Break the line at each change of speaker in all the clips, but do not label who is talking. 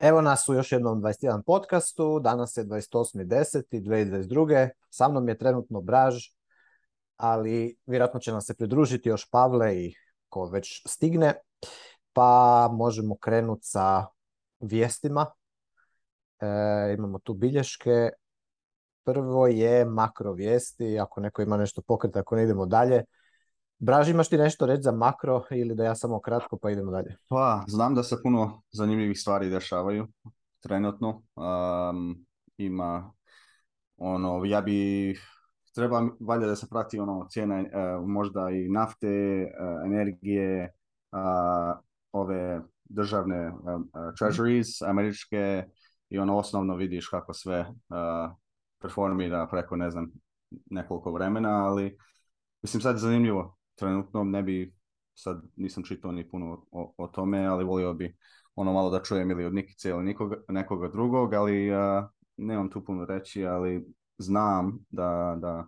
Evo nas u još jednom 21 podcastu, danas je 28.10.2022. Sa mnom je trenutno Braž, ali vjerojatno će nam se pridružiti još Pavle i ko već stigne, pa možemo krenuti sa vijestima. E, imamo tu bilješke. Prvo je makro vijesti, ako neko ima nešto pokreta, ako ne idemo dalje. Braž, imaš ti nešto reći za makro ili da ja samo kratko pa idemo dalje? Pa,
znam da se puno zanimljivih stvari dešavaju trenutno. Um, ima ono, ja bi treba valjda da se prati ono cijena uh, možda i nafte, uh, energije, uh, ove državne e, treasuries američke i ono osnovno vidiš kako sve performira preko ne znam nekoliko vremena, ali mislim sad je zanimljivo trenutno ne bi, sad nisam čitao ni puno o, o tome, ali volio bi ono malo da čujem ili od Nikice ili nikoga, nekoga drugog, ali uh, nemam tu puno reći, ali znam da, da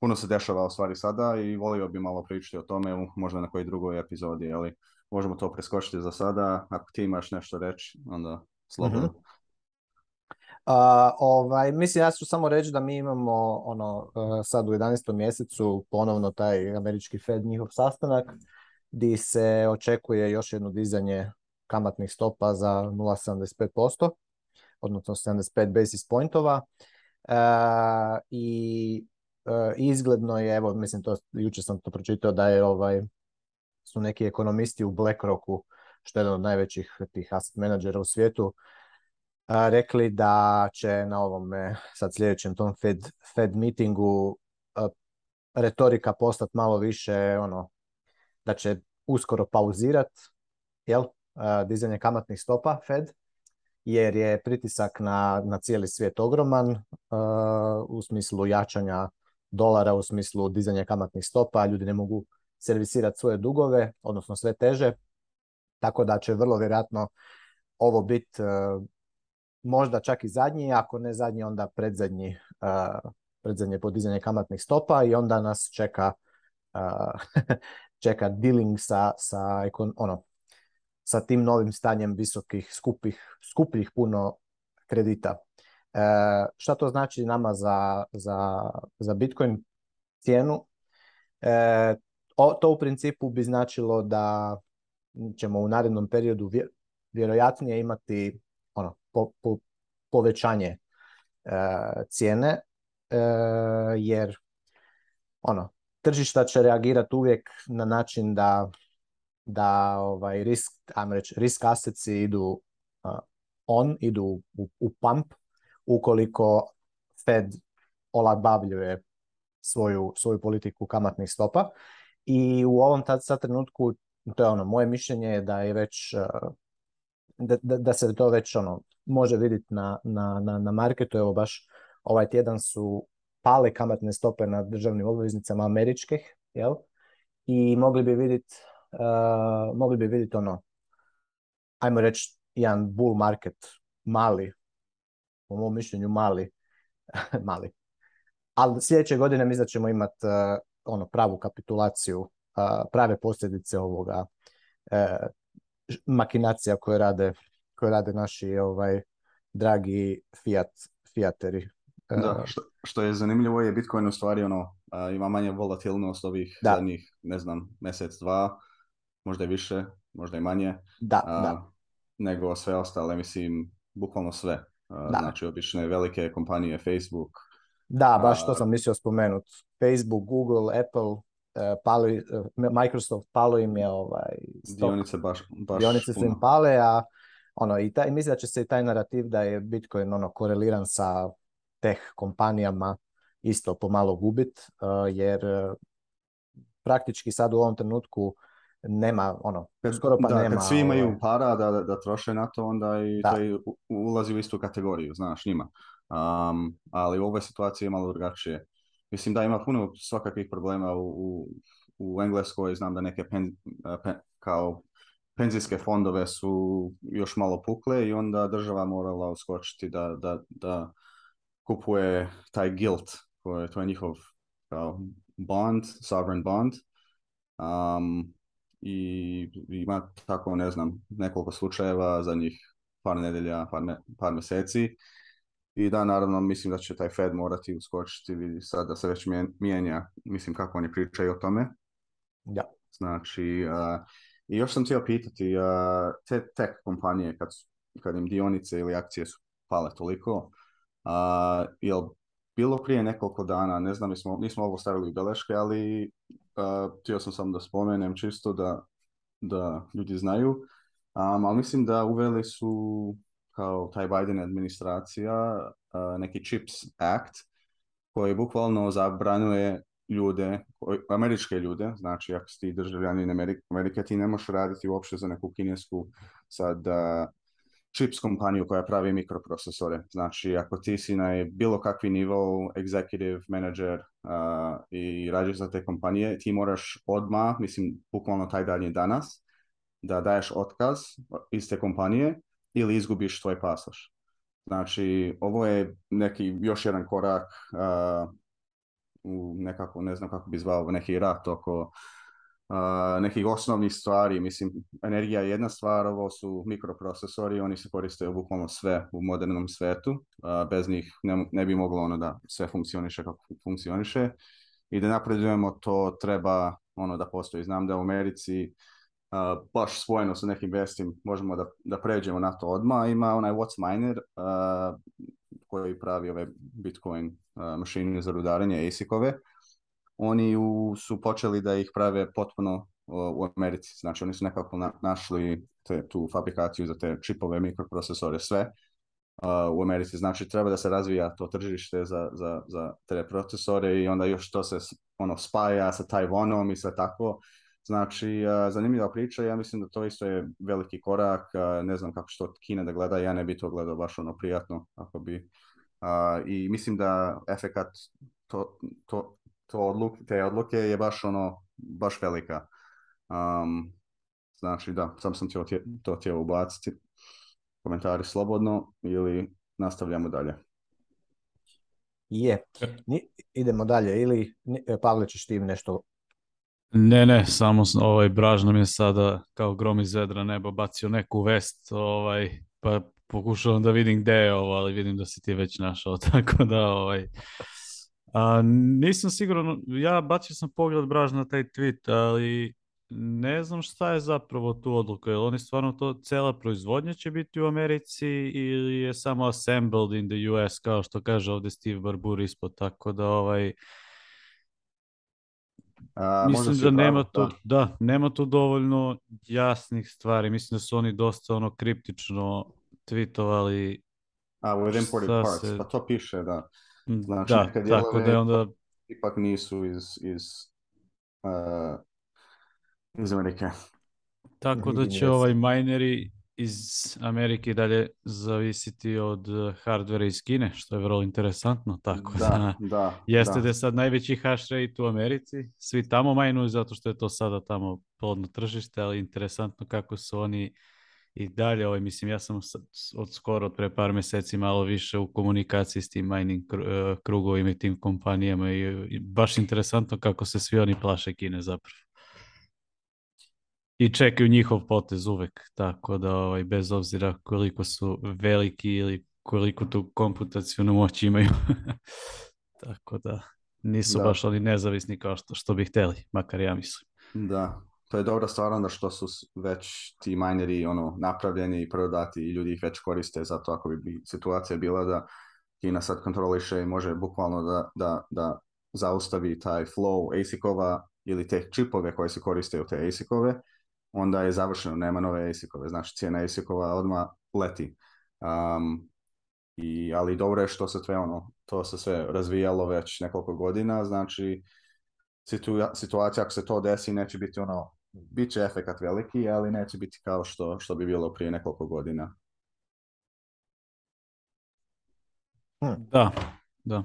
puno se dešava o stvari sada i volio bi malo pričati o tome, možda na koji drugoj epizodi, ali možemo to preskočiti za sada. Ako ti imaš nešto reći, onda slobodno. Mm -hmm
ovaj, mislim, ja ću samo reći da mi imamo ono, e, sad u 11. mjesecu ponovno taj američki Fed njihov sastanak di se očekuje još jedno dizanje kamatnih stopa za 0,75%, odnosno 75 basis pointova. E, I e, izgledno je, evo, mislim, to, juče sam to pročitao da je ovaj, su neki ekonomisti u BlackRocku, što je jedan od najvećih tih asset menadžera u svijetu, rekli da će na ovom sad sljedećem tom Fed, Fed meetingu e, retorika postati malo više ono da će uskoro pauzirat jel, e, dizanje kamatnih stopa Fed jer je pritisak na, na cijeli svijet ogroman e, u smislu jačanja dolara, u smislu dizanja kamatnih stopa, ljudi ne mogu servisirati svoje dugove, odnosno sve teže, tako da će vrlo vjerojatno ovo biti možda čak i zadnji, ako ne zadnji, onda predzadnji, uh, predzadnje podizanje kamatnih stopa i onda nas čeka, uh, čeka dealing sa, sa, ono, sa tim novim stanjem visokih, skupih, skupljih puno kredita. E, šta to znači nama za, za, za Bitcoin cijenu? E, o, to u principu bi značilo da ćemo u narednom periodu vjerojatnije imati ono, po, po, povećanje e, cijene, e, jer ono, tržišta će reagirati uvijek na način da, da ovaj, risk, ajmo risk assets idu on, idu u, u pump, ukoliko Fed olabavljuje svoju, svoju politiku kamatnih stopa. I u ovom tad, sad trenutku, to je ono, moje mišljenje je da je već uh, da, da, da se to već ono, može vidjeti na, na, na, na marketu, evo baš ovaj tjedan su pale kamatne stope na državnim obveznicama američkih, jel? I mogli bi vidjeti uh, mogli bi vidjeti ono, ajmo reći, jedan bull market, mali, po mom mišljenju mali, mali. Ali sljedeće godine mi da ćemo imati uh, eh, ono pravu kapitulaciju, uh, prave posljedice ovoga eh, makinacija koje rade, koje rade naši ovaj dragi fiat, fiateri.
Da, e, što, što je zanimljivo je Bitcoin u stvari ono, ima manje volatilnost ovih da. zadnjih, ne znam, mjesec, dva, možda i više, možda i manje. Da, a, da. Nego sve ostale, mislim, bukvalno sve. da. Znači, obične velike kompanije, Facebook.
Da, baš to sam mislio spomenuti. Facebook, Google, Apple, Eh, palo, eh, Microsoft palo im je ovaj,
stok. dionice baš, baš
dionice puno. su im pale, a ono, i, taj, mislim da će se i taj narativ da je Bitcoin ono, koreliran sa teh kompanijama isto pomalo gubit, eh, jer praktički sad u ovom trenutku nema ono,
kad, skoro pa da, nema. Kad svi imaju ovaj. para da, da, da, troše na to, onda i da. taj ulazi u istu kategoriju, znaš, njima. Um, ali u ovoj situaciji je malo drugačije. Mislim da ima puno svakakvih problema u, u, u Engleskoj, znam da neke pen, pen, kao penzijske fondove su još malo pukle i onda država morala uskočiti da, da, da kupuje taj gilt, koje, to je njihov kao bond, sovereign bond. Um, I ima tako, ne znam, nekoliko slučajeva za njih par nedelja, par, ne, par mjeseci I da, naravno, mislim da će taj Fed morati uskočiti, vidi sad da se već mijenja, mislim kako oni pričaju o tome. Da. Znači, uh, i još sam htio pitati, uh, te tech kompanije, kad, kad im dionice ili akcije su pale toliko, uh, jel bilo prije nekoliko dana, ne znam, nismo, nismo ovo stavili u beleške, ali uh, htio sam samo da spomenem čisto da, da ljudi znaju, um, ali mislim da uveli su kao taj Biden administracija neki CHIPS Act koji bukvalno zabranjuje ljude, američke ljude, znači ako si ti državljanin Amerike, Amerike, ti ne možeš raditi uopšte za neku kinesku sad chips kompaniju koja pravi mikroprocesore. Znači, ako ti si na bilo kakvi nivou, executive, manager uh, i radiš za te kompanije, ti moraš odma, mislim, bukvalno taj dan je danas, da daješ otkaz iz te kompanije ili izgubiš tvoj pasoš. Znači, ovo je neki još jedan korak uh, u nekako, ne znam kako bi zvao, neki rat oko uh, nekih osnovnih stvari. Mislim, energija je jedna stvar, ovo su mikroprocesori, oni se koriste bukvalno sve u modernom svetu. Uh, bez njih ne, ne, bi moglo ono da sve funkcioniše kako funkcioniše. I da napredujemo, to treba ono da postoji. Znam da u Americi uh, baš spojeno sa nekim vestim, možemo da, da pređemo na to odmah. Ima onaj What's Miner uh, koji pravi ove Bitcoin mašine za rudarenje, ASIC-ove. Oni u, su počeli da ih prave potpuno u Americi. Znači oni su nekako na, našli te, tu fabrikaciju za te čipove, mikroprocesore, sve u Americi. Znači treba da se razvija to tržište za, za, za te procesore i onda još to se ono spaja sa Tajvanom i sve tako Znači, zanimljiva priča, ja mislim da to isto je veliki korak, ne znam kako što Kina da gleda, ja ne bi to gledao baš ono prijatno, ako bi. I mislim da efekat to, to, to odluk, te odluke je baš ono, baš velika. Um, znači da, sam sam htio to htio ubaciti. Komentari slobodno ili nastavljamo dalje.
Je, e. idemo dalje. Ili Pavle ćeš ti nešto
Ne, ne, samo ovaj, Braž nam je sada kao grom iz vedra neba bacio neku vest, ovaj, pa pokušavam da vidim gde je ovo, ali vidim da si ti već našao, tako da ovaj, a, nisam siguran, ja bacio sam pogled Braž na taj tweet, ali ne znam šta je zapravo tu odluka, je li oni stvarno to, cela proizvodnja će biti u Americi ili je samo assembled in the US, kao što kaže ovde Steve Barbour ispod, tako da ovaj, Mislim da, da. da nema, pravo, to, da. da. nema to dovoljno jasnih stvari. Mislim da su oni dosta ono kriptično tweetovali
A, within important parts, se... pa to piše, da. Mm, znači, da, tako da je onda... Ipak nisu iz, iz, uh, iz Amerike.
Tako da će ovaj mineri iz Amerike i dalje zavisiti od eh, hardvera iz Kine, što je vrlo interesantno. Tako da, da, da jeste da. da je sad najveći hash rate u Americi, svi tamo majnuju zato što je to sada tamo plodno tržište, ali interesantno kako su oni i dalje, ovaj, mislim, ja sam od skoro, od pre par meseci malo više u komunikaciji s tim mining eh, krugovima i tim kompanijama i baš interesantno kako se svi oni plaše Kine zapravo i čekaju njihov potez uvek, tako da ovaj, bez obzira koliko su veliki ili koliko tu komputacijnu moć imaju. tako da nisu da. baš oni nezavisni kao što, što bi hteli, makar ja mislim.
Da, to je dobra stvar onda što su već ti mineri ono, napravljeni i prodati i ljudi ih već koriste, zato ako bi situacija bila da Kina sad kontroliše i može bukvalno da, da, da zaustavi taj flow ASIC-ova ili te čipove koje se koriste u te ASIC-ove, onda je završeno, nema nove ASIC-ove, znaš, cijena ASIC-ova odmah leti. Um, i, ali dobro je što se sve ono, to se sve razvijalo već nekoliko godina, znači situ, situacija ako se to desi neće biti ono, bit će efekat veliki, ali neće biti kao što, što bi bilo prije nekoliko godina.
Hm. Da, da.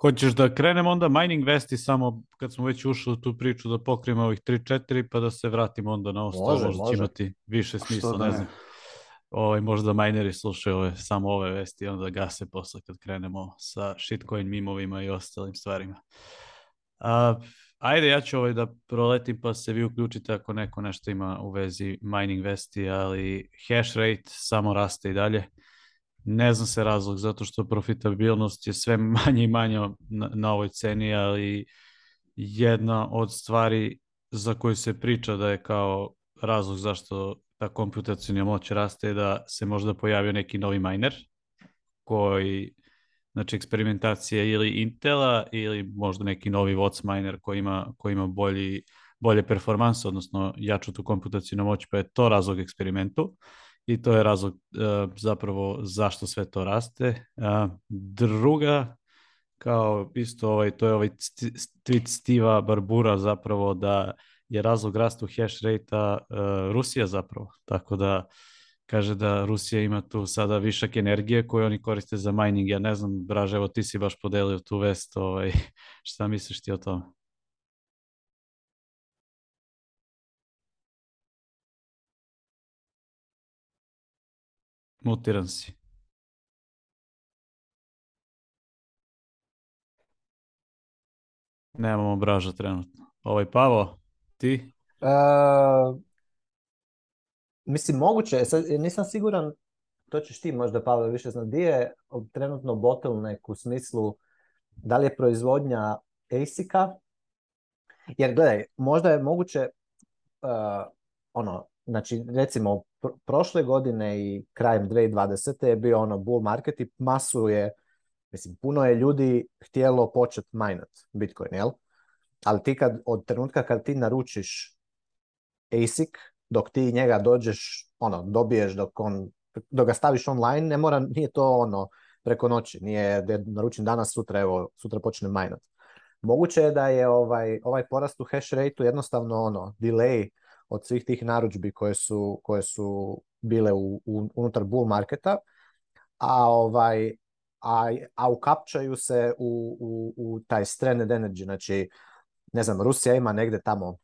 Hoćeš da krenemo onda mining vesti samo kad smo već ušli u tu priču da pokrijemo ovih 3-4 pa da se vratimo onda na ostalo, može, možda može. imati više smisla, da ne, ne znam. Ovaj, možda mineri slušaju ove, samo ove vesti i onda gase posle kad krenemo sa shitcoin mimovima i ostalim stvarima. A, ajde, ja ću ovaj da proletim pa se vi uključite ako neko nešto ima u vezi mining vesti, ali hash rate samo raste i dalje. Ne znam se razlog, zato što profitabilnost je sve manje i manje na, na ovoj ceni, ali jedna od stvari za koju se priča da je kao razlog zašto ta komputacijna moć raste je da se možda pojavio neki novi miner koji, znači eksperimentacija ili Intela ili možda neki novi Watts miner koji ima, koji ima bolji, bolje performanse, odnosno jaču tu komputacijnu moć, pa je to razlog eksperimentu. Uh, i to je razlog e, zapravo zašto sve to raste. E, druga, kao isto ovaj, to je ovaj tweet Stiva Barbura zapravo da je razlog rastu hash rate e, Rusija zapravo, tako da kaže da Rusija ima tu sada višak energije koju oni koriste za mining. Ja ne znam, Braže, evo ti si baš podelio tu vest, ovaj, šta misliš ti o tome? Mutiran si. Nemamo braža trenutno. Ovaj Pavo, ti? Uh,
mislim, moguće Sad, nisam siguran, to ćeš ti možda, Pavo, da više znati. Di je trenutno bottleneck u smislu da li je proizvodnja ASIC-a? Jer gledaj, možda je moguće uh, ono, Znači, recimo, prošle godine i krajem 2020. je bio ono bull market i masu je, mislim, puno je ljudi htjelo počet minat Bitcoin, jel? Ali ti kad, od trenutka kad ti naručiš ASIC, dok ti njega dođeš, ono, dobiješ dok on, dok ga staviš online, ne mora, nije to ono preko noći, nije da naručim danas, sutra, evo, sutra počne minat. Moguće je da je ovaj, ovaj porast u hash rateu jednostavno ono, delay od svih tih narudžbi koje su, koje su bile u, u, unutar bull marketa, a ovaj a, a ukapčaju se u, u, u taj stranded energy, znači ne znam, Rusija ima negde tamo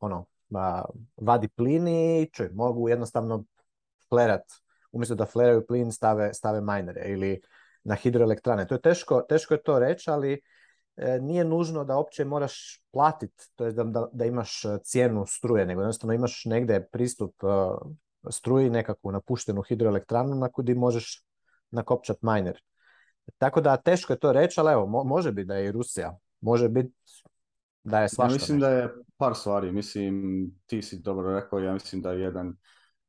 ono, a, vadi plini, i čuj, mogu jednostavno flerat, umjesto da fleraju plin stave, stave minere ili na hidroelektrane. To je teško, teško je to reći, ali E, nije nužno da opće moraš platiti, to je da, da, da, imaš e, cijenu struje, nego jednostavno imaš negde pristup e, struji, nekakvu napuštenu hidroelektranu na kudi možeš nakopčat miner. Tako da teško je to reći, ali evo, mo može biti da je i Rusija, može biti da je svašta.
Ja mislim da je par stvari, mislim ti si dobro rekao, ja mislim da je jedan,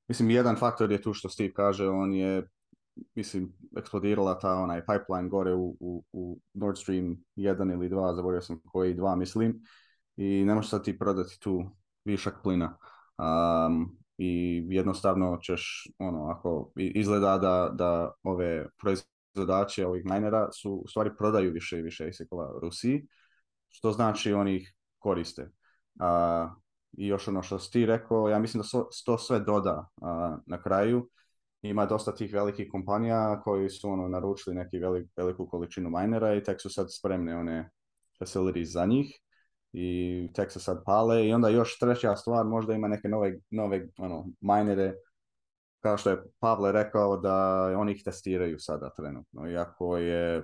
mislim jedan faktor je tu što Steve kaže, on je mislim, eksplodirala ta onaj pipeline gore u, u, u Nord Stream 1 ili 2, zaboravio sam koji 2 mislim, i ne možeš sad ti prodati tu višak plina. Um, I jednostavno ćeš, ono, ako izgleda da, da ove proizvodače ovih minera su u stvari prodaju više i više isekova Rusiji, što znači oni ih koriste. Uh, I još ono što si ti rekao, ja mislim da so, to sve doda uh, na kraju, ima dosta tih velikih kompanija koji su ono naručili neki velik, veliku količinu minera i tek su sad spremne one facilities za njih i tek se sad pale i onda još treća stvar možda ima neke nove, nove ono, minere kao što je Pavle rekao da oni ih testiraju sada trenutno iako je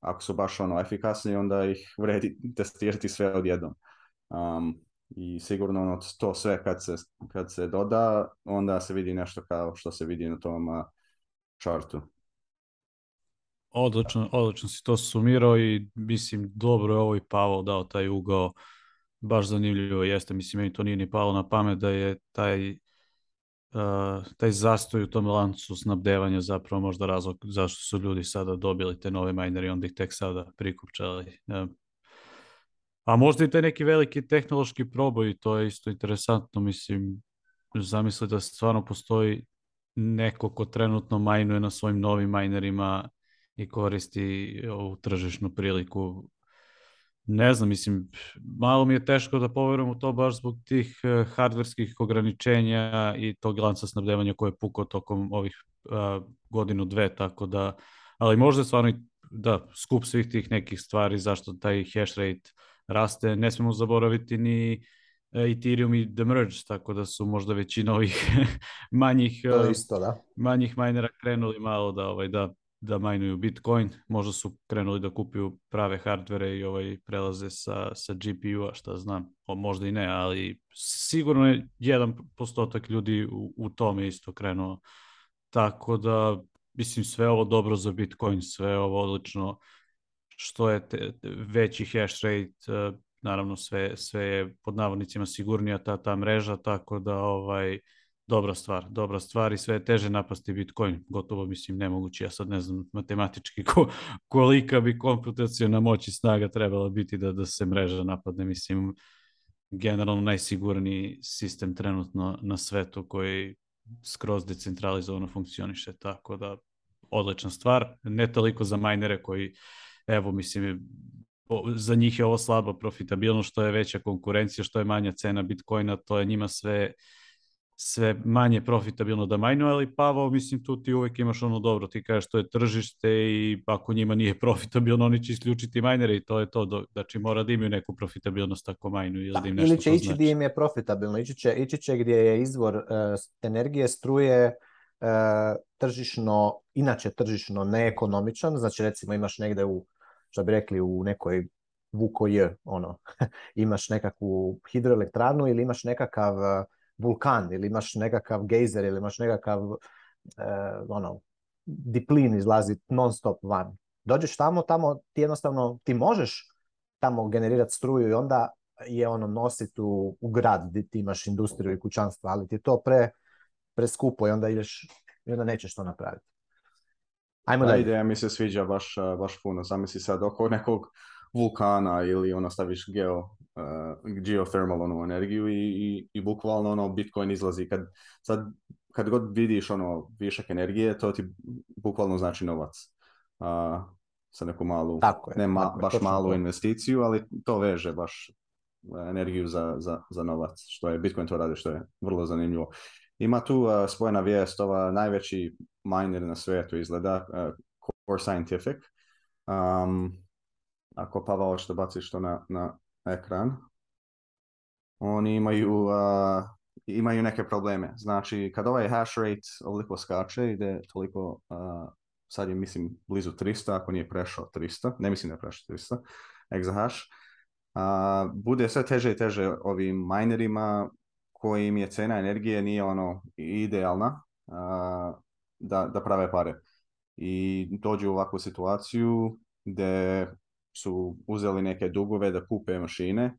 ako su baš ono efikasni onda ih vredi testirati sve odjednom um, i sigurno ono, to sve kad se, kad se doda, onda se vidi nešto kao što se vidi na tom čartu.
Odlično, odlično si to sumirao i mislim dobro je ovo i Pavel dao taj ugao. Baš zanimljivo jeste, mislim meni to nije ni palo na pamet da je taj Uh, taj zastoj u tom lancu snabdevanja zapravo možda razlog zašto su ljudi sada dobili te nove minere i onda ih tek sada prikupčali. Uh, A možda i taj neki veliki tehnološki proboj, to je isto interesantno, mislim, zamisli da stvarno postoji neko ko trenutno majnuje na svojim novim majnerima i koristi e, ovu tržišnu priliku. Ne znam, mislim, malo mi je teško da poverujem u to baš zbog tih e, hardverskih ograničenja i tog lanca snabdevanja koje je pukao tokom ovih a, e, godinu dve, tako da, ali možda stvarno i da, skup svih tih nekih stvari, zašto taj hash rate raste. Ne smemo zaboraviti ni e, Ethereum i The Merge, tako da su možda većina ovih manjih, e, isto, da. manjih minera krenuli malo da, ovaj, da, da majnuju Bitcoin. Možda su krenuli da kupuju prave hardvere i ovaj, prelaze sa, sa GPU-a, šta znam. O, možda i ne, ali sigurno je jedan postotak ljudi u, u tome isto krenuo. Tako da, mislim, sve ovo dobro za Bitcoin, sve ovo odlično što je te, veći hash rate, eh, naravno sve, sve je pod navodnicima sigurnija ta, ta mreža, tako da ovaj, dobra stvar, dobra stvar i sve je teže napasti Bitcoin, gotovo mislim nemoguće, ja sad ne znam matematički ko, kolika bi komputacijona moć i snaga trebala biti da, da se mreža napadne, mislim generalno najsigurniji sistem trenutno na svetu koji skroz decentralizovano funkcioniše, tako da odlična stvar, ne toliko za majnere koji evo, mislim, za njih je ovo slabo profitabilno, što je veća konkurencija, što je manja cena Bitcoina, to je njima sve sve manje profitabilno da majnu, ali Pavao, mislim, tu ti uvek imaš ono dobro, ti kažeš to je tržište i ako njima nije profitabilno, oni će isključiti majnere i to je to, znači mora da imaju neku profitabilnost ako majnu ili
da, da im da, nešto ili će ići znači. gdje im je profitabilno, ići će, ići će gdje je izvor uh, energije, struje, uh, tržišno, inače tržišno neekonomičan, znači recimo imaš negde u što bi rekli u nekoj vuko je, ono, imaš nekakvu hidroelektranu ili imaš nekakav eh, vulkan ili imaš nekakav gejzer ili imaš nekakav eh, ono, diplin izlazi non stop van. Dođeš tamo, tamo ti jednostavno, ti možeš tamo generirati struju i onda je ono nositi u, u grad gdje ti imaš industriju i kućanstva, ali ti je to pre, preskupo i onda ideš i onda nećeš to napraviti.
Ajmo dalje. Ideja mi se sviđa baš, baš puno. Zamisli sad oko nekog vulkana ili ono staviš geo, uh, geothermal onu energiju i, i, i, bukvalno ono Bitcoin izlazi. Kad, sad, kad god vidiš ono višak energije, to ti bukvalno znači novac. Uh, sa neku malu, tako je, ne ma, baš je, malu investiciju, ali to veže baš e, energiju za, za, za, novac, što je Bitcoin to radi, što je vrlo zanimljivo. Ima tu uh, spojena vijest, ova najveći miner na svetu izgleda, uh, Core Scientific. Um, ako Pavao da što da baciš to na, na ekran, oni imaju, uh, imaju neke probleme. Znači, kad ovaj hash rate ovoliko skače, ide toliko, uh, sad je mislim blizu 300, ako nije prešao 300, ne mislim da je prešao 300, exahash, uh, bude sve teže i teže ovim minerima kojim je cena energije nije ono idealna, Uh, da, da prave pare. I dođu u ovakvu situaciju gde su uzeli neke dugove da kupe mašine,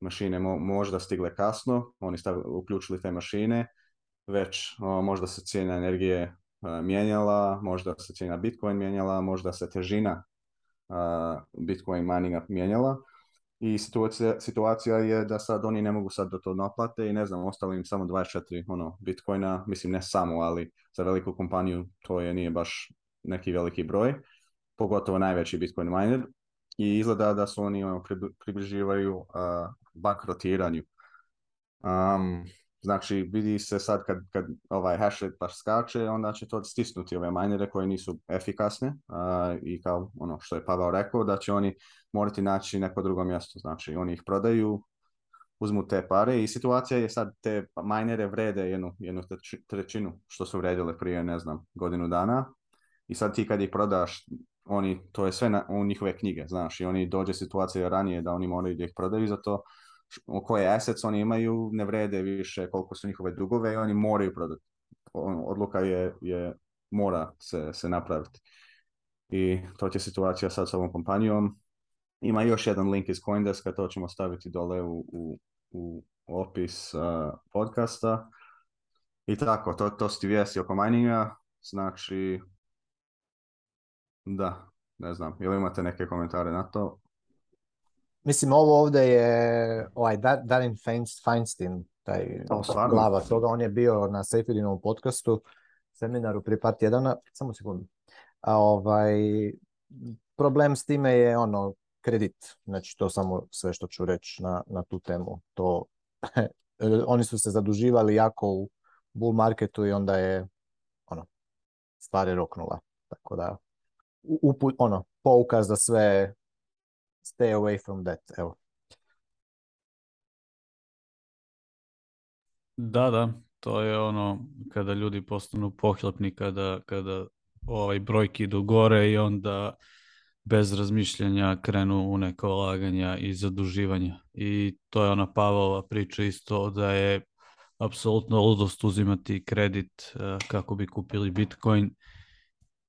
mašine mo možda stigle kasno, oni stavili, uključili te mašine, već o, možda se cijena energije a, e, mijenjala, možda se cijena Bitcoin mijenjala, možda se težina a, e, Bitcoin mininga mijenjala i situacija, situacija je da sad oni ne mogu sad da to naplate i ne znam, ostalo im samo 24 ono, bitcoina, mislim ne samo, ali za veliku kompaniju to je nije baš neki veliki broj, pogotovo najveći bitcoin miner i izgleda da su oni ono, približivaju uh, bankrotiranju. Um, Znači, vidi se sad kad, kad ovaj hash rate baš skače, onda će to stisnuti ove minere koje nisu efikasne uh, i kao ono što je Pavel rekao, da će oni morati naći neko drugo mjesto. Znači, oni ih prodaju, uzmu te pare i situacija je sad te minere vrede jednu, jednu trećinu što su vredile prije, ne znam, godinu dana. I sad ti kad ih prodaš, oni, to je sve na, u njihove knjige, znaš, i oni dođe situacija ranije da oni moraju da ih prodaju, to, Znači, koje assets oni imaju ne vrede više koliko su njihove dugove i oni moraju prodati. Odluka je, je mora se, se napraviti. I to će situacija sad s ovom kompanijom. Ima još jedan link iz Coindeska, to ćemo staviti dole u, u, u opis uh, podcasta. I tako, to, to su ti vijesti oko mininga. Znači, da, ne znam, jel imate neke komentare na to?
Mislim, ovo ovde je ovaj Darin Feinstein, taj o, glava toga, on je bio na Sejfidinovom podcastu, seminaru pri part 1, samo sekundu. A ovaj, problem s time je ono, kredit. Znači, to samo sve što ću reći na, na tu temu. To, oni su se zaduživali jako u bull marketu i onda je ono, stvari roknula. Tako da, uput, ono, pouka za sve stay away from that, evo.
Da, da, to je ono kada ljudi postanu pohlepni, kada, kada ovaj brojki idu gore i onda bez razmišljanja krenu u neka ulaganja i zaduživanja. I to je ona Pavlova priča isto da je apsolutno ludost uzimati kredit eh, kako bi kupili Bitcoin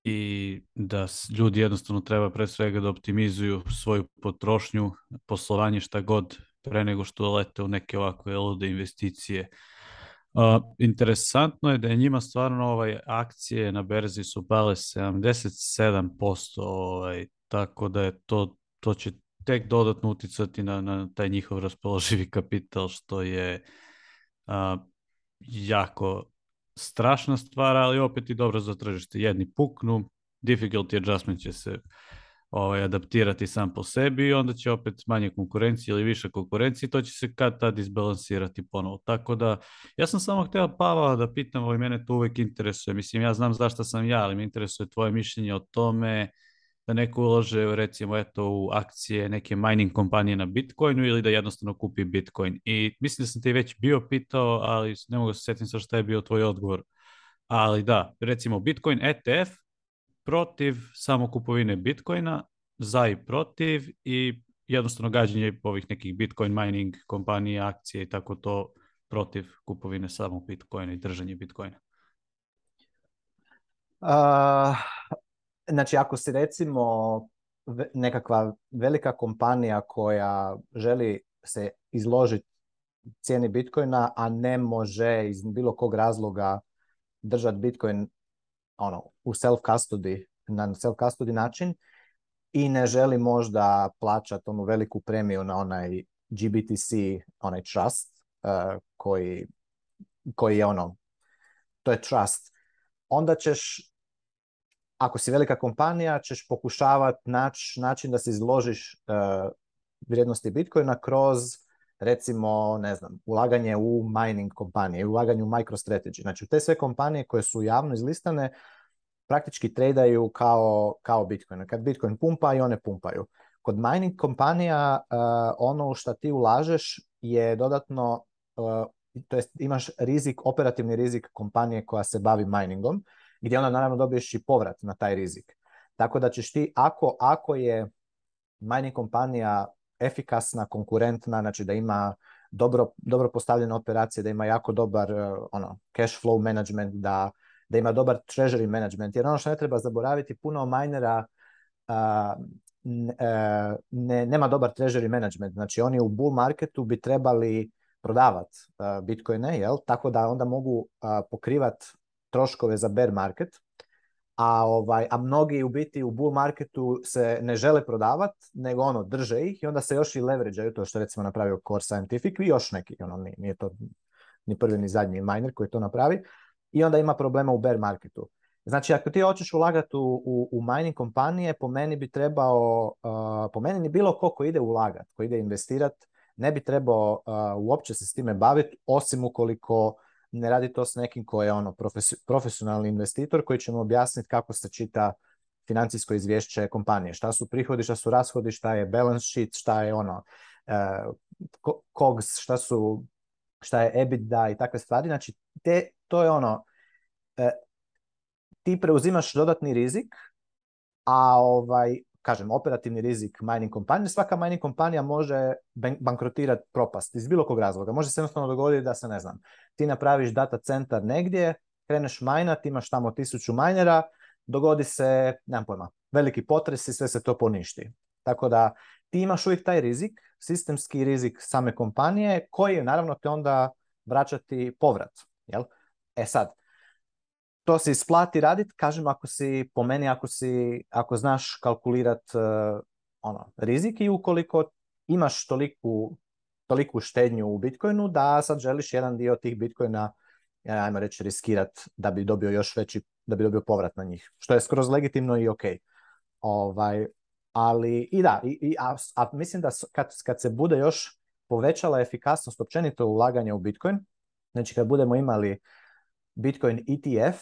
i da ljudi jednostavno treba pre svega da optimizuju svoju potrošnju, poslovanje šta god, pre nego što lete u neke ovakve lude investicije. Uh, interesantno je da je njima stvarno ovaj, akcije na berzi su pale 77%, ovaj, tako da je to, to će tek dodatno uticati na, na taj njihov raspoloživi kapital, što je uh, jako strašna stvar, ali opet i dobro za tržište. Jedni puknu, difficulty adjustment će se ovaj, adaptirati sam po sebi i onda će opet manje konkurencije ili više konkurencije, to će se kad tad izbalansirati ponovo. Tako da, ja sam samo htela Pavla da pitam, ovaj, mene to uvek interesuje. Mislim, ja znam zašto sam ja, ali me interesuje tvoje mišljenje o tome da neko ulaže recimo eto u akcije neke mining kompanije na Bitcoinu ili da jednostavno kupi Bitcoin. I mislim da sam te već bio pitao, ali ne mogu se setim sa šta je bio tvoj odgovor. Ali da, recimo Bitcoin ETF protiv samo kupovine Bitcoina, za i protiv i jednostavno gađanje ovih nekih Bitcoin mining kompanije, akcije i tako to protiv kupovine samog Bitcoina i držanje Bitcoina.
Uh Znači, ako se recimo nekakva velika kompanija koja želi se izložiti cijeni Bitcoina, a ne može iz bilo kog razloga držati Bitcoin ono, u self-custody, na self-custody način i ne želi možda plaćati onu veliku premiju na onaj GBTC, onaj trust uh, koji, koji je ono, to je trust, onda ćeš ako si velika kompanija, ćeš pokušavati naći način da se izložiš uh, vrijednosti Bitcoina kroz recimo, ne znam, ulaganje u mining kompanije, ulaganje u MicroStrategy. Znači, te sve kompanije koje su javno izlistane praktički tradaju kao, kao Bitcoin. Kad Bitcoin pumpa i one pumpaju. Kod mining kompanija uh, ono što ti ulažeš je dodatno, uh, to jest imaš rizik, operativni rizik kompanije koja se bavi miningom gdje onda naravno dobiješ i povrat na taj rizik. Tako da ćeš ti, ako, ako je mining kompanija efikasna, konkurentna, znači da ima dobro, dobro postavljene operacije, da ima jako dobar eh, ono, cash flow management, da, da ima dobar treasury management. Jer ono što ne treba zaboraviti, puno minera uh, eh, ne, ne, nema dobar treasury management. Znači oni u bull marketu bi trebali prodavat eh, bitcoine, jel? tako da onda mogu pokrivat troškove za bear market, a, ovaj, a mnogi u biti u bull marketu se ne žele prodavat, nego ono, drže ih i onda se još i leverage to što recimo napravio Core Scientific i još neki, ono, nije, nije to ni prvi ni zadnji miner koji to napravi i onda ima problema u bear marketu. Znači, ako ti hoćeš ulagati u, u, u mining kompanije, po meni bi trebao, uh, po meni ni bilo ko ko ide ulagat, ko ide investirat, ne bi trebao uh, uopće se s time baviti, osim ukoliko ne radi to s nekim ko je ono profesi, profesionalni investitor koji će mu objasniti kako se čita financijsko izvješće kompanije, šta su prihodi, šta su rashodi, šta je balance sheet, šta je ono uh, e, COGS, šta su šta je EBITDA i takve stvari. Znači, te, to je ono, uh, ti preuzimaš dodatni rizik, a ovaj kažem, operativni rizik mining kompanije, svaka mining kompanija može bankrotirati propast iz bilo kog razloga. Može se jednostavno dogoditi da se, ne znam, ti napraviš data centar negdje, kreneš majnat, imaš tamo tisuću majnera, dogodi se, nemam pojma, veliki potres i sve se to poništi. Tako da ti imaš uvijek taj rizik, sistemski rizik same kompanije, koji naravno te onda vraćati povrat. Jel? E sad, to se isplati raditi, kažem, ako si, po meni, ako, si, ako znaš kalkulirat uh, ono, rizik i ukoliko imaš toliku, toliku štednju u Bitcoinu da sad želiš jedan dio tih Bitcoina, e, ajmo reći, riskirat da bi dobio još veći, da bi dobio povrat na njih, što je skroz legitimno i Okay. Ovaj, ali i da, i, i a, a, mislim da kad, kad se bude još povećala efikasnost općenito ulaganja u Bitcoin, znači kad budemo imali Bitcoin ETF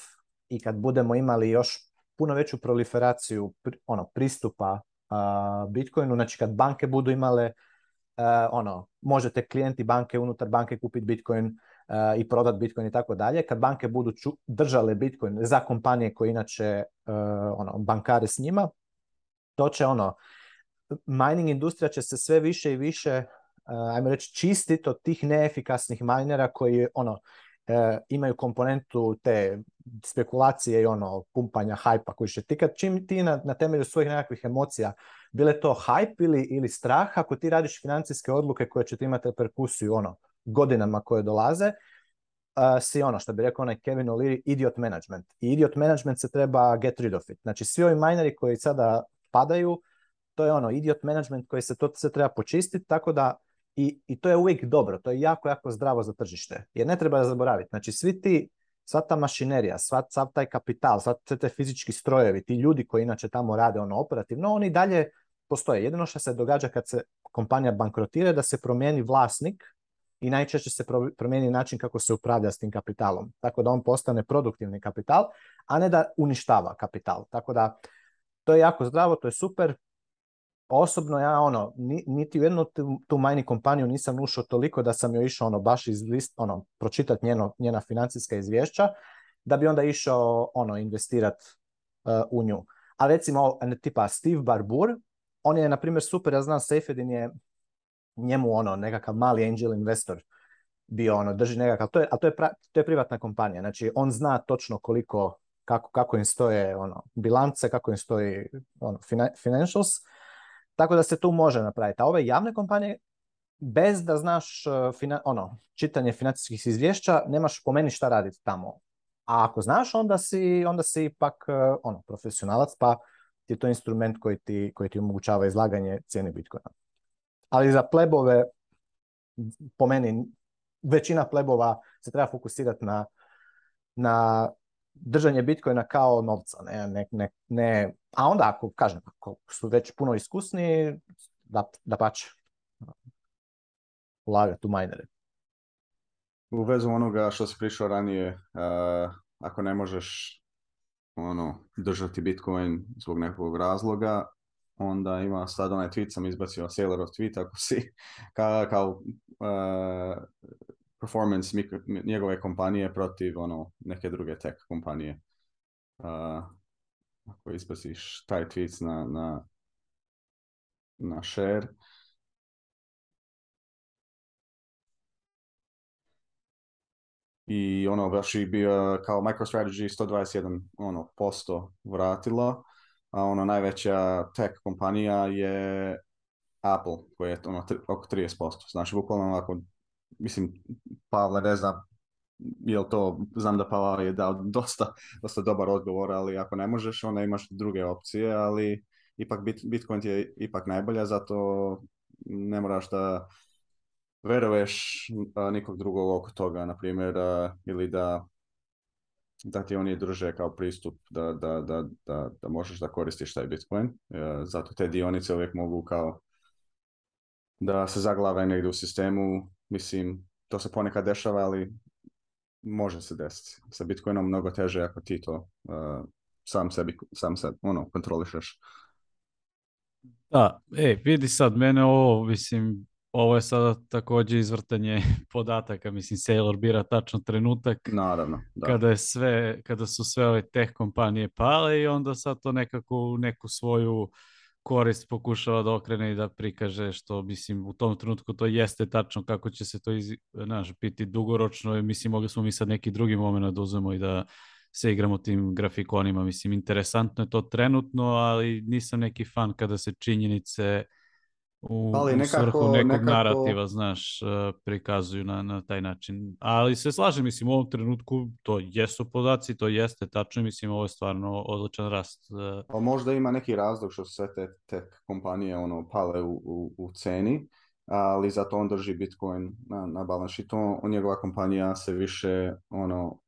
i kad budemo imali još puno veću proliferaciju ono pristupa uh, Bitcoinu, znači kad banke budu imale uh, ono možete klijenti banke unutar banke kupiti Bitcoin uh, i prodati Bitcoin i tako dalje, kad banke budu ču, držale Bitcoin za kompanije koje inače ono bankare s njima, to će ono mining industrija će se sve više i više ajmo reći čistiti od tih neefikasnih minera koji ono e, imaju komponentu te spekulacije i ono pumpanja hajpa koji će ti kad čim ti na, na temelju svojih nekakvih emocija bile to hajp ili, ili strah ako ti radiš financijske odluke koje će ti imati reperkusiju ono godinama koje dolaze uh, si ono što bi rekao onaj Kevin O'Leary idiot management i idiot management se treba get rid of it znači svi ovi mineri koji sada padaju to je ono idiot management koji se to se treba počistiti tako da I, I to je uvijek dobro, to je jako, jako zdravo za tržište. Jer ne treba da zaboraviti, znači svi ti, sva ta mašinerija, sva, sav taj kapital, sva te fizički strojevi, ti ljudi koji inače tamo rade ono operativno, oni dalje postoje. Jedino što se događa kad se kompanija bankrotira da se promijeni vlasnik i najčešće se promijeni način kako se upravlja s tim kapitalom. Tako da on postane produktivni kapital, a ne da uništava kapital. Tako da to je jako zdravo, to je super. Pa osobno ja ono, niti u jednu tu, tu majni kompaniju nisam ušao toliko da sam joj išao ono baš iz list, ono, pročitat njeno, njena financijska izvješća, da bi onda išao ono investirat uh, u nju. A recimo tipa Steve Barbour, on je na primjer super, ja znam Safedin je njemu ono nekakav mali angel investor bio ono drži nekakav, to je, a to je, pra, to je privatna kompanija, znači on zna točno koliko kako, kako im stoje ono bilance, kako im stoji ono, financials Tako da se tu može napraviti. A ove javne kompanije, bez da znaš e, fina, ono, čitanje financijskih izvješća, nemaš po meni šta raditi tamo. A ako znaš, onda si, onda si ipak e, ono, profesionalac, pa ti je to instrument koji ti, koji ti omogućava izlaganje cijene Bitcoina. Ali za plebove, po meni, većina plebova se treba fokusirati na, na držanje bitcoina kao novca. Ne, ne, ne, ne. A onda ako, kažem, ako su već puno iskusni, da, da pače. Ulagati tu minere.
U vezu onoga što si prišao ranije, uh, ako ne možeš ono, držati Bitcoin zbog nekog razloga, onda ima sad onaj tweet sam izbacio Sailor of tweet ako si ka, kao uh, performance mikro, njegove kompanije protiv ono neke druge tech kompanije. Uh, ako izbaciš taj tweet na, na, na share, i ono baš i bio kao MicroStrategy 121 ono posto vratilo a ono najveća tech kompanija je Apple koja je ono tri, oko 30%. Znači bukvalno ako mislim, Pavle, ne znam, jel to, znam da Pavle je dao dosta, dosta dobar odgovor, ali ako ne možeš, onda imaš druge opcije, ali ipak Bitcoin ti je ipak najbolja, zato ne moraš da veruješ nikog drugog oko toga, na primjer, ili da da ti oni drže kao pristup da, da, da, da, da možeš da koristiš taj Bitcoin. Zato te dionice uvijek mogu kao da se zaglave negdje u sistemu Mislim, to se ponekad dešava, ali može se desiti. Sa Bitcoinom mnogo teže ako ti to uh, sam sebi, sam sebi, ono, kontrolišeš.
Da, ej, vidi sad, mene ovo, mislim, ovo je sada takođe izvrtanje podataka, mislim, Sailor bira tačno trenutak.
Naravno,
da. Kada, je sve, kada su sve ove teh kompanije pale i onda sad to nekako u neku svoju korist pokušava da okrene i da prikaže što mislim u tom trenutku to jeste tačno kako će se to iz, naš, biti dugoročno i mislim mogli smo mi sad neki drugi moment da uzmemo i da se igramo tim grafikonima mislim interesantno je to trenutno ali nisam neki fan kada se činjenice uh, u, ali nekako, u svrhu nekog nekako... narativa, znaš, e, prikazuju na, na taj način. Ali se slažem, mislim, u ovom trenutku to jesu podaci, to jeste tačno, mislim, ovo je stvarno odličan rast. E.
Pa možda ima neki razlog što sve te, te kompanije ono, pale u, u, u ceni, ali zato on drži Bitcoin na, na balans i to njegova kompanija se više ono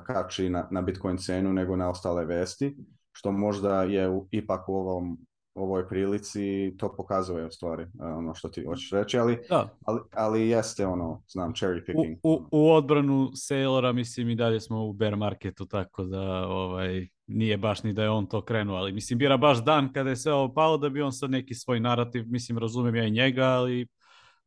e, kači na, na Bitcoin cenu nego na ostale vesti, što možda je u, ipak u ovom ovoj prilici to pokazuje u stvari e, ono što ti hoćeš reći, ali, da. ali, ali, jeste ono, znam, cherry picking.
U, u, u odbranu Sailora mislim i dalje smo u bear marketu, tako da ovaj, nije baš ni da je on to krenuo, ali mislim bira baš dan kada je sve ovo palo da bi on sad neki svoj narativ, mislim razumem ja i njega, ali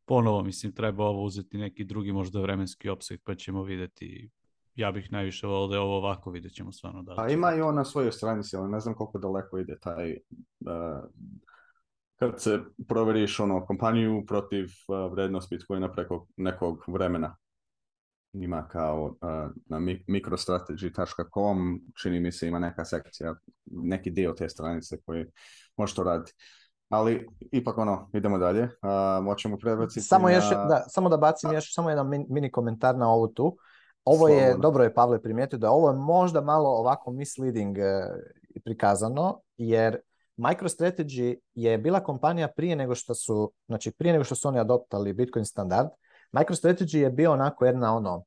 ponovo mislim treba ovo uzeti neki drugi možda vremenski opsek pa ćemo videti ja bih najviše volao da je ovo ovako, vidjet ćemo
stvarno da.
A
ima i on na svojoj stranici, ali ne znam koliko daleko ide taj... Uh, kad se proveriš ono, kompaniju protiv uh, vrednost Bitcoina preko nekog vremena, ima kao uh,
na
microstrategy.com,
čini mi se ima neka sekcija, neki dio te stranice koji može to raditi. Ali ipak ono, idemo dalje, uh, moćemo prebaciti
Samo, na... još, da, samo da bacim A... još samo jedan mini komentar na ovu tu. Ovo je, Slobodno. dobro je Pavle primijetio da ovo je možda malo ovako misleading e, prikazano, jer MicroStrategy je bila kompanija prije nego što su, znači prije nego što su oni adoptali Bitcoin standard, MicroStrategy je bio onako jedna ono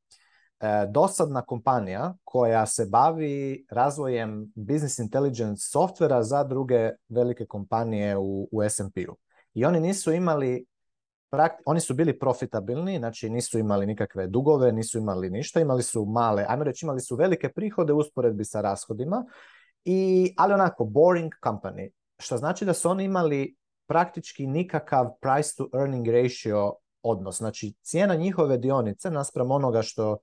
e, dosadna kompanija koja se bavi razvojem business intelligence softvera za druge velike kompanije u, u S&P-u. I oni nisu imali Prakti, oni su bili profitabilni, znači nisu imali nikakve dugove, nisu imali ništa, imali su male, ajmo reći imali su velike prihode u usporedbi sa rashodima, i, ali onako boring company, što znači da su oni imali praktički nikakav price to earning ratio odnos. Znači cijena njihove dionice naspram onoga što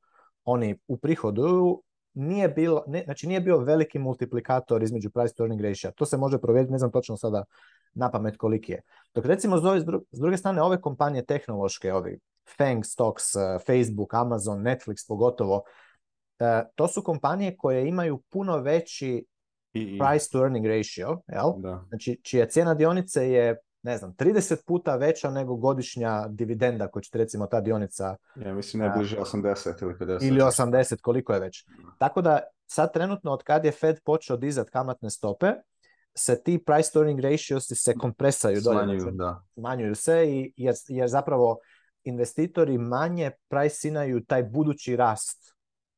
oni u prihodu nije bilo, ne, znači nije bio veliki multiplikator između price to earning ratio. To se može provjeriti, ne znam točno sada na pamet koliki je. Dok recimo s druge strane ove kompanije tehnološke, ovi Fang Stocks, eh, Facebook, Amazon, Netflix pogotovo, eh, to su kompanije koje imaju puno veći price to earning ratio, jel? Da. Znači, čija cijena dionice je ne znam, 30 puta veća nego godišnja dividenda koju će recimo ta dionica...
Ja mislim najbliže 80 eh, ili
50. Ili 80, koliko je već. Tako da sad trenutno od kad je Fed počeo dizat kamatne stope, se ti price earning ratiosi se kompresaju
Smanjuju, dolje. Da.
Smanjuju se i, jer, jer zapravo investitori manje prajsinaju taj budući rast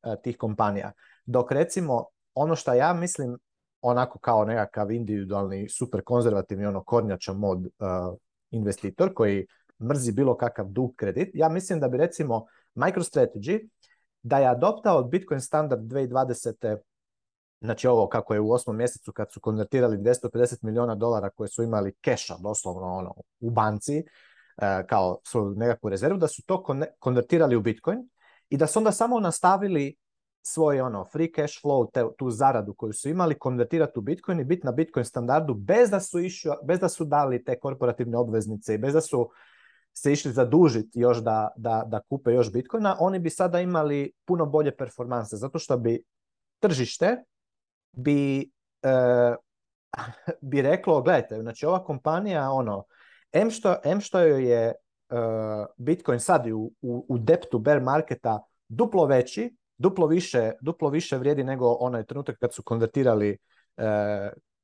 uh, tih kompanija. Dok recimo ono što ja mislim onako kao nekakav individualni super konzervativni ono kornjača mod uh, investitor koji mrzi bilo kakav dug kredit, ja mislim da bi recimo MicroStrategy da je adoptao Bitcoin standard 2020 znači ovo kako je u osmom mjesecu kad su konvertirali 250 miliona dolara koje su imali keša doslovno ono u banci e, kao svoju nekakvu rezervu, da su to konvertirali u Bitcoin i da su onda samo nastavili svoj ono free cash flow, te, tu zaradu koju su imali, konvertirati u Bitcoin i biti na Bitcoin standardu bez da su, išu, bez da su dali te korporativne obveznice i bez da su se išli zadužiti još da, da, da kupe još Bitcoina, oni bi sada imali puno bolje performanse zato što bi tržište bi, e, bi reklo, gledajte, znači ova kompanija, ono, M što, M što joj je e, Bitcoin sad u, u, u deptu bear marketa duplo veći, duplo više, duplo više vrijedi nego onaj trenutak kad su konvertirali e,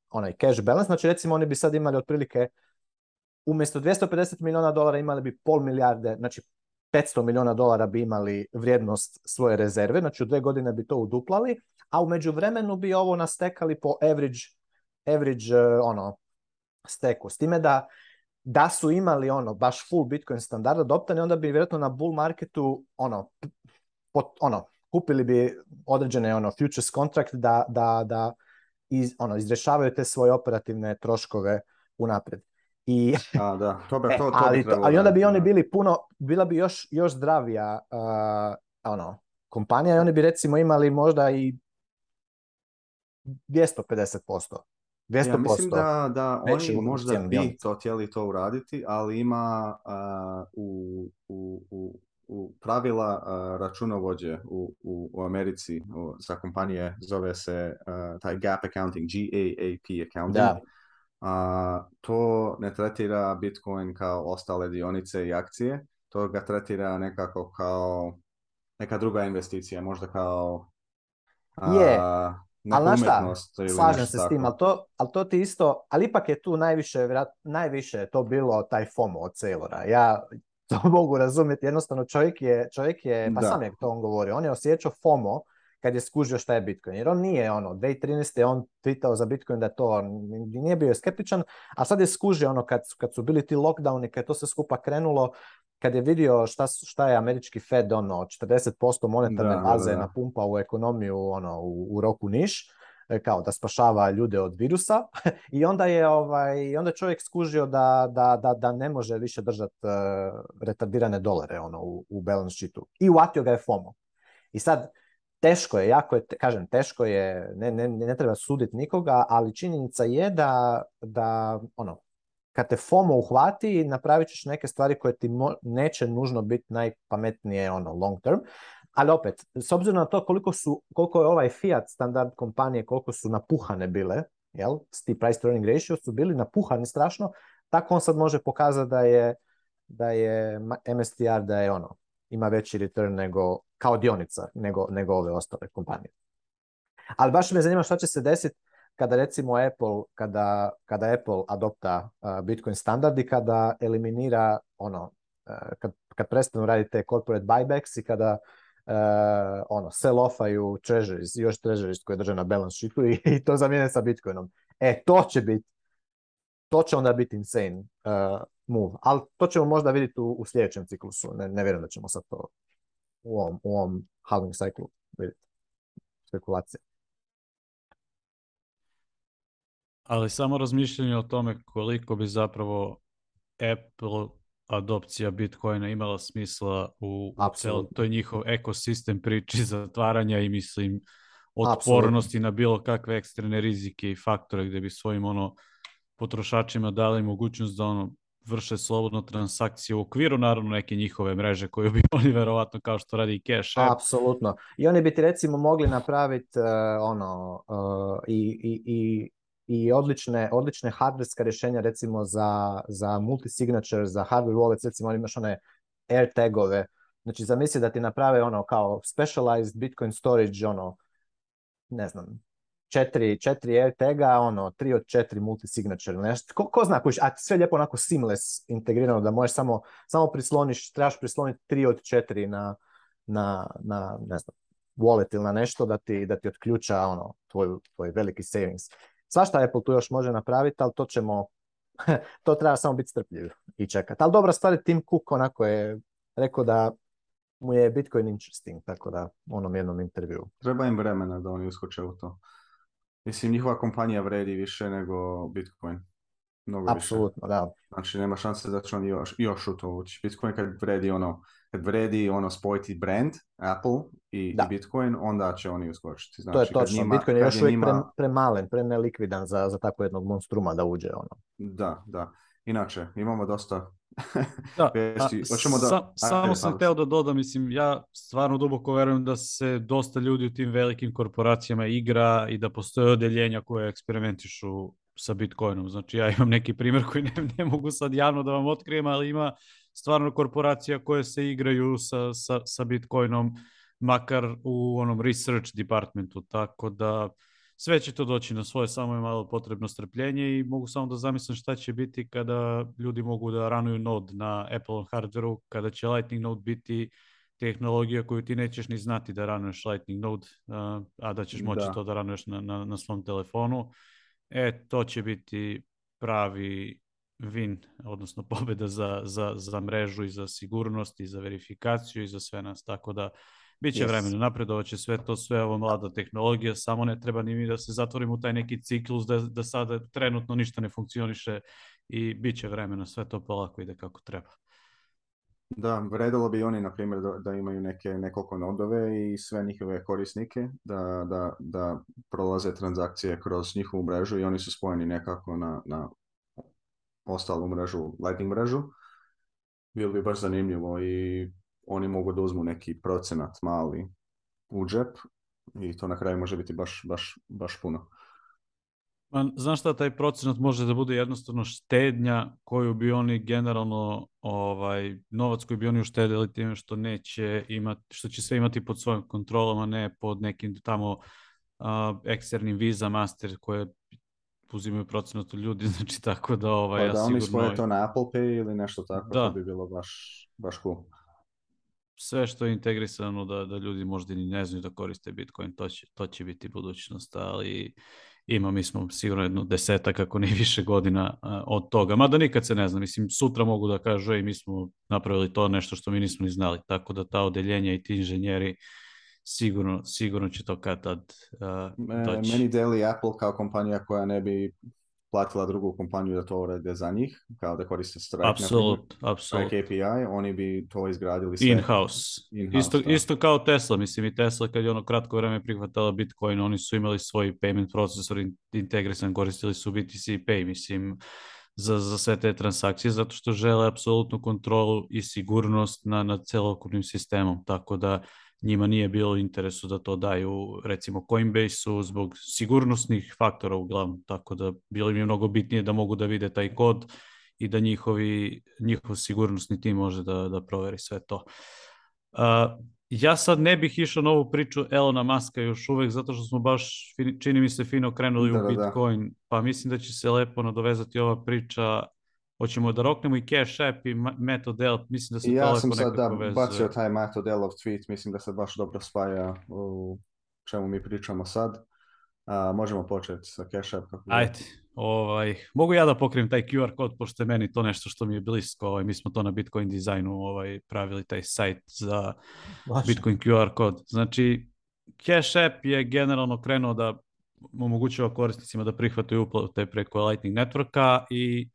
onaj cash balance, znači recimo oni bi sad imali otprilike umjesto 250 miliona dolara imali bi pol milijarde, znači 500 milijuna dolara bi imali vrijednost svoje rezerve, znači u dve godine bi to uduplali, a u međuvremenu bi ovo nastekali po average, average e, ono, steku. S time da da su imali ono baš full Bitcoin standarda adoptan onda bi vjerojatno na bull marketu ono, pot, ono kupili bi određene ono futures contract da, da, da iz, ono, izrešavaju te svoje operativne troškove unaprijed.
I, A, da.
Dobar, e,
to, to,
ali, bi ali onda bi oni da. bili puno, bila bi još, još zdravija uh, ono, kompanija i oni bi recimo imali možda i 250%. 200%.
Ja mislim da, da oni možda bi to htjeli to uraditi, ali ima uh, u, u, u, u, pravila uh, računovođe u, u, u Americi za kompanije zove se uh, taj gap accounting, G-A-A-P accounting. Da a, to ne tretira Bitcoin kao ostale dionice i akcije, to ga tretira nekako kao neka druga investicija, možda kao
a, je, neka ali umetnost. Ili slažem se tako. s tim, ali to, ali to ti isto, ali ipak je tu najviše, najviše to bilo taj FOMO od Sailora. Ja to mogu razumjeti, jednostavno čovjek je, čovjek je pa da. sam je to on govorio, on je osjećao FOMO, kad je skužio šta je Bitcoin. Jer on nije ono, 2013. je on tweetao za Bitcoin da to, nije bio skeptičan, a sad je skužio ono kad, kad su bili ti lockdowni, kad je to sve skupa krenulo, kad je vidio šta, šta je američki Fed ono 40% monetarne da, da, baze da. napumpa u ekonomiju ono u, u roku niš e, kao da spašava ljude od virusa i onda je ovaj onda čovjek skužio da, da, da, da ne može više držati uh, e, retardirane dolare ono u, u balance sheetu i uvatio ga je FOMO. I sad teško je, jako je, kažem, teško je, ne, ne, ne treba suditi nikoga, ali činjenica je da, da ono, kad te FOMO uhvati, napravit ćeš neke stvari koje ti mo- neće nužno biti najpametnije ono, long term. Ali opet, s obzirom na to koliko, su, koliko je ovaj Fiat standard kompanije, koliko su napuhane bile, jel? Ti price to earning ratio su bili napuhani strašno, tako on sad može pokazati da je, da je MSTR, da je ono, ima veći return nego, kao dionica nego, nego ove ostale kompanije. Ali baš me zanima šta će se desiti kada recimo Apple, kada, kada Apple adopta uh, Bitcoin standardi kada eliminira ono, uh, kad, kad prestanu raditi corporate buybacks i kada uh, ono, sell offaju treasuries, još treasuries koje drže na balance sheetu i, i to zamijene sa Bitcoinom. E, to će biti to će onda biti insane uh, move. Ali to ćemo možda vidjeti u, u sljedećem ciklusu. Ne, ne vjerujem da ćemo sad to u ovom, u ovom halving cyclu vidjeti. Spekulacije.
Ali samo razmišljanje o tome koliko bi zapravo Apple adopcija Bitcoina imala smisla u cijelom toj njihov ekosistem priči zatvaranja i mislim otpornosti Absolutno. na bilo kakve ekstremne rizike i faktore gde bi svojim ono potrošačima dali mogućnost da ono vrše slobodno transakcije u okviru naravno neke njihove mreže koju bi oni verovatno kao što radi cash.
app. Apsolutno. I oni bi ti recimo mogli napraviti uh, e, ono uh, i, i, i i odlične, odlične hardverska rješenja recimo za, za multisignature, za hardware wallets, recimo imaš one air tagove, znači zamisli da ti naprave ono kao specialized Bitcoin storage, ono, ne znam, četiri, četiri AirTaga, ono, tri od četiri multisignature, nešto, ko, ko zna, kojiš, a sve lijepo onako seamless integrirano, da možeš samo, samo prisloniš, trebaš prisloniti tri od četiri na, na, na ne znam, wallet ili na nešto da ti, da ti otključa ono, tvoj, tvoj veliki savings. Svašta Apple tu još može napraviti, ali to ćemo, to treba samo biti strpljiv i čekati. Ali dobra stvar je Tim Cook onako je rekao da mu je Bitcoin interesting, tako da onom jednom intervju.
Treba im vremena da oni uskoče u to. Mislim, njihova kompanija vredi više nego Bitcoin.
Mnogo Apsolutno, više. da.
Znači, nema šanse da će on još, još u to ući. Bitcoin kad vredi ono, kad vredi ono spojiti brand, Apple i, da. i Bitcoin, onda će oni uskočiti. Znači,
to je znači, točno, njima, Bitcoin je još uvijek njima... premalen, pre premalen, prenelikvidan za, za tako jednog monstruma da uđe. Ono.
Da, da. Inače, imamo dosta da, vesti. Hoćemo da... Sa, samo sam hteo da dodam, mislim, ja stvarno duboko verujem da se dosta ljudi u tim velikim korporacijama igra i da postoje odeljenja koje eksperimentišu sa Bitcoinom. Znači ja imam neki primer koji ne, ne mogu sad javno da vam otkrijem, ali ima stvarno korporacija koje se igraju sa, sa, sa Bitcoinom, makar u onom research departmentu, tako da sve će to doći na svoje, samo je malo potrebno strpljenje i mogu samo da zamislim šta će biti kada ljudi mogu da ranuju node na Apple hardveru, kada će Lightning Node biti tehnologija koju ti nećeš ni znati da ranuješ Lightning Node, a da ćeš moći da. to da ranuješ na, na, na svom telefonu. E, to će biti pravi win, odnosno pobeda za, za, za mrežu i za sigurnost i za verifikaciju i za sve nas. Tako da Biće yes. vremena, napredovaće sve to, sve ovo mlada tehnologija, samo ne treba ni mi da se zatvorimo u taj neki ciklus da, da sada trenutno ništa ne funkcioniše i biće vremena, sve to polako ide kako treba. Da, vredilo bi oni, na primjer, da, da imaju neke, nekoliko nodove i sve njihove korisnike, da, da, da prolaze transakcije kroz njihovu mrežu i oni su spojeni nekako na, na ostalu mrežu, Lightning mrežu. Bilo bi baš zanimljivo i oni mogu da uzmu neki procenat mali u džep i to na kraju može biti baš, baš, baš puno. Ma, znaš šta, taj procenat može da bude jednostavno štednja koju bi oni generalno, ovaj, novac koji bi oni uštedili time što neće imati, što će sve imati pod svojim a ne pod nekim tamo uh, eksternim Visa master koje uzimaju procenat od ljudi, znači tako da ovaj, pa, ja da sigurno... Da oni spoje to na Apple Pay ili nešto tako, da. to bi bilo baš, baš cool sve što je integrisano da, da ljudi možda i ne znaju da koriste Bitcoin, to će, to će biti budućnost, ali ima, mi smo sigurno jedno desetak, ako ne više godina a, od toga, mada nikad se ne zna, mislim, sutra mogu da kažu, i mi smo napravili to nešto što mi nismo ni znali, tako da ta odeljenja i ti inženjeri sigurno, sigurno će to kad tad uh, doći. Meni deli Apple kao kompanija koja ne bi platila drugu kompaniju da to urade za njih, kao da koriste Stripe. absolut. apsolut. API, oni bi to izgradili sve. In-house. in isto, da. isto kao Tesla, mislim i Tesla kad je ono kratko vreme prihvatala Bitcoin, oni su imali svoj payment procesor integrisan, koristili su BTC Pay, mislim, za, za sve te transakcije, zato što žele apsolutnu kontrolu i sigurnost na, na celokupnim sistemom, tako da njima nije bilo interesu da to daju recimo Coinbase-u zbog sigurnosnih faktora uglavnom, tako da bilo im je mnogo bitnije da mogu da vide taj kod i da njihovi, njihov sigurnosni tim može da, da proveri sve to. Uh, ja sad ne bih išao na ovu priču Elona Maska još uvek, zato što smo baš, čini mi se, fino krenuli da, u Bitcoin, da, da. da. pa mislim da će se lepo nadovezati ova priča Hoćemo da roknemo i Cash App i Method Elf, mislim da se ja to sam sad da, povezuje. bacio taj Method Elf tweet, mislim da se baš dobro spaja u čemu mi pričamo sad. A, možemo početi sa Cash App. Kako Ajde, ovaj, mogu ja da pokrijem taj QR kod, pošto je meni to nešto što mi je blisko, ovaj, mi smo to na Bitcoin dizajnu ovaj, pravili taj sajt za Vaša. Bitcoin QR kod. Znači, Cash App je generalno krenuo da omogućava korisnicima da prihvataju uplate preko Lightning Networka i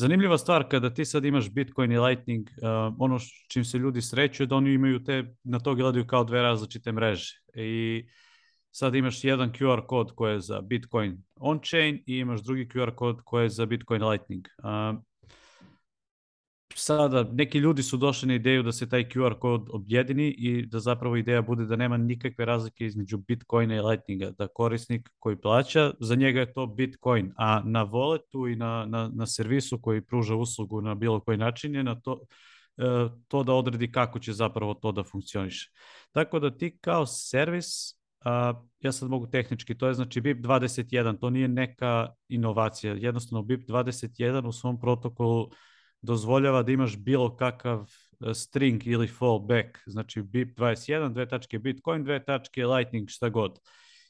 Zanimljiva stvar, kada ti sad imaš Bitcoin i Lightning, uh, ono čim se ljudi sreću je da oni imaju te, na to gledaju kao dve različite mreže. I sad imaš jedan QR kod koji je za Bitcoin on-chain i imaš drugi QR kod koji je za Bitcoin Lightning. Uh, sada neki ljudi su došli na ideju da se taj QR kod objedini i da zapravo ideja bude da nema nikakve razlike između Bitcoina i Lightninga, da korisnik koji plaća, za njega je to Bitcoin, a na voletu i na, na, na servisu koji pruža uslugu na bilo koji način je na to, e, to da odredi kako će zapravo to da funkcioniše. Tako da ti kao servis ja sad mogu tehnički, to je znači BIP 21, to nije neka inovacija, jednostavno BIP 21 u svom protokolu dozvoljava da imaš bilo kakav e, string ili fallback, znači BIP21, dve tačke Bitcoin, dve tačke Lightning, šta god.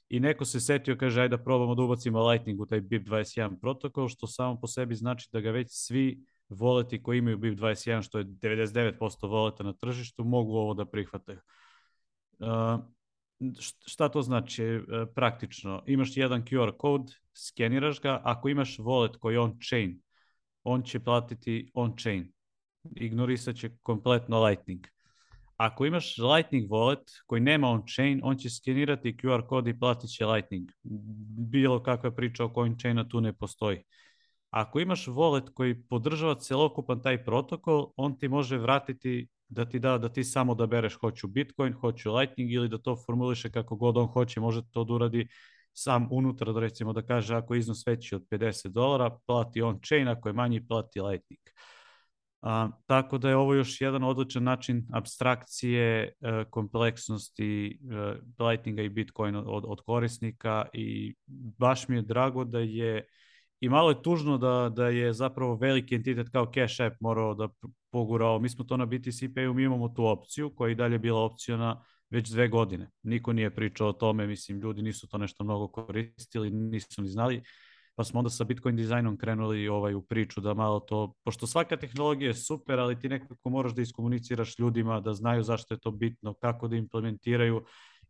I neko se setio, kaže, ajde da probamo da ubacimo Lightning u taj BIP21 protokol, što samo po sebi znači da ga već svi voleti koji imaju BIP21, što je 99% voleta na tržištu, mogu ovo da prihvate. E, šta to znači e, praktično? Imaš jedan QR kod, skeniraš ga, ako imaš wallet koji je on chain, on će platiti on-chain. Ignorisat će kompletno Lightning. Ako imaš Lightning wallet koji nema on-chain, on će skenirati QR kod i platit će Lightning. Bilo kakva priča oko on-chaina tu ne postoji. Ako imaš wallet koji podržava celokupan taj protokol, on ti može vratiti da ti da, da ti samo da bereš hoću Bitcoin, hoću Lightning ili da to formuliše kako god on hoće, može to da uradi sam unutra, da recimo da kaže ako iznos veći od 50 dolara, plati on-chain, ako je manji, plati lightning. A, tako da je ovo još jedan odličan način abstrakcije e, kompleksnosti e, Lightninga i Bitcoina od, od korisnika i baš mi je drago da je i malo je tužno da, da je zapravo veliki entitet kao Cash App morao da pogurao. Mi smo to na BTC Payu, mi imamo tu opciju koja je i dalje bila opcija na već dve godine. Niko nije pričao o tome, mislim, ljudi nisu to nešto mnogo koristili, nisu ni znali, pa smo onda sa Bitcoin dizajnom krenuli ovaj, u priču da malo to, pošto svaka tehnologija je super, ali ti nekako moraš da iskomuniciraš ljudima, da znaju zašto je to bitno, kako da implementiraju,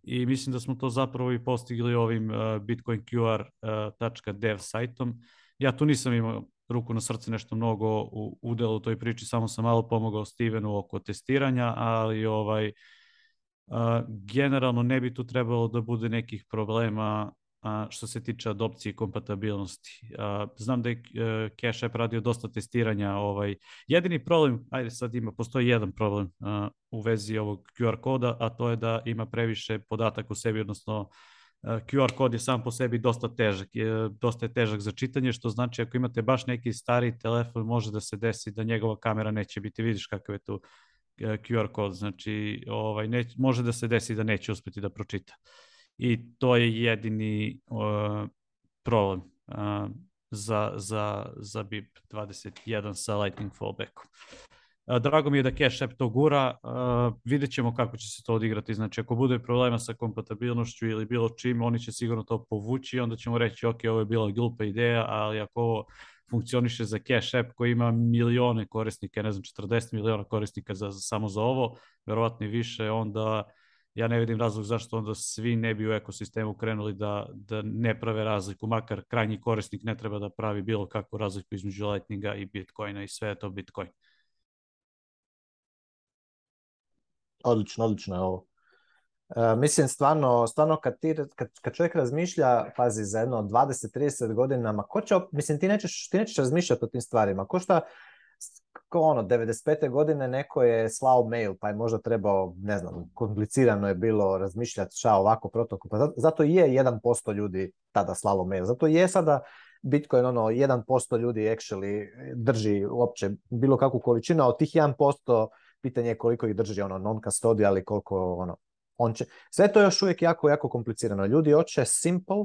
i mislim da smo to zapravo i postigli ovim uh, eh, bitcoinqr.dev eh, sajtom. Ja tu nisam imao ruku na srce nešto mnogo u udelu u toj priči, samo sam malo pomogao Stevenu oko testiranja, ali ovaj generalno ne bi tu trebalo da bude nekih problema što se tiče adopcije i kompatibilnosti. Znam da je e, Cash App radio dosta testiranja. Ovaj. Jedini problem, ajde sad ima, postoji jedan problem u vezi ovog QR koda, a to je da ima previše podataka u sebi, odnosno e, QR kod je sam po sebi dosta težak, e, dosta je težak za čitanje, što znači ako imate baš neki stari telefon, može da se desi da njegova kamera neće biti, vidiš kakav je tu E, QR kod, znači ovaj, neć, može da se desi da neće uspeti da pročita. I to je jedini uh, problem uh, za, za, za BIP 21 sa Lightning fallbackom. Uh, drago mi je da Cash App to gura, uh, vidjet ćemo kako će se to odigrati, znači ako bude problema sa kompatibilnošću ili bilo čim, oni će sigurno to povući i onda ćemo reći ok, ovo je bila glupa ideja, ali ako ovo funkcioniše za Cash App koji ima milione korisnika, ne znam, 40 miliona korisnika za, za samo za ovo, verovatno i više, onda ja ne vidim razlog zašto onda svi ne bi u ekosistemu krenuli da, da ne prave razliku, makar krajnji korisnik ne treba da pravi bilo kakvu razliku između Lightninga i Bitcoina i sve je to Bitcoin.
Odlično, odlično je ovo. Uh, mislim, stvarno, stvarno kad, ti, kad, kad čovjek razmišlja, pazi, za jedno 20-30 godina, ma ko će, mislim, ti nećeš, ti nećeš razmišljati o tim stvarima. Ko šta, ko ono, 95. godine neko je slao mail, pa je možda trebao, ne znam, komplicirano je bilo razmišljati šta ovako protokol. Pa zato, je 1% ljudi tada slalo mail. Zato je sada Bitcoin ono 1% ljudi actually drži uopće bilo kakvu količinu, a od tih 1% pitanje je koliko ih drži ono non custodial ali koliko ono on će, sve to još uvijek jako, jako komplicirano. Ljudi hoće simple,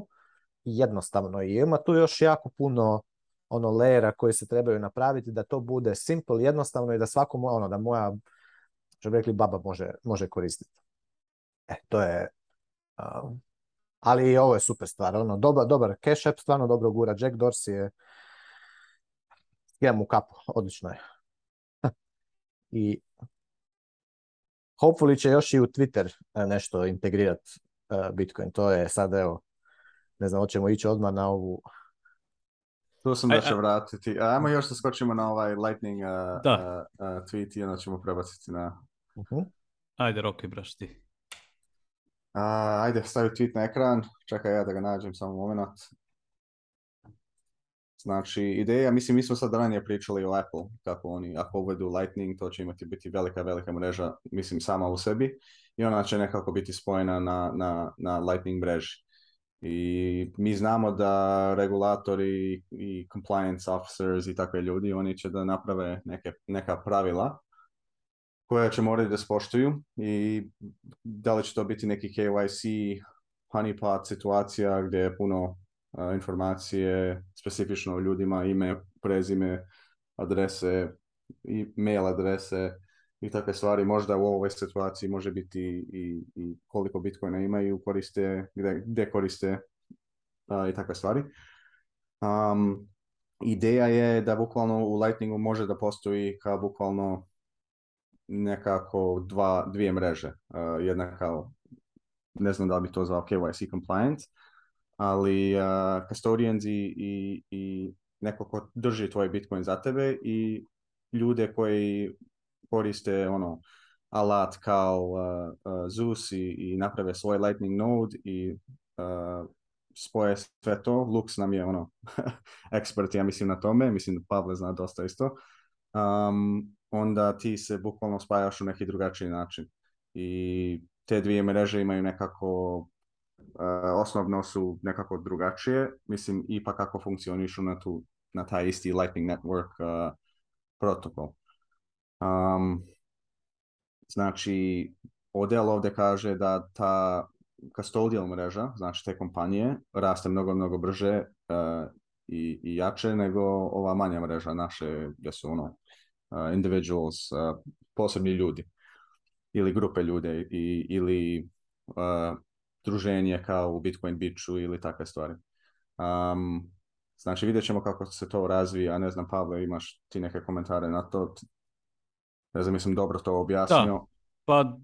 jednostavno i ima tu još jako puno ono lera koji se trebaju napraviti da to bude simple, jednostavno i da svako moja, ono, da moja, što bi rekli, baba može, može koristiti. E, to je, um, ali i ovo je super stvar, ono, doba, dobar cash app, stvarno dobro gura, Jack Dorsey je, ja mu kapu, odlično je. I hopefully će još i u Twitter e, nešto integrirat e, Bitcoin. To je sad evo, ne znam, hoćemo ići odmah na ovu...
Tu sam da će vratiti. Ajmo još da skočimo na ovaj lightning uh, da. Uh, tweet i onda ćemo prebaciti na... -huh. Mhm. Ajde, Roki, braš ti. ajde, stavi tweet na ekran. Čekaj ja da ga nađem samo moment. Znači, ideja, mislim, mi smo sad ranije pričali o Apple, kako oni, ako uvedu Lightning, to će imati biti velika, velika mreža, mislim, sama u sebi i ona će nekako biti spojena na, na, na Lightning mreži. I mi znamo da regulatori i compliance officers i takve ljudi, oni će da naprave neke, neka pravila koja će morati da spoštuju i da li će to biti neki KYC honeypot situacija gdje je puno informacije specifično o ljudima, ime, prezime, adrese, i mail adrese i takve stvari. Možda u ovoj situaciji može biti i, i koliko bitcoina imaju, koriste, gde, gde koriste a, i takve stvari. Um, ideja je da bukvalno u Lightningu može da postoji kao bukvalno nekako dva, dvije mreže. Uh, jedna kao, ne znam da li bi to zvao KYC compliant, ali uh, custodians i, i, i neko ko drži tvoj Bitcoin za tebe i ljude koji koriste ono alat kao uh, uh, Zeus i, i, naprave svoj Lightning node i uh, spoje sve to. Lux nam je ono ekspert, ja mislim na tome, mislim da Pavle zna dosta isto. Um, onda ti se bukvalno spajaš u neki drugačiji način. I te dvije mreže imaju nekako E, osnovno su nekako drugačije, mislim ipak kako funkcionišu na, tu, na taj isti Lightning Network uh, protokol. Um, znači, Odel ovdje kaže da ta custodial mreža, znači te kompanije, raste mnogo, mnogo brže uh, i, i jače nego ova manja mreža naše, gdje su ono, uh, individuals, posebni ljudi ili grupe ljude i, ili uh, druženje kao u Bitcoin Beachu ili takve stvari. Um, znači vidjet ćemo kako se to razvija, ne znam Pavle imaš ti neke komentare na to, ne znam mislim dobro to objasnio. Da. Pa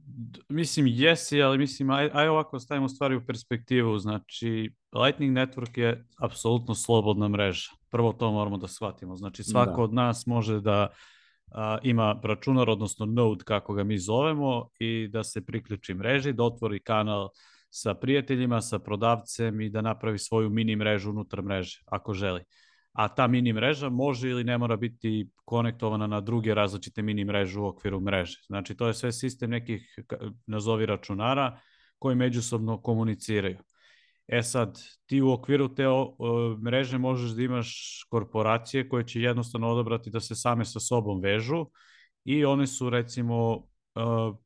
mislim jesi, ali mislim aj, aj ovako stavimo stvari u perspektivu, znači Lightning Network je apsolutno slobodna mreža, prvo to moramo da shvatimo, znači da. svako da. od nas može da a, ima računar, odnosno node kako ga mi zovemo i da se priključi mreži, da otvori kanal sa prijateljima, sa prodavcem i da napravi svoju mini mrežu unutar mreže, ako želi. A ta mini mreža može ili ne mora biti konektovana na druge različite mini mreže u okviru mreže. Znači, to je sve sistem nekih, nazovi računara, koji međusobno komuniciraju. E sad, ti u okviru te o, o, mreže možeš da imaš korporacije koje će jednostavno odabrati da se same sa sobom vežu i one su recimo e,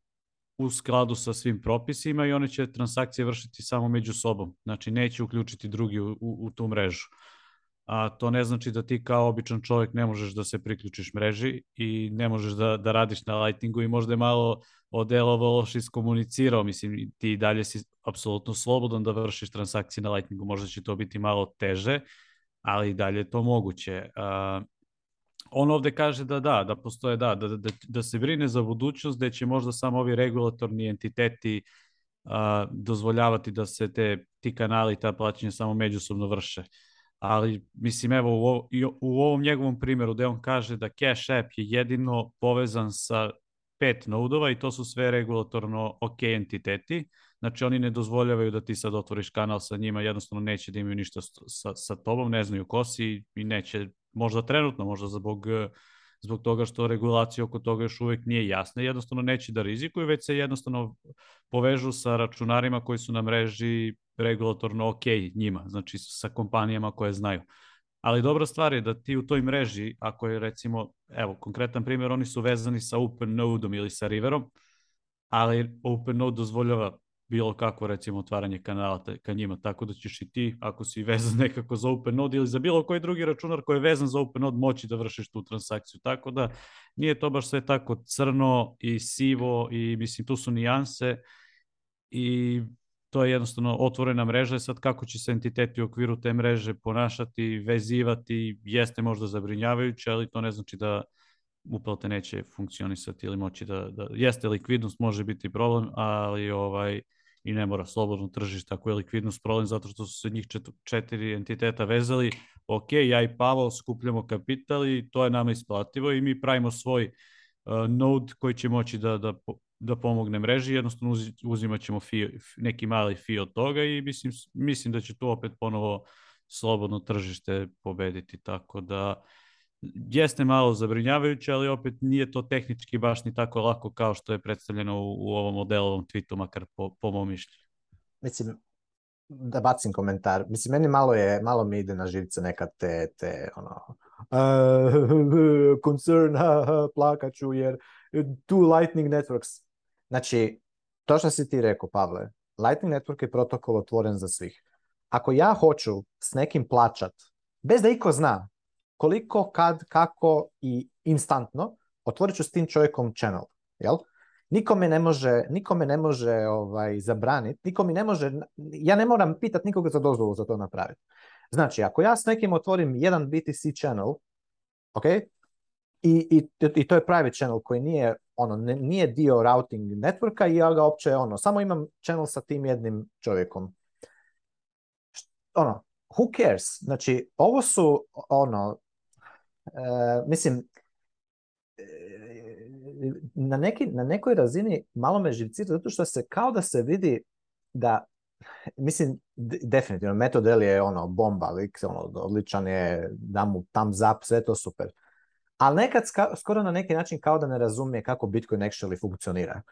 u skladu sa svim propisima i one će transakcije vršiti samo među sobom. Znači, neće uključiti drugi u, u, u tu mrežu. A to ne znači da ti kao običan čovjek ne možeš da se priključiš mreži i ne možeš da, da radiš na Lightningu i možda je malo odelovao loše iskomunicirao. Mislim, ti dalje si apsolutno slobodan da vršiš transakcije na Lightningu. Možda će to biti malo teže, ali dalje je to moguće. A, on ovde kaže da da, da postoje, da, da, da, da se brine za budućnost, da će možda samo ovi regulatorni entiteti a, dozvoljavati da se te, ti kanali ta plaćanja samo međusobno vrše. Ali, mislim, evo, u, u ovom njegovom primjeru gde on kaže da Cash App je jedino povezan sa pet nodova i to su sve regulatorno ok entiteti, uh, Znači oni ne dozvoljavaju da ti sad otvoriš kanal sa njima, jednostavno neće da imaju ništa sa, sa tobom, ne znaju ko si i neće, možda trenutno, možda zbog, eh, zbog toga što regulacija oko toga još uvek nije jasna, jednostavno neće da rizikuju, već se jednostavno povežu sa računarima koji su na mreži regulatorno ok njima, znači sa kompanijama koje znaju. Ali dobra stvar je da ti u toj mreži, ako je recimo, evo, konkretan primjer, oni su vezani sa OpenNode-om ili sa Riverom, ali OpenNode dozvoljava bilo kako recimo otvaranje kanala ka njima, tako da ćeš i ti ako si vezan nekako za OpenNode ili za bilo koji drugi računar koji je vezan za OpenNode moći da vršiš tu transakciju, tako da nije to baš sve tako crno i sivo i mislim tu su nijanse i to je jednostavno otvorena mreža i e sad kako će se entiteti u okviru te mreže ponašati, vezivati, jeste možda zabrinjavajuće, ali to ne znači da uplate neće funkcionisati ili moći da, da jeste likvidnost može biti problem, ali ovaj i ne mora slobodno tržište ako je likvidnost problem zato što su se njih četiri entiteta vezali, ok, ja i Pavel skupljamo kapital i to je nama isplativo i mi pravimo svoj uh, node koji će moći da, da, da pomogne mreži, jednostavno uz, uzimat ćemo fee, neki mali fi od toga i mislim, mislim da će tu opet ponovo slobodno tržište pobediti, tako da uh, jeste malo zabrinjavajuće, ali opet nije to tehnički baš ni tako lako kao što je predstavljeno u, u ovom modelovom tweetu, makar po, po mom mišljenju.
Mislim, da bacim komentar. Mislim, meni malo je, malo mi ide na živce neka te, te ono, uh, concern, uh, plakaću, jer tu Lightning Networks. Znači, to što si ti rekao, Pavle, Lightning Network je protokol otvoren za svih. Ako ja hoću s nekim plaćat, bez da iko zna, koliko, kad, kako i instantno otvorit ću s tim čovjekom channel, jel? Niko me ne može, nikome ne može ovaj, zabraniti, niko mi ne može, ja ne moram pitati nikoga za dozvolu za to napraviti. Znači, ako ja s nekim otvorim jedan BTC channel, ok, i, i, i to je private channel koji nije, ono, ne, nije dio routing networka i ja ga opće, ono, samo imam channel sa tim jednim čovjekom. Ono, who cares? Znači, ovo su, ono, E, mislim, e, na, neki, na nekoj razini malo me živcira zato što se kao da se vidi da mislim, definitivno, metodel je ono, bomba, lik, ono, odličan je, da mu thumbs up, sve to super. Ali nekad ska, skoro na neki način kao da ne razumije kako Bitcoin actually funkcionira.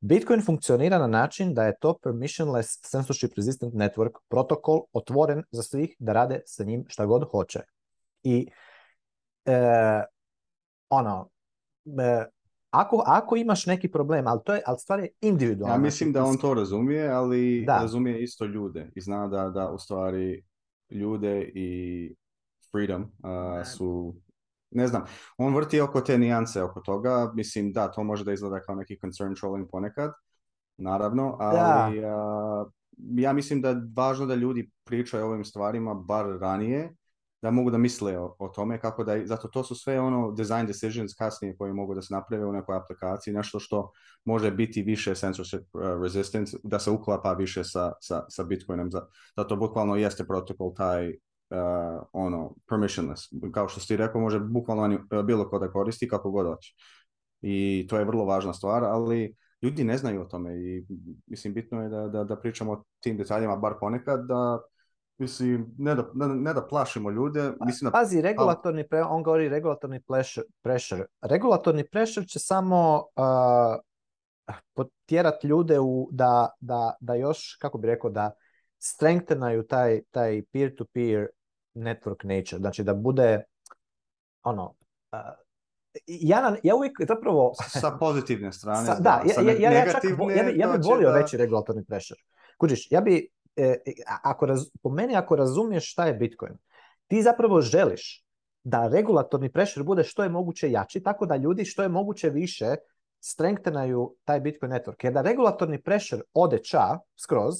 Bitcoin funkcionira na način da je to permissionless censorship resistant network protokol otvoren za svih da rade sa njim šta god hoće. I e, ono, e, ako, ako imaš neki problem, ali to je, ali stvar je individualna. Ja mislim da on to razumije, ali da. razumije isto ljude i zna da, da u stvari ljude i freedom uh, su, ne znam, on vrti oko te nijance oko toga, mislim da, to može da izgleda kao neki concern trolling ponekad, naravno, da. ali uh, ja mislim da je važno da ljudi pričaju o ovim stvarima bar ranije, da mogu da misle o, o, tome, kako da, zato to su sve ono design decisions kasnije koje mogu da se naprave u nekoj aplikaciji, nešto što može biti više censorship uh, resistance da se uklapa više sa, sa, sa Bitcoinom, zato bukvalno jeste protokol taj uh, ono, permissionless, kao što ste rekao, može bukvalno uh, bilo ko da koristi kako god hoće. I to je vrlo važna stvar, ali ljudi ne znaju o tome i mislim bitno je da, da, da pričamo o tim detaljima bar ponekad da Mislim, ne da, ne, ne da plašimo ljude. Pa, mislim, da... Pazi, regulatorni, pre, on govori regulatorni pressure. Regulatorni pressure će samo uh, potjerat ljude u, da, da, da još, kako bi rekao, da strengthenaju taj, taj peer-to-peer network nature. Znači da bude ono, uh, ja, na, ja uvijek zapravo... Sa pozitivne strane. Sa, da, da ja, ja, ja, ja, čak, ja, ja bi volio da... veći regulatorni pressure. Kužiš, ja bi e, e ako raz, po meni ako razumiješ šta je Bitcoin, ti zapravo želiš da regulatorni pressure bude što je moguće jači, tako da ljudi što je moguće više strengthenaju taj Bitcoin network. Jer da regulatorni pressure ode ča skroz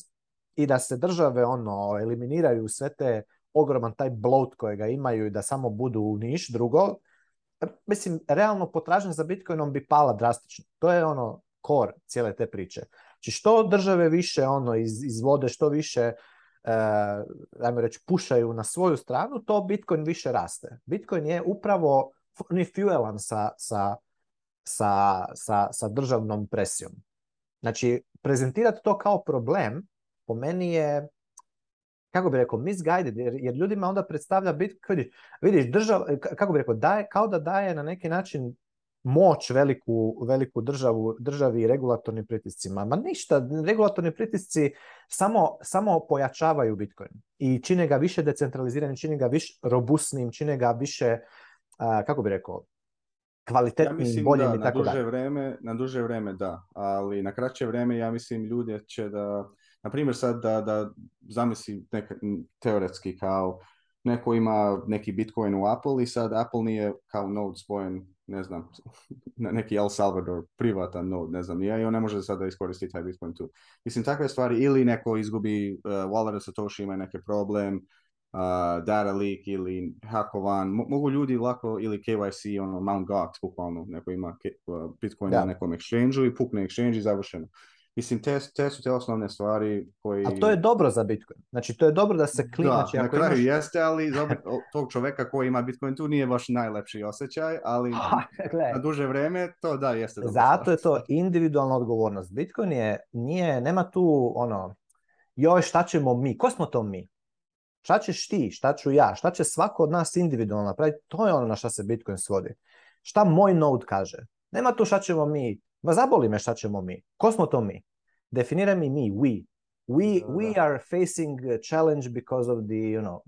i da se države ono eliminiraju sve te ogroman taj bloat kojega imaju i da samo budu u niš drugo, mislim, realno potražnja za Bitcoinom bi pala drastično. To je ono core cijele te priče. Znači što države više ono iz, izvode, što više e, ajmo reći, pušaju na svoju stranu, to Bitcoin više raste. Bitcoin je upravo ni fuelan sa, sa, sa, sa, državnom presijom. Znači, prezentirati to kao problem, po meni je, kako bi rekao, misguided, jer, jer ljudima onda predstavlja Bitcoin, vidiš, država, kako bi rekao, daje, kao da daje na neki način moć veliku, veliku državu, državi i regulatornim pritiscima. Ma ništa, regulatorni pritisci samo, samo pojačavaju Bitcoin i čine ga više decentraliziranim, čine ga više robustnim, čine ga više, a, kako bi rekao, kvalitetnim, ja da boljim i tako dalje. Vreme, na duže vreme da, ali na kraće vreme ja mislim ljudi će da, na primjer sad da, da zamislim neka, teoretski kao neko ima neki Bitcoin u Apple i sad Apple nije kao node spojen ne znam, na neki El Salvador privatan node, ne znam, ja i on ne može sada iskoristiti taj Bitcoin tu. Mislim, takve stvari, ili neko izgubi uh, e, wallet Satoshi, ima neki problem, uh, data leak ili hakovan, mogu ljudi lako, ili KYC, ono, Mt. Gox, bukvalno, neko ima e, Bitcoin da. na nekom exchange u i pukne exchange i završeno. Mislim, te, te su te osnovne stvari koji... A to je dobro za Bitcoin. Znači, to je dobro da se klima... Da, na kraju imaš... jeste, ali za tog čoveka koji ima Bitcoin tu nije baš najlepši osjećaj, ali ha, na duže vreme to da, jeste dobro. Zato je to individualna odgovornost. Bitcoin je, nije, nema tu ono, joj šta ćemo mi, ko smo to mi? Šta ćeš ti, šta ću ja, šta će svako od nas individualno napraviti, to je ono na šta se Bitcoin svodi. Šta moj node kaže? Nema tu šta ćemo mi, Ma zaboli me šta ćemo mi. Ko smo to mi? Definiraj mi mi, we. We, da, we da. are facing a challenge because of the, you know,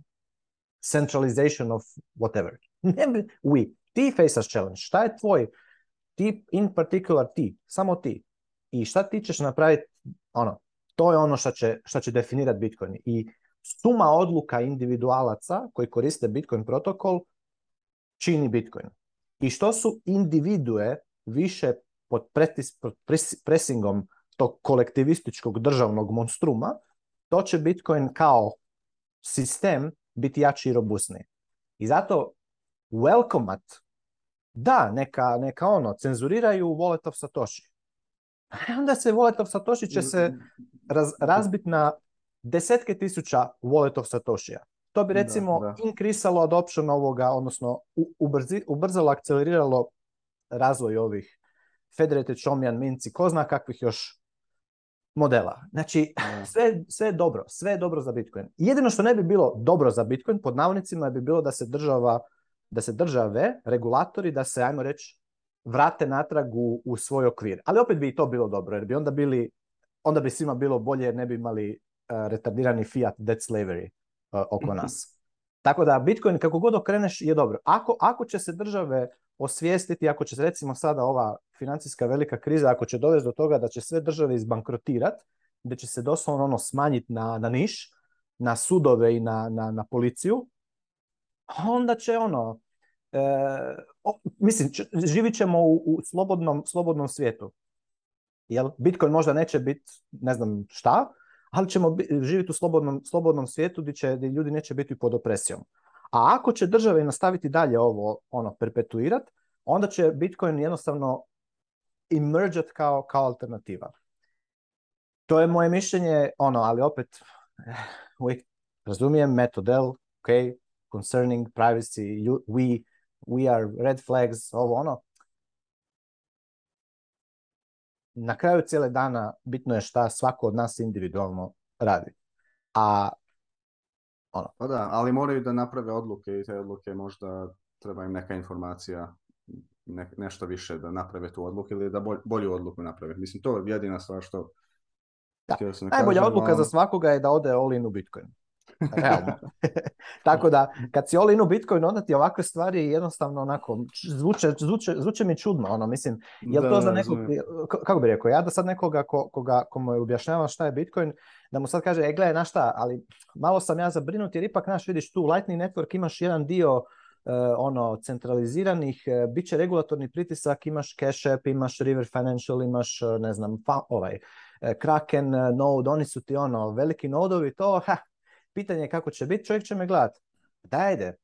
centralization of whatever. Ne, we. Ti faces challenge. Šta je tvoj? Ti, in particular ti. Samo ti. I šta ti ćeš napraviti, ono, to je ono šta će, šta će definirati Bitcoin. I suma odluka individualaca koji koriste Bitcoin protokol čini Bitcoin. I što su individue više pod pretis, pod presingom tog kolektivističkog državnog monstruma, to će Bitcoin kao sistem biti jači i robustniji. I zato welcomeat, da, neka, neka ono, cenzuriraju Wallet of Satoshi. A onda se Wallet of Satoshi će se raz, razbiti na desetke tisuća Wallet of Satoshija. To bi da, recimo da, da. inkrisalo adoption ovoga, odnosno ubrzi, ubrzalo, akceleriralo razvoj ovih Federetić, Omjan, Minci, ko zna kakvih još modela. Znači, da. sve, sve je dobro, sve je dobro za Bitcoin. Jedino što ne bi bilo dobro za Bitcoin, pod navodnicima, bi bilo da se država, da se države, regulatori, da se, ajmo reći, vrate natrag u, u svoj okvir. Ali opet bi i to bilo dobro, jer bi onda bili, onda bi svima bilo bolje ne bi imali uh, retardirani fiat debt slavery uh, oko mhm. nas. Tako da Bitcoin kako god okreneš je dobro. Ako, ako će se države osvijestiti, ako će se recimo sada ova financijska velika kriza, ako će dovesti do toga da će sve države izbankrotirati, da će se doslovno ono smanjiti na, na niš, na sudove i na, na, na policiju, onda će ono, e, o, mislim, č, živit ćemo u, u slobodnom, slobodnom svijetu. Jel? Bitcoin možda neće biti, ne znam šta, ali ćemo živjeti u slobodnom, slobodnom svijetu gdje, će, gdje ljudi neće biti pod opresijom. A ako će države nastaviti dalje ovo ono perpetuirati, onda će Bitcoin jednostavno emergeat kao, kao alternativa. To je moje mišljenje, ono, ali opet, eh, uvijek razumijem, metodel, okay, concerning privacy, you, we, we are red flags, ovo ono. Na kraju cijele dana bitno je šta svako od nas individualno radi. A ono. Pa da, ali moraju da naprave odluke i te odluke možda treba im neka informacija ne, nešto više da naprave tu odluku ili da bolj, bolju odluku naprave. Mislim, to je jedina stvar što... Da. da Najbolja kažem, odluka no... za svakoga je da ode all in u Bitcoin. Tako da, kad si all in u Bitcoin, onda ti ovakve stvari jednostavno onako, zvuče, zvuče, zvuče mi čudno, ono, mislim, je to da, za nekog, kako bih rekao, ja da sad nekoga ko, koga, komu je objašnjava šta je Bitcoin, da mu sad kaže, e, gledaj, na šta, ali malo sam ja zabrinut, jer ipak, naš, vidiš, tu Lightning Network imaš jedan dio E, ono centraliziranih, e, bit će regulatorni pritisak, imaš Cash App, imaš River Financial, imaš e, ne znam, fa, ovaj, Kraken, Node, oni su ti ono veliki nodovi, to ha, pitanje je kako će biti, čovjek će me gledat. Dajde,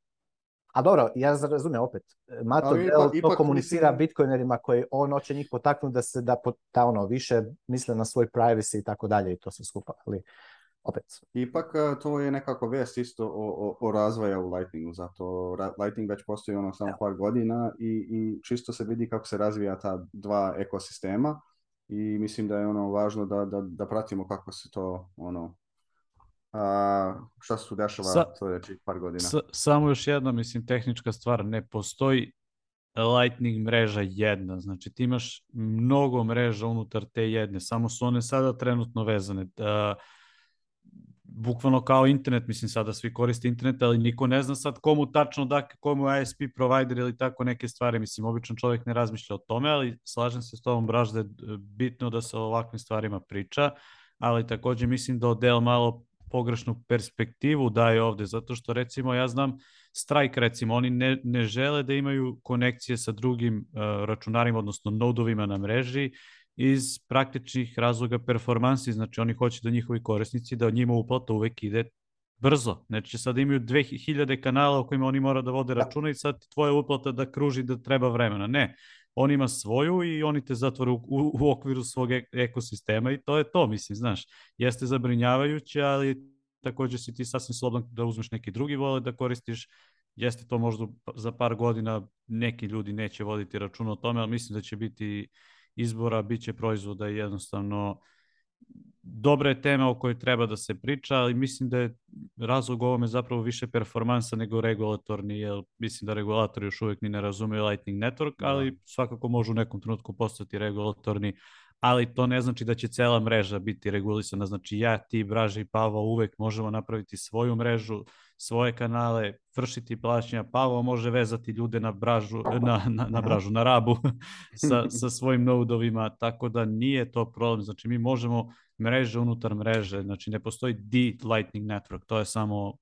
a dobro, ja razumijem opet, Mato Del to komunicira mislim... bitcoinerima koji on hoće njih potaknuti da se da, da ono više misle na svoj privacy i tako dalje i to se skupa. Ali opet. Ipak e, to je nekako vest isto o, o, o razvoja u Lightningu, zato Lightning već postoji ono samo Evo. Da. par godina i, i čisto se vidi kako se razvija ta dva ekosistema i mislim da je ono važno da, da, da pratimo kako se to ono a, šta se tu dešava Sa, par godina. S,
samo još jedno, mislim, tehnička stvar, ne postoji Lightning mreža jedna, znači ti imaš mnogo mreža unutar te jedne, samo su one sada trenutno vezane. Da, bukvalno kao internet, mislim sada svi koriste internet, ali niko ne zna sad komu tačno da, komu ISP provider ili tako neke stvari, mislim obično čovjek ne razmišlja o tome, ali slažem se s tobom Braš da je e, bitno da se o ovakvim stvarima priča, ali takođe mislim da odel malo pogrešnu perspektivu daje ovde, zato što recimo ja znam Strike recimo, oni ne, ne žele da imaju konekcije sa drugim uh, računarima, odnosno nodovima na mreži iz praktičnih razloga performansi, znači oni hoće da njihovi korisnici, da njima uplata uvek ide brzo. Znači sad imaju 2000 kanala o kojima oni mora da vode da. računa i sad tvoja uplata da kruži da treba vremena. Ne, on ima svoju i oni te zatvore u, u, u okviru svog e, ekosistema i to je to, mislim, znaš. Jeste zabrinjavajuće, ali takođe si ti sasvim slobodan da uzmeš neki drugi vole da koristiš. Jeste to možda za par godina neki ljudi neće voditi računa o tome, ali mislim da će biti izbora, bit će proizvoda i jednostavno dobra je tema o kojoj treba da se priča, ali mislim da je razlog ovome zapravo više performansa nego regulatorni, jer mislim da regulatori još uvek ni ne razumeju Lightning Network, da. ali svakako može u nekom trenutku postati regulatorni ali to ne znači da će cela mreža biti regulisana. Znači ja, ti, Braža i Pavo uvek možemo napraviti svoju mrežu, svoje kanale, vršiti plaćanja. Pavo može vezati ljude na Bražu, na, na, na, da. bražu, na Rabu sa, sa svojim nodovima, tako da nije to problem. Znači mi možemo mreže unutar mreže, znači ne postoji D Lightning Network, to je samo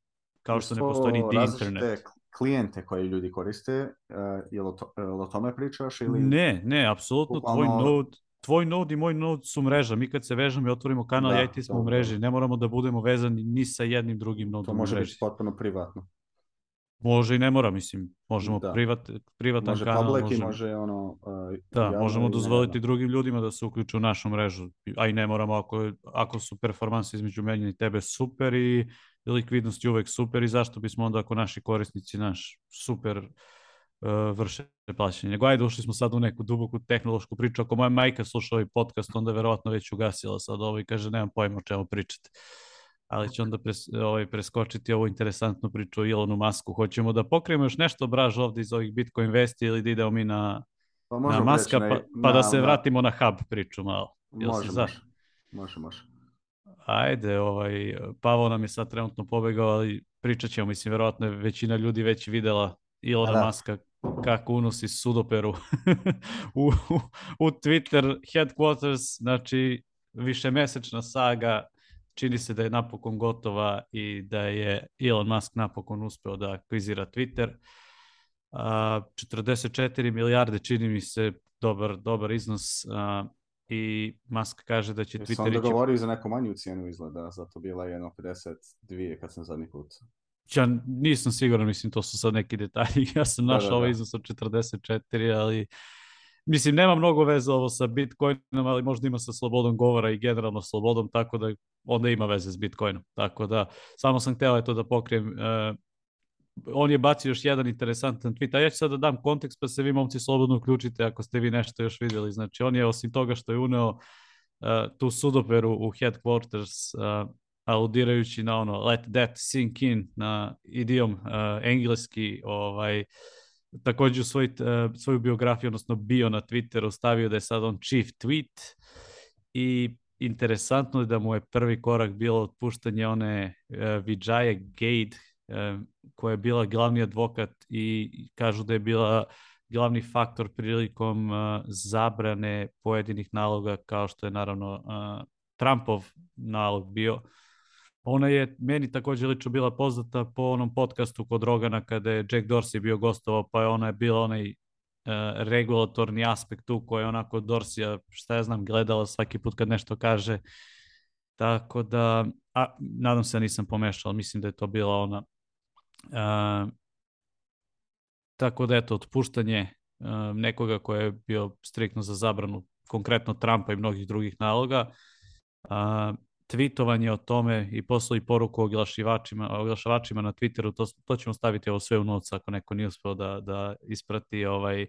kao što ne postoji
ni D Internet klijente koje ljudi koriste, uh, eh, je li o, to, tome pričaš? Ili...
Ne, ne, apsolutno tvoj node tvoj nod i moj nod su mreža. Mi kad se vežemo i otvorimo kanal, da, ja i ti smo u da, mreži. Da. Ne moramo da budemo vezani ni sa jednim drugim nodom
u To može
biti
potpuno privatno.
Može i ne mora, mislim. Možemo da. privat,
privatan može
kanal. Public
možemo, može ono...
Uh, da, možemo dozvoliti drugim ljudima da se uključu u našu mrežu. A i ne moramo ako, ako su performanse između mene i tebe super i likvidnost je uvek super i zašto bismo onda ako naši korisnici naš super Eh, vrše plaćanje. Nego ajde, ušli smo sad u neku duboku tehnološku priču. Ako moja majka sluša ovaj podcast, onda je verovatno već ugasila sad ovo i kaže nemam pojma o čemu pričate. Ali će onda pres, ovaj, preskočiti ovu interesantnu priču o Elonu Masku. Hoćemo da pokrijemo još nešto braž ovde iz ovih Bitcoin vesti ili da idemo mi na, pa na Maska pa, pa da na, pa, pa na, da se na... vratimo na hub priču malo.
Jel može, može. može, može.
Ajde, ovaj, Pavo nam je sad trenutno pobegao, ali pričat ćemo, mislim, verovatno je većina ljudi već videla Ilona pa da. Maska kako unosi sudoperu u, u Twitter headquarters, znači višemesečna saga čini se da je napokon gotova i da je Elon Musk napokon uspeo da akvizira Twitter. A, 44 milijarde čini mi se dobar, dobar iznos a, i Musk kaže da će Twitter...
Sam dogovorio ići... za neku manju cijenu izgleda, zato bila je 1.52 kad sam zadnji put
ja nisam siguran, mislim, to su sad neki detalji. Ja sam našao da, da, ovaj da. ovaj iznos od 44, ali mislim, nema mnogo veze ovo sa Bitcoinom, ali možda ima sa slobodom govora i generalno slobodom, tako da onda ima veze s Bitcoinom. Tako da, samo sam hteo to da pokrijem uh, on je bacio još jedan interesantan tweet, a ja ću sad da dam kontekst pa se vi momci slobodno uključite ako ste vi nešto još videli. Znači on je osim toga što je uneo uh, tu sudoperu u headquarters uh, aludirajući na ono let that sink in na idiom uh, engleski ovaj takođe u svoj, uh, svoju biografiju odnosno bio na Twitteru stavio da je sad on chief tweet i interesantno je da mu je prvi korak bilo otpuštanje one uh, Vijaya Gate uh, koja je bila glavni advokat i kažu da je bila glavni faktor prilikom uh, zabrane pojedinih naloga kao što je naravno uh, Trumpov nalog bio Ona je meni takođe lično bila poznata po onom podcastu kod Rogana kada je Jack Dorsey bio gostovao, pa je ona je bila onaj uh, regulatorni aspekt tu koji je onako Dorsija, šta ja znam, gledala svaki put kad nešto kaže. Tako da, a, nadam se da nisam pomešao, mislim da je to bila ona. Uh, tako da, eto, otpuštanje uh, nekoga koji je bio striktno za zabranu konkretno Trumpa i mnogih drugih naloga. Uh, tweetovanje o tome i posle i poruku oglašivačima, oglašavačima na Twitteru, to, to ćemo staviti ovo sve u noc ako neko nije uspeo da, da isprati. Ovaj,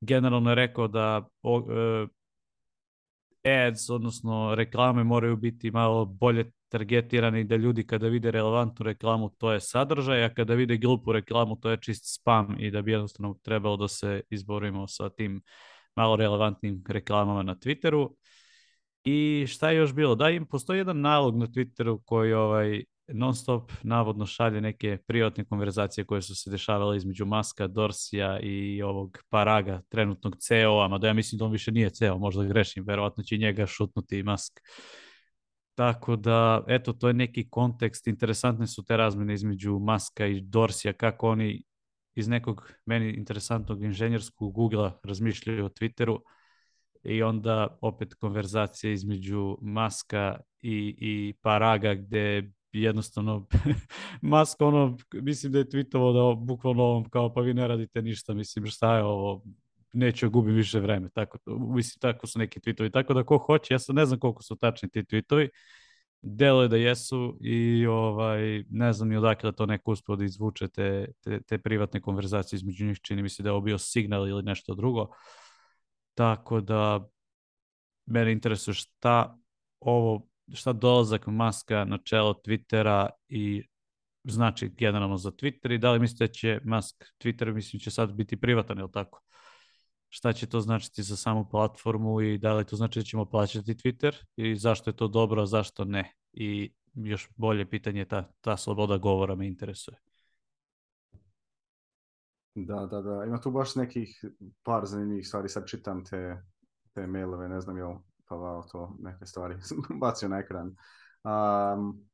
generalno je rekao da o, e, ads, odnosno reklame moraju biti malo bolje targetirani da ljudi kada vide relevantnu reklamu to je sadržaj, a kada vide glupu reklamu to je čist spam i da bi jednostavno trebalo da se izborimo sa tim malo relevantnim reklamama na Twitteru. I šta je još bilo? Da, im postoji jedan nalog na Twitteru koji ovaj, non stop navodno šalje neke privatne konverzacije koje su se dešavale između Maska, Dorsija i ovog Paraga, trenutnog CEO-a, mada ja mislim da on više nije CEO, možda grešim, verovatno će njega šutnuti i Mask. Tako da, eto, to je neki kontekst, interesantne su te razmene između Maska i Dorsija, kako oni iz nekog meni interesantnog inženjerskog Google-a razmišljaju o Twitteru, i onda opet konverzacija između Maska i, i Paraga gde jednostavno Musk ono, mislim da je tweetovao da bukvalno ovom kao pa vi ne radite ništa, mislim šta je ovo, neću gubim više vreme, tako, mislim tako su neki tweetovi, tako da ko hoće, ja sad ne znam koliko su tačni ti tweetovi, delo je da jesu i ovaj, ne znam ni odakle da to neko uspio da izvuče te, te, te privatne konverzacije između njih, čini mi se da je ovo bio signal ili nešto drugo, uh, Tako da mene interesuje šta ovo, šta dolazak Maska na čelo Twittera i znači generalno za Twitter i da li mislite da će Musk Twitter, mislim će sad biti privatan, je li tako? Šta će to značiti za samu platformu i da li to znači da ćemo plaćati Twitter i zašto je to dobro, a zašto ne? I još bolje pitanje ta, ta sloboda govora me interesuje.
Da, da, da. Ima tu baš nekih par zanimljivih stvari. Sad čitam te, te mailove, ne znam pa Pavao to neke stvari bacio na ekran. Um,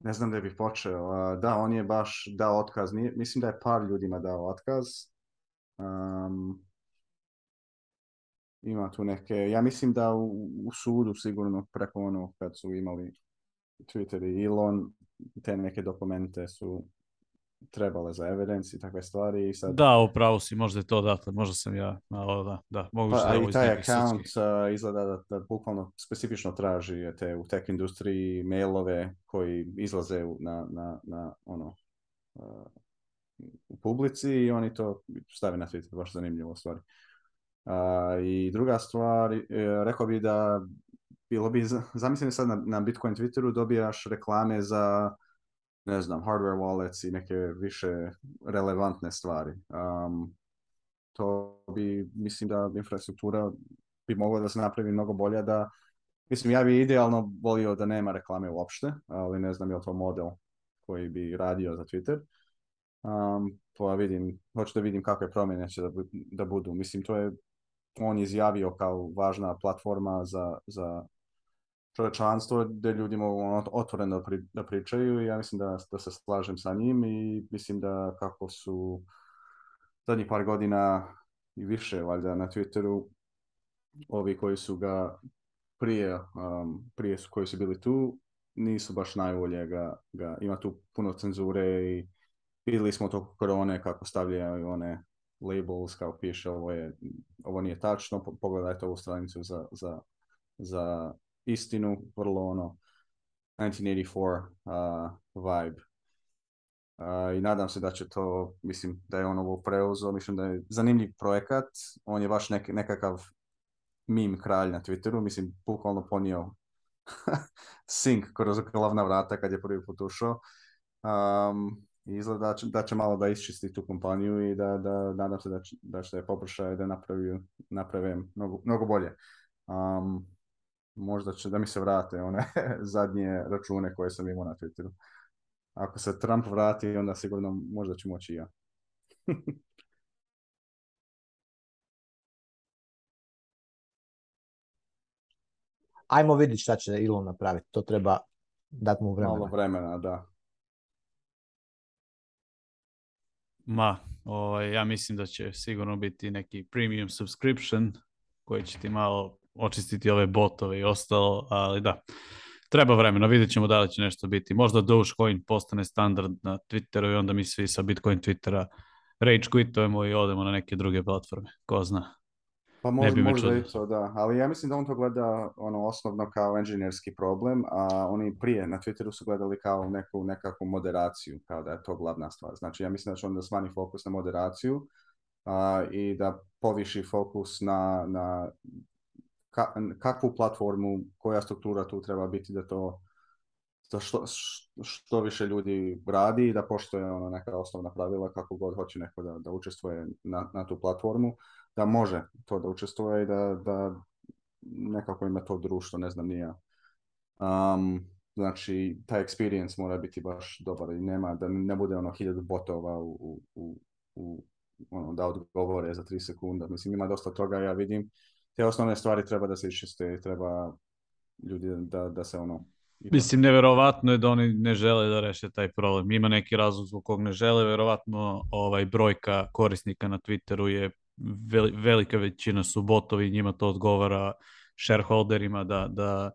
ne znam da bih počeo. Uh, da, on je baš dao otkaz. Nije, mislim da je par ljudima dao otkaz. Um, ima tu neke, ja mislim da u, u sudu sigurno preko ono kad su imali Twitter i Elon, te neke dokumente su trebale za evidence i takve stvari. I sad...
Da, upravo si, možda je to odatle, možda sam ja,
malo
da, da,
mogu pa, da I taj account uh, izgleda da, da bukvalno specifično traži te u tech industriji mailove koji izlaze na, na, na ono, uh, u publici i oni to stave na Twitter, baš zanimljivo stvari. Uh, I druga stvar, e, rekao bi da bilo bi, zamislim sad na, na Bitcoin Twitteru dobijaš reklame za ne znam, hardware wallets i neke više relevantne stvari. Um, to bi, mislim da infrastruktura bi mogla da se napravi mnogo bolja da, mislim, ja bi idealno volio da nema reklame uopšte, ali ne znam je li to model koji bi radio za Twitter. Um, pa vidim, hoću da vidim kakve promjene će da, da budu. Mislim, to je on izjavio kao važna platforma za, za čovečanstvo gde ljudi mogu ono, otvoreno da pri, da pričaju i ja mislim da, da se slažem sa njim i mislim da kako su zadnjih par godina i više valjda na Twitteru ovi koji su ga prije, um, prije su koji su bili tu nisu baš najbolje ga, ga ima tu puno cenzure i videli smo to korone kako stavljaju one labels kao piše ovo je ovo nije tačno pogledajte ovu stranicu za, za, za istinu, vrlo ono 1984 uh, vibe. Uh, I nadam se da će to, mislim, da je on ovo preuzeo, mislim da je zanimljiv projekat, on je baš nek, nekakav mim kralj na Twitteru, mislim, bukvalno ponio sink kroz glavna vrata kad je prvi put ušao. Um, izgleda da će, da će, malo da iščisti tu kompaniju i da, da nadam se da će, da će pokušaj da napravi, naprave mnogo, mnogo bolje. Um, možda će da mi se vrate one zadnje račune koje sam imao na Twitteru. Ako se Trump vrati, onda sigurno možda ću moći i ja. Ajmo vidjeti šta će Elon napraviti. To treba dati mu vremena. Malo vremena, da.
Ma, o, ovaj, ja mislim da će sigurno biti neki premium subscription koji će ti malo očistiti ove botove i ostalo, ali da, treba vremena, vidjet ćemo da li će nešto biti. Možda Dogecoin postane standard na Twitteru i onda mi svi sa Bitcoin Twittera rage quitujemo i odemo na neke druge platforme, ko zna.
Pa možda, ne bi možda i to, da. Ali ja mislim da on to gleda ono, osnovno kao inženjerski problem, a oni prije na Twitteru su gledali kao neku nekakvu moderaciju, kao da je to glavna stvar. Znači, ja mislim da će onda smani fokus na moderaciju a, i da poviši fokus na, na ka, kakvu platformu, koja struktura tu treba biti da to da što, što više ljudi radi i da poštoje ono neka osnovna pravila kako god hoće neko da, da učestvuje na, na tu platformu, da može to da učestvuje i da, da nekako ima to društvo, ne znam, nije. Um, znači, taj experience mora biti baš dobar i nema, da ne bude ono hiljadu botova u, u, u, ono, da odgovore za tri sekunda. Mislim, ima dosta toga, ja vidim, te osnovne stvari treba da se iščiste i treba ljudi da, da se ono...
Da- mislim, neverovatno je da oni ne žele da reše taj problem. Ima neki razlog zbog kog ne žele, verovatno ovaj, brojka korisnika na Twitteru je velika većina su botovi, njima to odgovara shareholderima da, da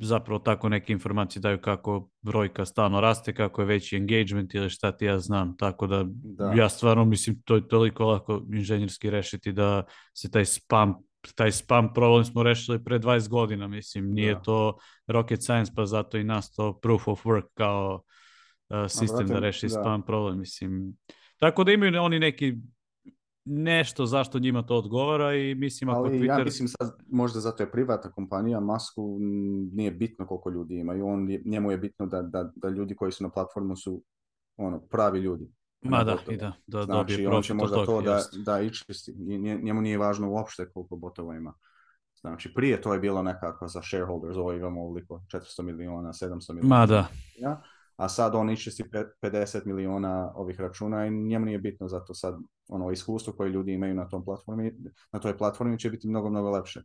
zapravo tako neke informacije daju kako brojka stalno raste, kako je veći engagement ili šta ti ja znam, tako da, da. ja stvarno mislim to je toliko lako inženjerski rešiti da se taj spam taj spam problem smo rešili pre 20 godina, mislim, nije da. to rocket science, pa zato i nastao proof of work kao uh, sistem da reši da. spam problem, mislim. Tako da imaju oni neki nešto zašto njima to odgovara i mislim ako Ali Twitter...
ja mislim sad možda zato je privata kompanija, Masku nije bitno koliko ljudi imaju, on, njemu je bitno da, da, da ljudi koji su na platformu su ono, pravi ljudi.
Ma da, i da, da
znači, dobije on će možda to, to da, da ičisti. Njemu nije važno uopšte koliko botova ima. Znači, prije to je bilo nekako za shareholders, ovo imamo ovoliko 400 miliona, 700 miliona.
Ma da. Ja?
A sad on iščisti 50 miliona ovih računa i njemu nije bitno zato sad ono iskustvo koje ljudi imaju na tom platformi, na toj platformi će biti mnogo, mnogo lepše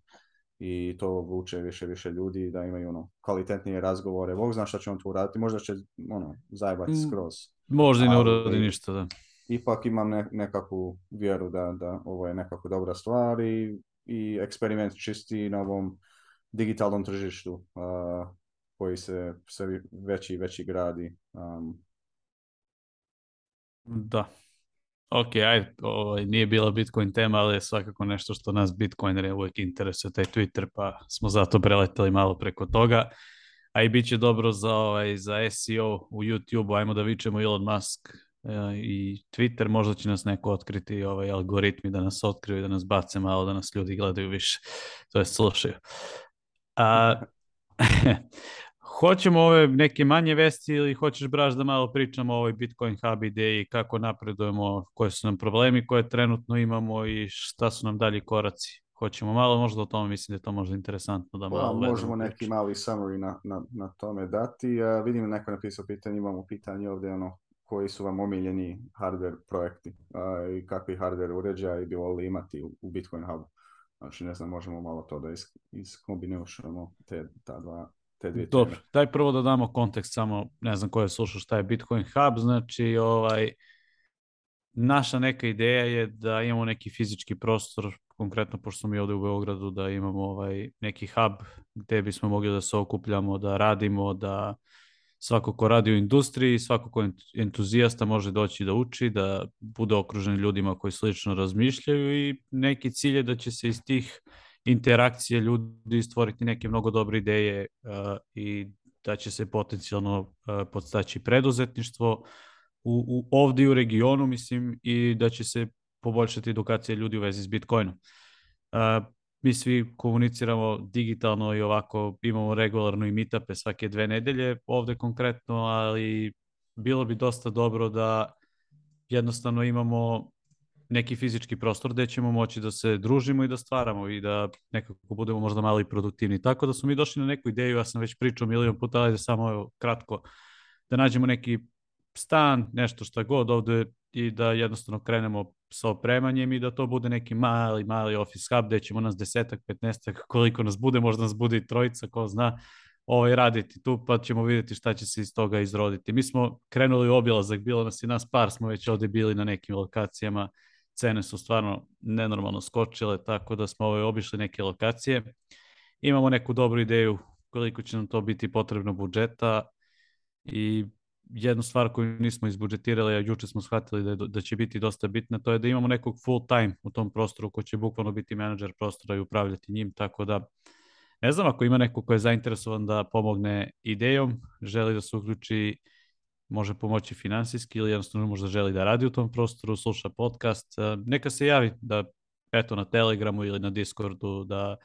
i to vuče više više ljudi da imaju ono kvalitetnije razgovore. Bog zna šta će on tu uraditi, možda će ono zajebati mm. skroz.
Možda
i
ne uradi ništa, da.
Ipak imam ne, nekakvu vjeru da, da ovo je nekako dobra stvar i, i eksperiment čisti na ovom digitalnom tržištu uh, koji se sve veći i veći gradi. Um.
Da, Ok, aj, ovaj, nije bila Bitcoin tema, ali je svakako nešto što nas Bitcoinere uvijek interesuje, taj Twitter, pa smo zato preleteli malo preko toga. A i bit će dobro za, ovaj, za SEO u YouTube-u, ajmo da vičemo Elon Musk e, i Twitter, možda će nas neko otkriti ovaj, algoritmi da nas otkriju i da nas bace malo, da nas ljudi gledaju više, to je slušaju. A, Hoćemo ove neke manje vesti ili hoćeš braš da malo pričamo o ovoj Bitcoin Hub ideji, kako napredujemo, koje su nam problemi koje trenutno imamo i šta su nam dalji koraci? Hoćemo malo možda o tome, mislim da je to možda interesantno da pa, malo... Pa,
možemo
neki
priču. mali summary na, na, na tome dati. Ja e, vidim da neko napisao pitanje, imamo pitanje ovde ono koji su vam omiljeni hardware projekti a, i kakvi hardware uređaji bi volili imati u, u Bitcoin Hubu. Znači, ne znam, možemo malo to da iskombinujemo te ta dva te dvije Dobro, teme.
daj prvo da damo kontekst samo, ne znam ko je slušao šta je Bitcoin Hub, znači ovaj, naša neka ideja je da imamo neki fizički prostor, konkretno pošto smo mi ovde u Beogradu, da imamo ovaj neki hub gde bismo mogli da se okupljamo, da radimo, da svako ko radi u industriji, svako ko je entuzijasta može doći da uči, da bude okružen ljudima koji slično razmišljaju i neki cilj je da će se iz tih interakcije ljudi i stvoriti neke mnogo dobre ideje uh, i da će se potencijalno uh, podstaći preduzetništvo u, u, ovdje u regionu, mislim, i da će se poboljšati edukacija ljudi u vezi s Bitcoinom. Uh, mi svi komuniciramo digitalno i ovako imamo regularno i meetupe svake dve nedelje ovdje konkretno, ali bilo bi dosta dobro da jednostavno imamo neki fizički prostor gde ćemo moći da se družimo i da stvaramo i da nekako budemo možda malo i produktivni. Tako da smo mi došli na neku ideju, ja sam već pričao milion puta, ali da samo evo, kratko, da nađemo neki stan, nešto šta god ovde i da jednostavno krenemo sa opremanjem i da to bude neki mali, mali office hub gde ćemo nas desetak, petnestak, koliko nas bude, možda nas bude i trojica, ko zna, ovaj, raditi tu, pa ćemo vidjeti šta će se iz toga izroditi. Mi smo krenuli u obilazak, bilo nas i nas par, smo već ovde bili na nekim lokacijama, cene su stvarno nenormalno skočile, tako da smo ovaj, obišli neke lokacije. Imamo neku dobru ideju koliko će nam to biti potrebno budžeta i jednu stvar koju nismo izbudžetirali, a juče smo shvatili da, je, da će biti dosta bitna, to je da imamo nekog full time u tom prostoru ko će bukvalno biti menadžer prostora i upravljati njim, tako da ne znam ako ima neko ko je zainteresovan da pomogne idejom, želi da se uključi može pomoći finansijski ili jednostavno možda želi da radi u tom prostoru, sluša podcast, neka se javi da eto na Telegramu ili na Discordu da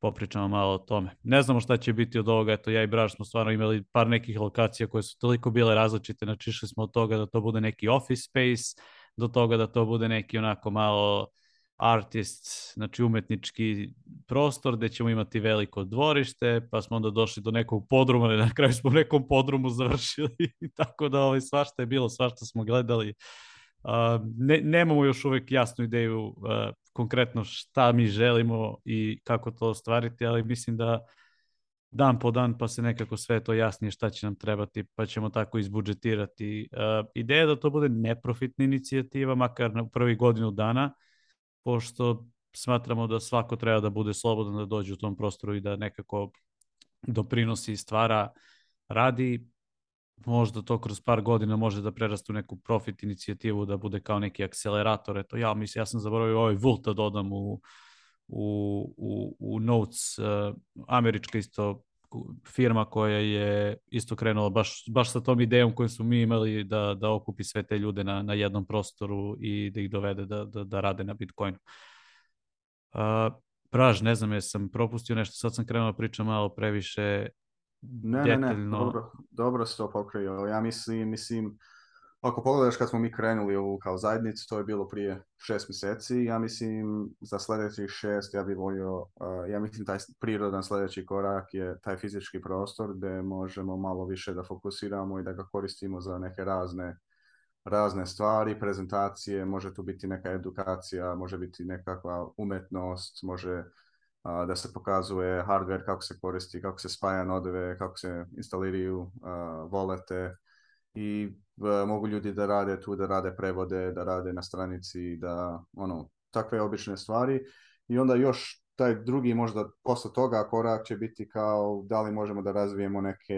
popričamo malo o tome. Ne znamo šta će biti od ovoga, eto ja i Braš smo stvarno imali par nekih lokacija koje su toliko bile različite, znači išli smo od toga da to bude neki office space, do toga da to bude neki onako malo artist, znači umetnički prostor gde ćemo imati veliko dvorište, pa smo onda došli do nekog podruma, ne, na kraju smo u nekom podrumu završili, tako da ovaj, svašta je bilo, svašta smo gledali. Uh, ne, nemamo još uvek jasnu ideju konkretno šta mi želimo i kako to ostvariti, ali mislim da dan po dan pa se nekako sve to jasnije šta će nam trebati, pa ćemo tako izbudžetirati. Uh, ideja je da to bude neprofitna inicijativa, makar na prvi godinu dana, uh, pošto smatramo da svako treba da bude slobodan da dođe u tom prostoru i da nekako doprinosi i stvara, radi, možda to kroz par godina može da prerastu neku profit inicijativu, da bude kao neki akcelerator. Eto, ja, mislim, ja sam zaboravio ovaj Vulta da dodam u, u, u, u Notes, uh, američka isto firma koja je isto krenula baš, baš sa tom idejom koju smo mi imali da, da okupi sve te ljude na, na jednom prostoru i da ih dovede da, da, da rade na Bitcoinu. Uh, Praž, ne znam, jesam propustio nešto, sad sam krenuo da priča malo previše
ne, detaljno. Ne, ne, dobro, dobro se to pokrio. Ja mislim, mislim, Ako pogledaš kad smo mi krenuli ovu kao zajednicu, to je bilo prije šest mjeseci. Ja mislim za sljedećih šest ja bih volio, uh, ja mislim taj prirodan sljedeći korak je taj fizički prostor gdje možemo malo više da fokusiramo i da ga koristimo za neke razne razne stvari, prezentacije, može tu biti neka edukacija, može biti nekakva umetnost, može a, e, da se pokazuje hardware kako se koristi, kako se spaja nodove, kako se instaliraju e, volete i mogu ljudi da rade tu, da rade prevode, da rade na stranici, da ono, takve obične stvari. I onda još taj drugi možda posle toga korak će biti kao da li možemo da razvijemo neke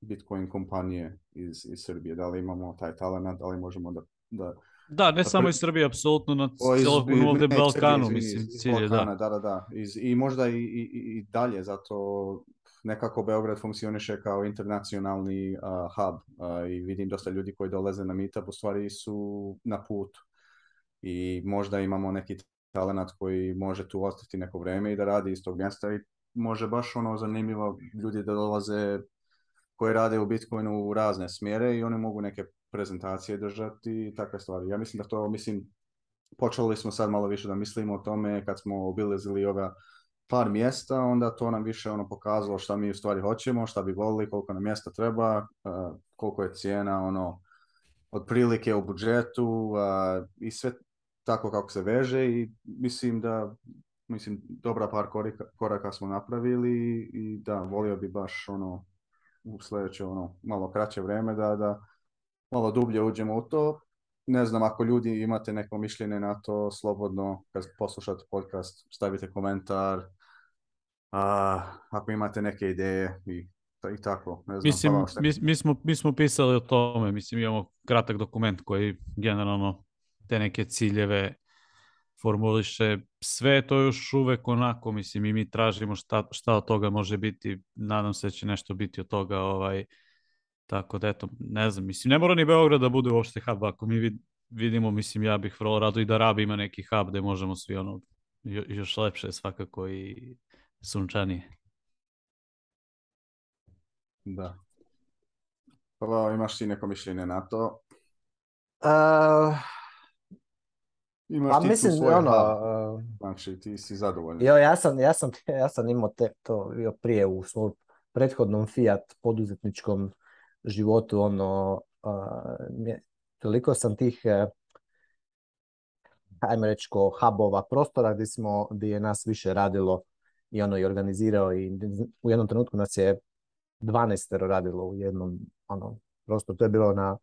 Bitcoin kompanije iz, iz Srbije, da li imamo taj talent, da li možemo da...
Da, da ne da samo pri... iz Srbije, apsolutno na celokupnom ovde Balkanu, mislim,
cilje, da. Da, da, da. Iz, I možda i, i, i dalje, zato nekako Beograd funkcioniše kao internacionalni uh, hub uh, i vidim dosta ljudi koji dolaze na meetup u stvari su na putu i možda imamo neki talenat koji može tu ostati neko vreme i da radi iz tog mjesta i može baš ono zanimljivo ljudi da dolaze koji rade u Bitcoinu u razne smjere i oni mogu neke prezentacije držati i takve stvari. Ja mislim da to, mislim, počeli smo sad malo više da mislimo o tome kad smo obilazili ova par mjesta, onda to nam više ono pokazalo šta mi u stvari hoćemo, šta bi volili, koliko nam mjesta treba, eh, koliko je cijena ono otprilike u budžetu i sve tako kako se veže i mislim da mislim dobra par korika, koraka smo napravili i da volio bi baš ono u sledeće ono malo kraće vrijeme da da malo dublje uđemo u to. Ne znam ako ljudi imate neko mišljenje na to, slobodno kad poslušate podcast stavite komentar, A, ako imate neke ideje i, i tako. Ne znam,
mislim, pa mi, mi, smo, mi smo pisali o tome, mislim imamo kratak dokument koji generalno te neke ciljeve formuliše. Sve je to još uvek onako, mislim, i mi tražimo šta, šta od toga može biti. Nadam se da će nešto biti od toga. Ovaj, tako da, eto, ne znam, mislim, ne mora ni Beograd da bude uopšte hub. Ako mi vidimo, mislim, ja bih vrlo rado i da Rabi ima neki hub gde možemo svi ono, još lepše svakako i sunčanije.
Da. Prvo, imaš ti neko mišljenje na to? Uh, imaš pa ti mislim, svoj ono, uh, znači ti si zadovoljan.
Jo, ja sam, ja sam, ja sam imao te, to bio prije u svom prethodnom Fiat poduzetničkom životu, ono, uh, toliko sam tih e, ajmo reći ko hubova prostora gdje, smo, gdje je nas više radilo i ono i organizirao i u jednom trenutku nas je 12 radilo u jednom ono, prosto To je bilo na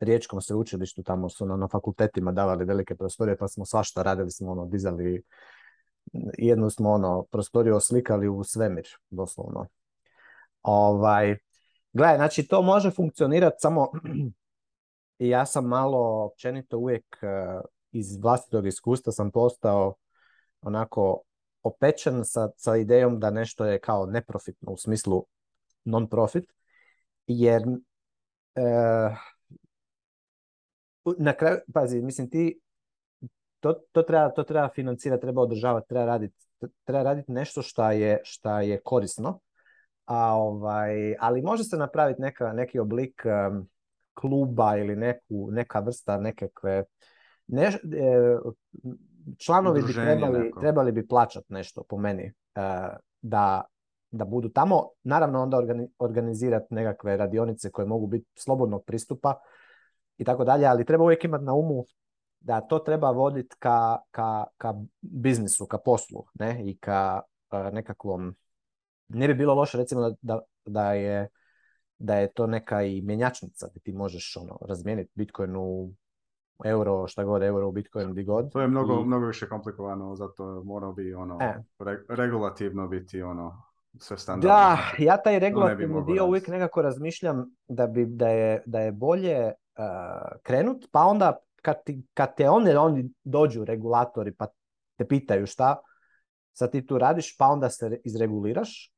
Riječkom sveučilištu, tamo su na, na fakultetima davali velike prostorije, pa smo svašta radili, smo ono, dizali, jednu smo ono, prostoriju oslikali u svemir, doslovno. Ovaj, gledaj, znači to može funkcionirati samo ja sam malo općenito uvijek eh, iz vlastitog iskustva sam postao onako opečen sa, sa idejom da nešto je kao neprofitno u smislu non-profit, jer e, na kraju, pazi, mislim ti to, to treba, to treba financirati, treba održavati, treba raditi treba raditi nešto šta je, šta je korisno, a ovaj, ali može se napraviti neka, neki oblik um, kluba ili neku, neka vrsta nekakve ne, e, eh, članovi Udruženje, bi trebali, trebali bi plaćati nešto po meni e, da, da budu tamo. Naravno onda organizirati nekakve radionice koje mogu biti slobodnog pristupa i tako dalje, ali treba uvijek imati na umu da to treba voditi ka, ka, ka biznisu, ka poslu ne? i ka e, nekakvom... Ne bi bilo loše recimo da, da, da je da je to neka i mjenjačnica gdje ti možeš ono, razmijeniti Bitcoin u euro, šta god, euro u Bitcoin, gdje god.
To je mnogo, I... mnogo više komplikovano, zato morao bi ono, e. re, regulativno biti ono, sve standardno.
Da, ja taj regulativni dio uvijek nekako razmišljam da, bi, da, je, da je bolje uh, krenut, pa onda kad, ti, kad te one, oni dođu regulatori pa te pitaju šta sad ti tu radiš, pa onda se izreguliraš,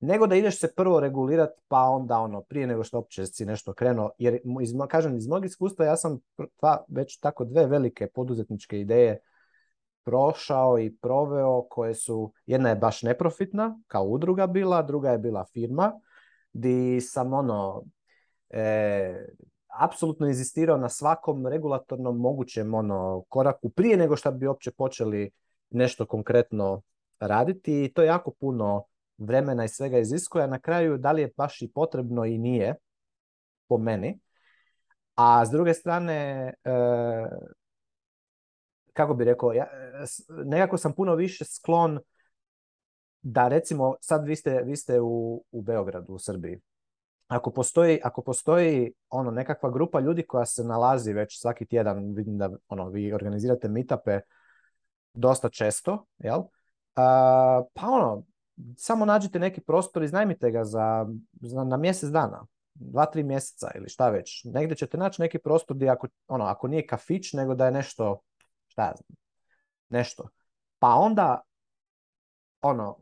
nego da ideš se prvo regulirat, pa onda ono, prije nego što uopće si nešto krenuo. Jer, iz, kažem, iz mog iskustva ja sam dva, već tako dve velike poduzetničke ideje prošao i proveo koje su, jedna je baš neprofitna, kao udruga bila, druga je bila firma, di sam ono, e, apsolutno inzistirao na svakom regulatornom mogućem ono, koraku prije nego što bi opće počeli nešto konkretno raditi i to je jako puno vremena i svega iziskuje, na kraju da li je baš i potrebno i nije, po meni. A s druge strane, e, kako bi rekao, ja, nekako sam puno više sklon da recimo sad vi ste, vi ste u, u Beogradu, u Srbiji. Ako postoji, ako postoji ono nekakva grupa ljudi koja se nalazi već svaki tjedan, vidim da ono, vi organizirate meetape dosta često, jel? Uh, pa ono, samo nađite neki prostor, i znajmite ga za, za, na mjesec dana, dva, tri mjeseca ili šta već. Negdje ćete naći neki prostor gdje ako, ono, ako nije kafić, nego da je nešto, šta ja znam, nešto. Pa onda, ono,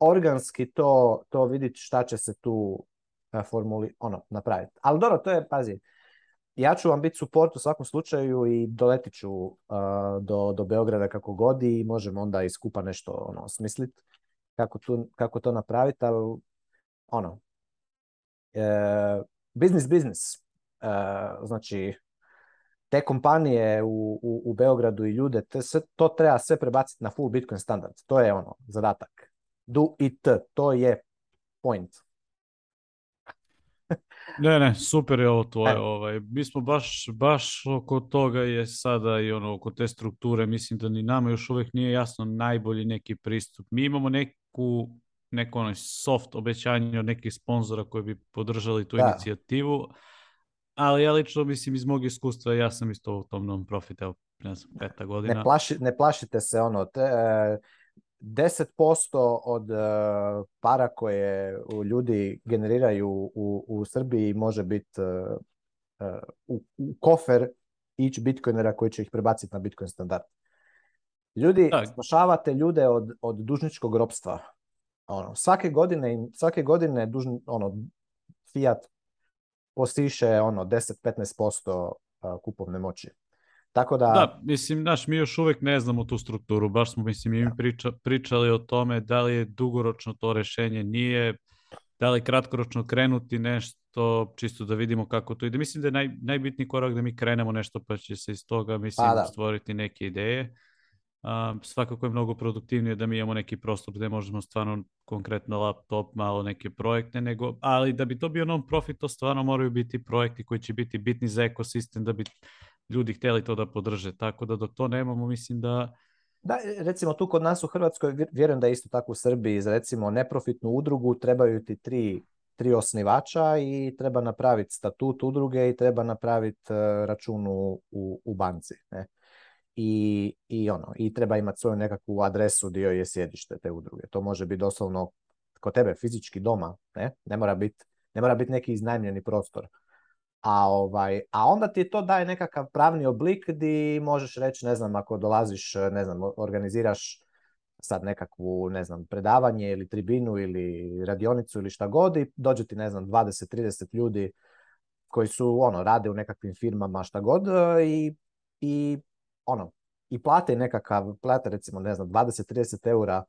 organski to, to vidjeti šta će se tu e, formuli, ono, napraviti. Ali dobro, to je, pazi, ja ću vam biti suport u svakom slučaju i doletiću uh, e, do, do Beograda kako god i možemo onda i skupa nešto ono, smisliti kako, tu, kako to napraviti, ali ono, e, business, business. E, znači, te kompanije u, u, u Beogradu i ljude, te, to treba sve prebaciti na full Bitcoin standard. To je ono, zadatak. Do it, to je point.
ne, ne, super je ovo tvoje. E. Ovaj. Mi smo baš, baš oko toga je sada i ono, oko te strukture, mislim da ni nama još uvijek nije jasno najbolji neki pristup. Mi imamo neki neku neko onaj soft obećanje od nekih sponzora koji bi podržali tu da. inicijativu, ali ja lično mislim iz mog iskustva, ja sam isto u tom non profit, evo, ne znam, peta godina.
Ne,
plaši,
ne plašite se ono, te, e... 10% od uh, para koje uh, ljudi generiraju u, u Srbiji može biti uh, e, e, u, u kofer ići bitcoinera koji će ih prebaciti na bitcoin standard. Ljudi, da. spašavate ljude od, od dužničkog ropstva. Ono, svake godine, svake godine dužni, ono, Fiat postiše ono 10-15% kupovne moći. Tako da...
da, mislim, naš, mi još uvek ne znamo tu strukturu, baš smo, mislim, i da. priča, pričali o tome da li je dugoročno to rešenje, nije, da li kratkoročno krenuti nešto, čisto da vidimo kako to ide. Mislim da je naj, najbitniji korak da mi krenemo nešto, pa će se iz toga, pa mislim, pa, da. stvoriti neke ideje a, svakako je mnogo produktivnije da mi imamo neki prostor gde možemo stvarno konkretno laptop, malo neke projekte, nego, ali da bi to bio non-profit, to stvarno moraju biti projekti koji će biti bitni za ekosistem, da bi ljudi hteli to da podrže. Tako da dok to nemamo, mislim da...
Da, recimo tu kod nas u Hrvatskoj, vjerujem da je isto tako u Srbiji, za recimo neprofitnu udrugu trebaju ti tri, tri osnivača i treba napraviti statut udruge i treba napraviti e, račun u, u banci. Ne? i, i ono, i treba imati svoju nekakvu adresu dio je sjedište te udruge. To može biti doslovno kod tebe fizički doma, ne? Ne mora biti ne mora biti neki iznajmljeni prostor. A, ovaj, a onda ti to daje nekakav pravni oblik di možeš reći, ne znam, ako dolaziš, ne znam, organiziraš sad nekakvu, ne znam, predavanje ili tribinu ili radionicu ili šta god i dođe ti, ne znam, 20-30 ljudi koji su, ono, rade u nekakvim firmama šta god e, i, i ono, i plate nekakav, plate recimo, ne znam, 20-30 eura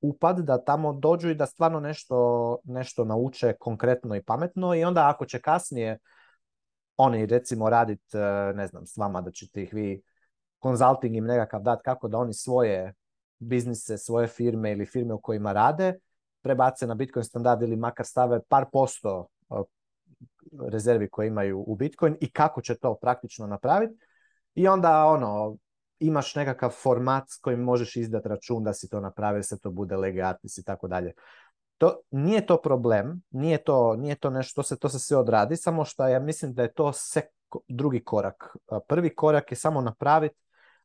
upad da tamo dođu i da stvarno nešto, nešto nauče konkretno i pametno i onda ako će kasnije oni recimo radit, e, ne znam, s vama da ćete ih vi konzulting im nekakav dat kako da oni svoje biznise, svoje firme ili firme u kojima rade prebace na Bitcoin standard ili makar stave par posto e, rezervi koje imaju u Bitcoin i kako će to praktično napraviti I onda ono, imaš nekakav format s kojim možeš izdat račun da si to napravio, da se to bude legatis i tako dalje. To, nije to problem, nije to, nije to nešto, se, to se sve odradi, samo što ja mislim da je to se, drugi korak. Prvi korak je samo napraviti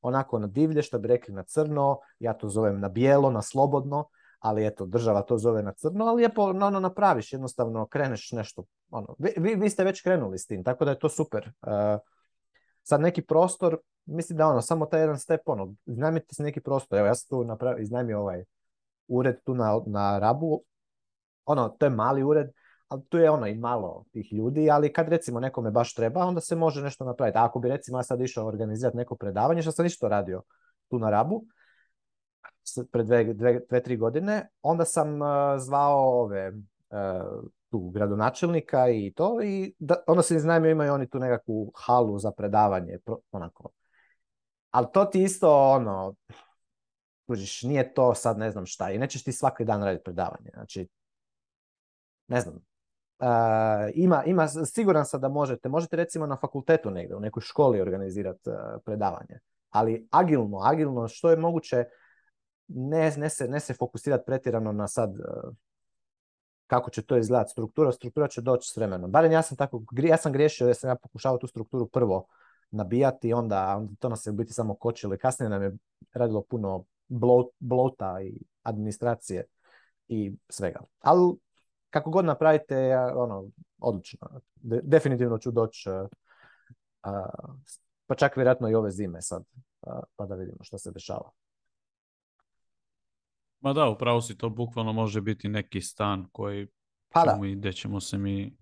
onako na divlje, što bi rekli na crno, ja to zovem na bijelo, na slobodno, ali eto, država to zove na crno, ali je ono no, napraviš, jednostavno kreneš nešto. Ono, vi, vi, vi ste već krenuli s tim, tako da je to super. Uh, Sad neki prostor, mislim da ono, samo taj jedan step, ono, iznajmite se neki prostor. Evo, ja sam tu napravio, iznajmio ovaj ured tu na, na Rabu. Ono, to je mali ured, ali tu je ono i malo tih ljudi, ali kad recimo nekome baš treba, onda se može nešto napraviti. A ako bi recimo ja sad išao organizirati neko predavanje, što sam isto radio tu na Rabu, pre dve, dve, dve, tri godine, onda sam uh, zvao ove uh, tu gradonačelnika i to i da, onda se iznajmio imaju oni tu nekakvu halu za predavanje, onako. Ali to ti isto ono, kužiš, nije to sad ne znam šta i nećeš ti svaki dan raditi predavanje. Znači, ne znam, uh, ima, ima, siguran sam da možete, možete recimo na fakultetu negde, u nekoj školi organizirati uh, predavanje, ali agilno, agilno što je moguće ne, ne se, ne se fokusirati pretjerano na sad uh, kako će to izgledati struktura, struktura će doći s vremenom. Barem ja sam tako, ja sam griješio jer sam ja pokušao tu strukturu prvo nabijati, onda, onda to nas je u biti samo kočilo i kasnije nam je radilo puno blota i administracije i svega. Ali kako god napravite, ono, odlično. De, definitivno ću doći, uh, eh, eh, pa čak vjerojatno i ove zime sad, uh, pa da vidimo što se dešava.
Ma da, upravo si to bukvalno može biti neki stan koji pa da. i gdje ćemo se mi...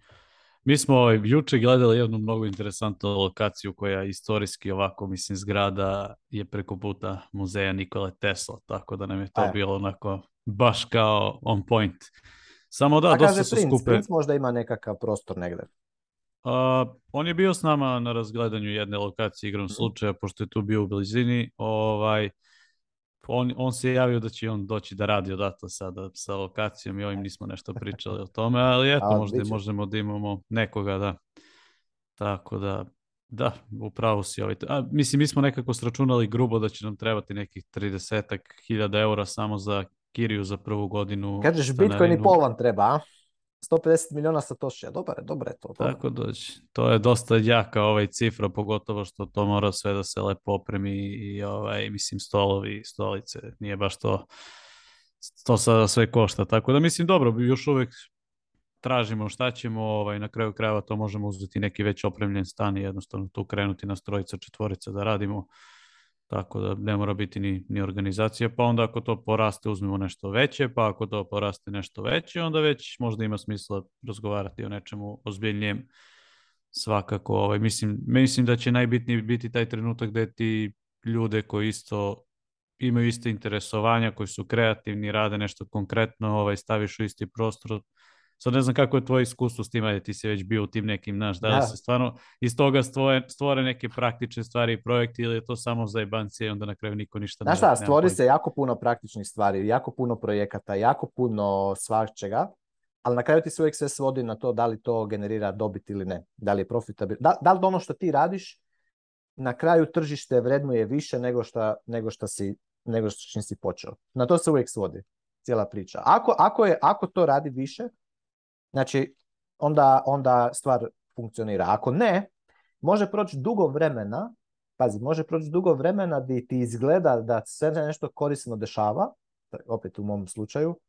Mi smo ovaj, juče gledali jednu mnogo interesantnu lokaciju koja istorijski ovako, mislim, zgrada je preko puta muzeja Nikole Tesla, tako da nam je to Ajde. Pa bilo onako baš kao on point. Samo da, A dosta su Prince, skupe. Prince
možda ima nekakav prostor negde.
Uh, on je bio s nama na razgledanju jedne lokacije igrom mhm. slučaja, pošto je tu bio u blizini. Ovaj, on, on se javio da će on doći da radi odatle sada sa lokacijom i ovim nismo nešto pričali o tome, ali eto, A, možda biće. možemo da imamo nekoga, da. Tako da, da, upravo si ovaj. A, mislim, mi smo nekako sračunali grubo da će nam trebati nekih 30.000 hiljada eura samo za Kiriju za prvu godinu.
Kažeš, Bitcoin i Polan treba, a? 150 miliona sa Satošija, dobar je, dobro je to.
Dobar. Tako doći. To je dosta jaka ovaj cifra, pogotovo što to mora sve da se lepo opremi i ovaj, mislim stolovi, stolice, nije baš to to sada sve košta. Tako da mislim dobro, još uvek tražimo šta ćemo, ovaj, na kraju krajeva to možemo uzeti neki već opremljen stan i jednostavno tu krenuti na strojica, četvorica da radimo tako da ne mora biti ni, ni organizacija, pa onda ako to poraste uzmemo nešto veće, pa ako to poraste nešto veće, onda već možda ima smisla razgovarati o nečemu ozbiljnijem svakako. Ovaj, mislim, mislim da će najbitniji biti taj trenutak da ti ljude koji isto imaju iste interesovanja, koji su kreativni, rade nešto konkretno, ovaj, staviš u isti prostor, Sad ne znam kako je tvoje iskustvo s tim, ajde ti si već bio u tim nekim, znaš, da, da. se stvarno iz toga stvore, stvore neke praktične stvari i projekti ili je to samo za jebancije i onda na kraju niko ništa
znaš ne...
Znaš
šta, stvori se jako puno praktičnih stvari, jako puno projekata, jako puno svačega, ali na kraju ti se uvijek sve svodi na to da li to generira dobit ili ne, da li je profitabilno, da, da li ono što ti radiš na kraju tržište vrednuje više nego što nego što si nego što čim si počeo. Na to se uvijek svodi cijela priča. Ako, ako, je, ako to radi više, Znači, onda, onda stvar funkcionira. Ako ne, može proći dugo vremena, pazi, može proći dugo vremena da ti izgleda da se nešto korisno dešava, opet u mom slučaju,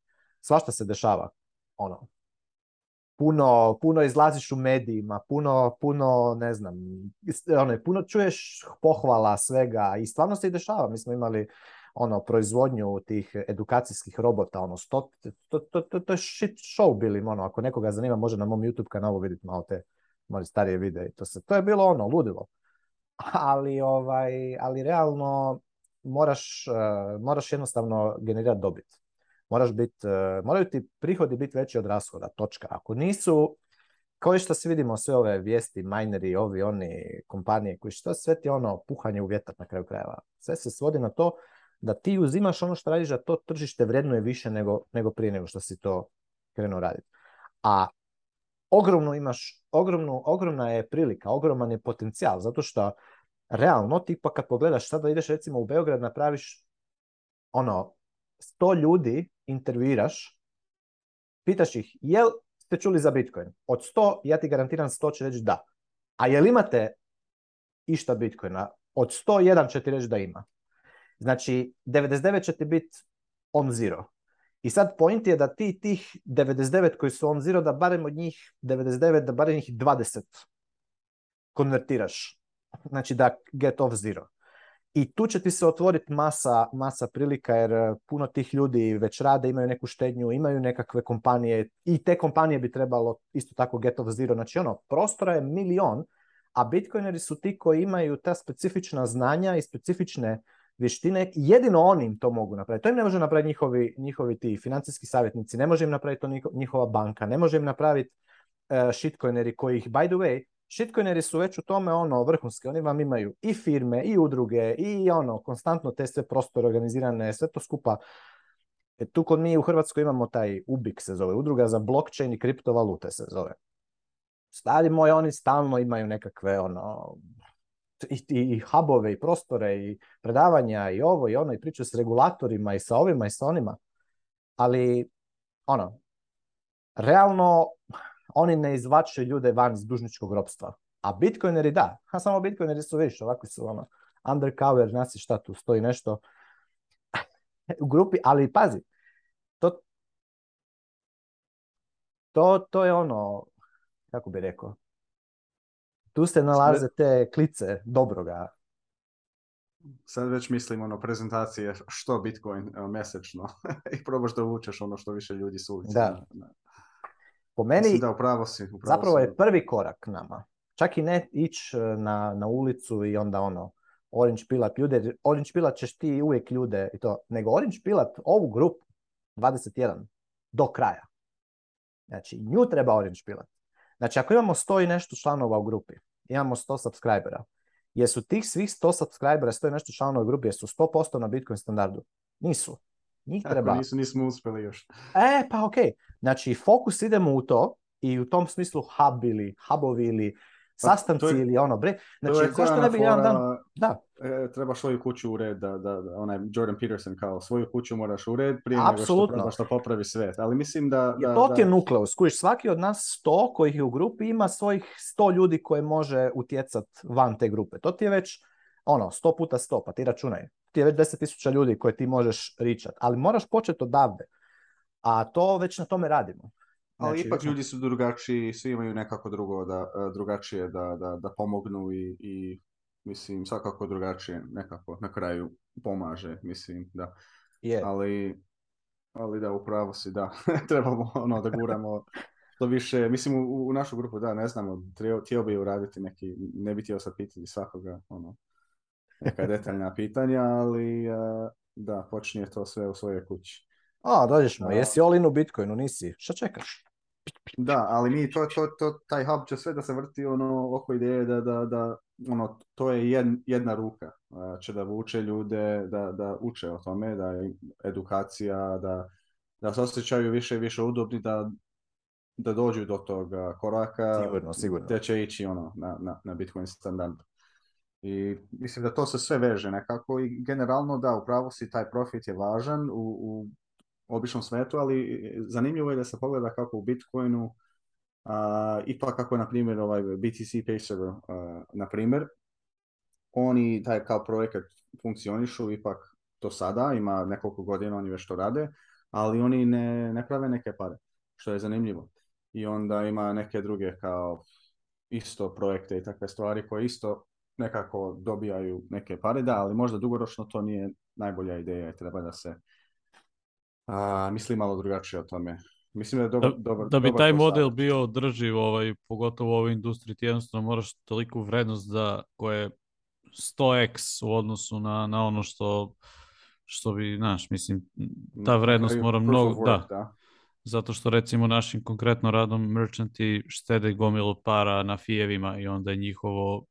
svašta se dešava, ono, puno, puno izlaziš u medijima, puno, puno, ne znam, ono, puno čuješ pohvala svega i stvarno se i dešava. Mi smo imali ono proizvodnju tih edukacijskih robota, ono sto, to, to, to, to je shit show bili, ono, ako nekoga zanima može na mom YouTube kanalu vidjeti malo te možda starije videe. To, se, to je bilo ono, ludilo. Ali, ovaj, ali realno moraš, uh, moraš jednostavno generirati dobit. Moraš bit, uh, moraju ti prihodi biti veći od rashoda, točka. Ako nisu, kao što se vidimo sve ove vijesti, mineri, ovi, oni, kompanije, koji što sve ti ono puhanje u vjetar na kraju krajeva. Sve se svodi na to da ti uzimaš ono što radiš, da to tržište vredno je više nego, nego prije nego što si to krenuo raditi. A ogromno imaš, ogromno, ogromna je prilika, ogroman je potencijal, zato što realno ti pa kad pogledaš sada da ideš recimo u Beograd napraviš ono, 100 ljudi intervjuiraš, pitaš ih jel ste čuli za Bitcoin? Od 100, ja ti garantiram 100 će reći da. A jel imate išta Bitcoina? Od 100, jedan će ti reći da ima. Znači, 99 će ti biti on zero. I sad point je da ti tih 99 koji su on zero, da barem od njih 99, da barem njih 20 konvertiraš. Znači da get off zero. I tu će ti se otvoriti masa, masa prilika jer e, puno tih ljudi već rade, imaju neku štednju, imaju nekakve kompanije i te kompanije bi trebalo isto tako get off zero. Znači ono, prostora je milion, a bitcoineri su ti koji imaju ta specifična znanja i specifične vještine, jedino oni im to mogu napraviti. To im ne može napraviti njihovi, njihovi ti financijski savjetnici, ne može im napraviti to njihova banka, ne može im napraviti uh, shitcoineri koji ih, by the way, shitcoineri su već u tome ono vrhunski, oni vam imaju i firme, i udruge, i ono, konstantno te sve prostore organizirane, sve to skupa. E, tu kod mi u Hrvatskoj imamo taj UBIK se zove, udruga za blockchain i kriptovalute se zove. Stari moji, oni stalno imaju nekakve ono i, i hubove i prostore i predavanja i ovo i ono i priču s regulatorima i sa ovima i sa onima. Ali, ono, realno oni ne izvače ljude van iz dužničkog ropstva. A bitcoineri da, a samo bitcoineri su vidiš, ovako su ono, undercover, znaš šta tu stoji nešto u grupi, ali pazi, to, to, to je ono, kako bi rekao, Tu se nalaze te klice dobroga.
Sad već mislim ono prezentacije što Bitcoin mesečno i probaš da uvučeš ono što više ljudi s
ulice. Da. da. Po meni, da, upravo si, upravo zapravo si. je prvi korak nama. Čak i ne ići e, na, na ulicu i onda ono, orange pilat ljude, orange pilat ćeš ti uvijek ljude i to, nego orange pilat ovu grupu 21 do kraja. Znači, nju treba orange pilat. Znači, ako imamo 100 i nešto članova u grupi, imamo 100 subscribera, jesu tih svih 100 subscribera, 100 i nešto članova u grupi, jesu 100% na Bitcoin standardu? Nisu. Njih Tako, treba...
nisu, nismo uspeli još.
E, pa okej. ok. Znači, fokus idemo u to i u tom smislu hub ili hubovi ili Pa, sastanci je, ili ono bre. Znači, ko što ne bi jedan
dan... Da.
E,
treba svoju kuću ured, da, da, da, onaj Jordan Peterson kao svoju kuću moraš ured prije Absolutno. nego što, da popravi svet. Ali mislim da... da
Jer to ti je da. nukleus. Kojiš, svaki od nas 100 kojih je u grupi ima svojih 100 ljudi koje može utjecat van te grupe. To ti je već ono, 100 puta 100, pa ti računaj. Ti je već 10.000 ljudi koje ti možeš ričat. Ali moraš početi odavde. A to već na tome radimo.
Ali znači, ipak ljudi su drugačiji, svi imaju nekako drugo da, e, drugačije da, da, da pomognu i, i mislim svakako drugačije nekako na kraju pomaže, mislim da. Je. Ali, ali da, upravo si, da. Trebamo ono da guramo to više, mislim u, u našu grupu, da, ne znamo, htio bi uraditi neki, ne bi htio sad pitati svakoga, ono, neka detaljna pitanja, ali e, da, počinje to sve u svojoj kući.
A, dođeš mu, da. jesi all u Bitcoinu, nisi, šta čekaš?
Da, ali mi to, to, to, taj hub će sve da se vrti ono oko ideje da, da, da ono, to je jedna ruka. Će da vuče ljude, da, da uče o tome, da edukacija, da, da se osjećaju više i više udobni, da, da dođu do tog koraka. Sigurno, sigurno. Gde će ići ono, na, na, na Bitcoin standard. I mislim da to se sve veže nekako i generalno da, upravo si taj profit je važan u, u običnom svetu, ali e, zanimljivo je da se pogleda kako u Bitcoinu a, ipak kako je, na primjer, ovaj BTC Pay Server, na primjer, oni taj kao projekat funkcionišu ipak do sada, ima nekoliko godina oni već to rade, ali oni ne, ne prave neke pare, što je zanimljivo. I onda ima neke druge kao isto projekte i takve stvari koje isto nekako dobijaju neke pare, da, ali možda dugoročno to nije najbolja ideja i treba da se a, mislim malo drugačije o tome. Mislim da je dobar,
da, dobar, da bi dobar taj posao. model bio održiv, ovaj, pogotovo u ovoj industriji, ti jednostavno moraš toliku vrednost da, koja 100x u odnosu na, na ono što što bi, znaš, mislim, ta vrednost mora mnogo, da. work, da. da. Zato što recimo našim konkretno radom merchanti štede gomilu para na fijevima i onda je njihovo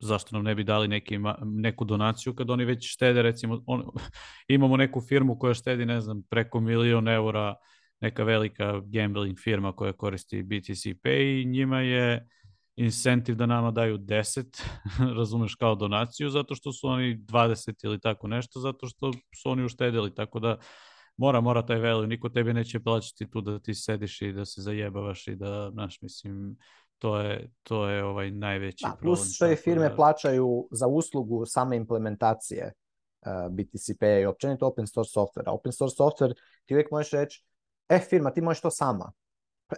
zašto nam ne bi dali neki, neku donaciju kad oni već štede, recimo on, imamo neku firmu koja štedi, ne znam, preko milion eura, neka velika gambling firma koja koristi BTC Pay i njima je incentiv da nama daju 10, razumeš, kao donaciju, zato što su oni 20 ili tako nešto, zato što su oni uštedili, tako da mora, mora taj value, niko tebi neće plaćati tu da ti sediš i da se zajebavaš i da, znaš, mislim, to je, to je ovaj najveći da, problem. Plus
što je firme da... plaćaju za uslugu same implementacije uh, eh, BTCP i općenito open source softvera. Open source software ti uvijek možeš reći, e firma ti možeš to sama.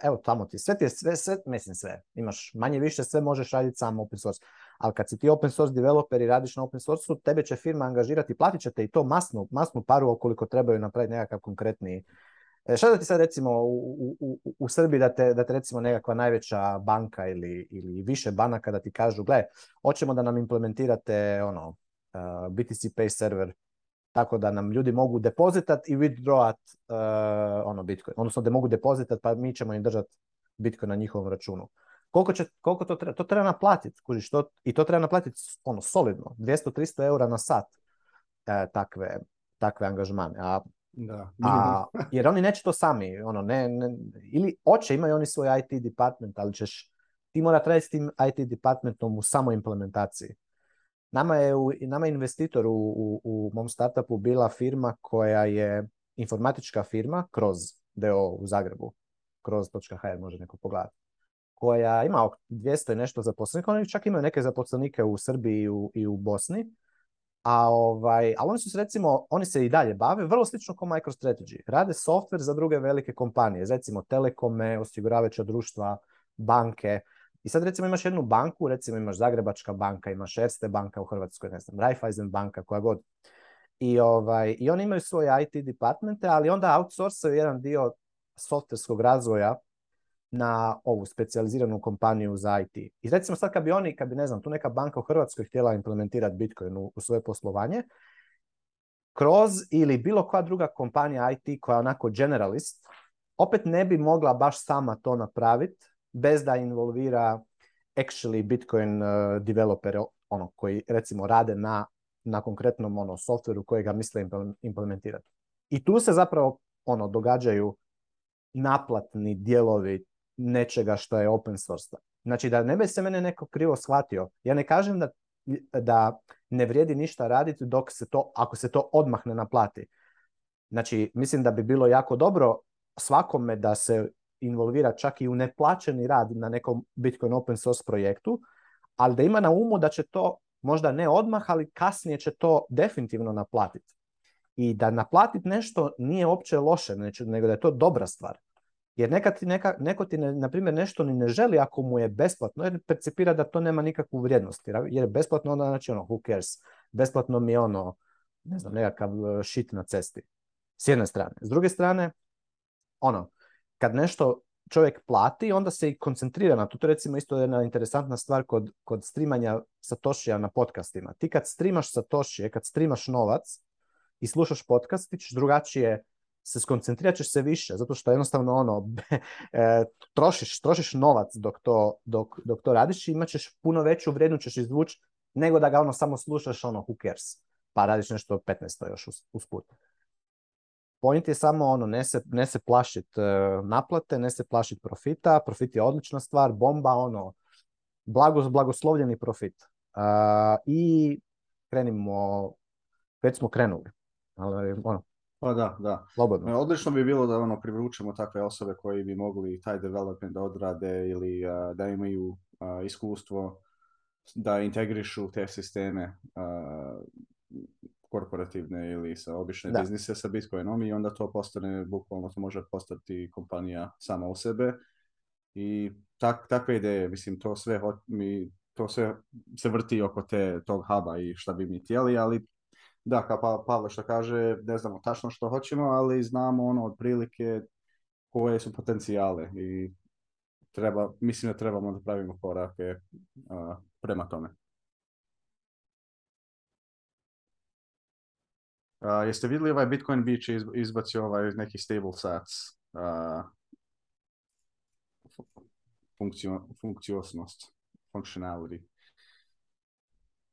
Evo tamo ti, sve ti je sve, sve, mislim sve, imaš manje više, sve možeš raditi sam open source. Ali kad si ti open source developer i radiš na open source tebe će firma angažirati, platit će te i to masnu, masnu paru ukoliko trebaju napraviti nekakav konkretni E, šta da ti sad recimo u, u, u Srbiji da te, da te recimo nekakva najveća banka ili, ili više banaka da ti kažu gle, hoćemo da nam implementirate ono, uh, e, BTC Pay server tako da nam ljudi mogu depozitat i withdrawat uh, ono Bitcoin. Odnosno da mogu depozitat pa mi ćemo im držat Bitcoin na njihovom računu. Koliko, će, koliko to treba? To treba naplatiti. Kužiš, to, I to treba naplatiti ono, solidno. 200-300 eura na sat uh, takve, takve angažmane. A
Da,
A, jer oni neće to sami, ono, ne, ne, ili oće, imaju oni svoj IT department, ali ćeš, ti mora trajati s tim IT departmentom u samo implementaciji. Nama je, u, nama je investitor u, u, u, mom startupu bila firma koja je informatička firma, kroz DO u Zagrebu, kroz.hr može neko pogledati, koja ima 200 i nešto zaposlenika, oni čak imaju neke zaposlenike u Srbiji i u, i u Bosni, A ovaj, ali oni su se recimo, oni se i dalje bave vrlo slično kao MicroStrategy. Rade softver za druge velike kompanije, recimo telekome, osiguravajuća društva, banke. I sad recimo imaš jednu banku, recimo imaš Zagrebačka banka, imaš Erste banka u Hrvatskoj, ne znam, Raiffeisen banka, koja god. I, ovaj, I oni imaju svoje IT departmente, ali onda outsourcaju jedan dio softverskog razvoja na ovu specijaliziranu kompaniju za IT. I recimo sad kad bi oni, kad bi ne znam, tu neka banka u Hrvatskoj htjela implementirati Bitcoin u, u svoje poslovanje, kroz ili bilo koja druga kompanija IT koja je onako generalist, opet ne bi mogla baš sama to napraviti bez da involvira actually Bitcoin uh, developere ono, koji recimo rade na, na konkretnom ono, softveru kojega misle implementirati. I tu se zapravo ono događaju naplatni dijelovi nečega što je open source. Znači da ne bi se mene neko krivo shvatio. Ja ne kažem da, da ne vrijedi ništa raditi dok se to, ako se to odmah ne naplati. Znači, mislim da bi bilo jako dobro svakome da se involvira čak i u neplaćeni rad na nekom Bitcoin open source projektu, ali da ima na umu da će to možda ne odmah, ali kasnije će to definitivno naplatiti. I da naplatiti nešto nije opće loše, nego da je to dobra stvar. Jer neka ti neka, neko ti, ne, na primjer, nešto ni ne želi ako mu je besplatno, jer percipira da to nema nikakvu vrijednost. Jer je besplatno, onda znači ono, who cares? Besplatno mi je ono, ne znam, nekakav e, shit na cesti. S jedne strane. S druge strane, ono, kad nešto čovjek plati, onda se i koncentrira na to. To recimo isto jedna interesantna stvar kod, kod streamanja Satoshija na podcastima. Ti kad streamaš Satoshije, kad streamaš novac i slušaš podcast, ti ćeš drugačije se skoncentrirat ćeš se više, zato što jednostavno ono, e, trošiš, trošiš novac dok to, dok, dok to radiš i imat ćeš puno veću vrijednu ćeš izvući nego da ga ono samo slušaš ono who cares, pa radiš nešto 15 još usput. Point je samo ono, ne se, ne se plašit e, naplate, ne se plašit profita, profit je odlična stvar, bomba, ono, blago, blagoslovljeni profit. Uh, I krenimo, već smo krenuli, ali ono,
Pa da, da. Slobodno. E, odlično bi bilo da ono privručimo takve osobe koji bi mogli taj development da odrade ili uh, da imaju uh, iskustvo da integrišu te sisteme uh, korporativne ili sa obične da. biznise sa Bitcoinom i onda to postane, bukvalno to može postati kompanija sama u sebe i tak, takve ideje, mislim to sve mi to sve se vrti oko te, tog huba i šta bi mi htjeli, ali da, kao pa- Pavle što kaže, ne znamo tačno što hoćemo, ali znamo ono otprilike koje su potencijale i treba, mislim da trebamo da pravimo korake a, prema tome. A, jeste vidjeli ovaj Bitcoin Beach je izbacio ovaj neki stable sats a, funkcio, funkciosnost, functionality.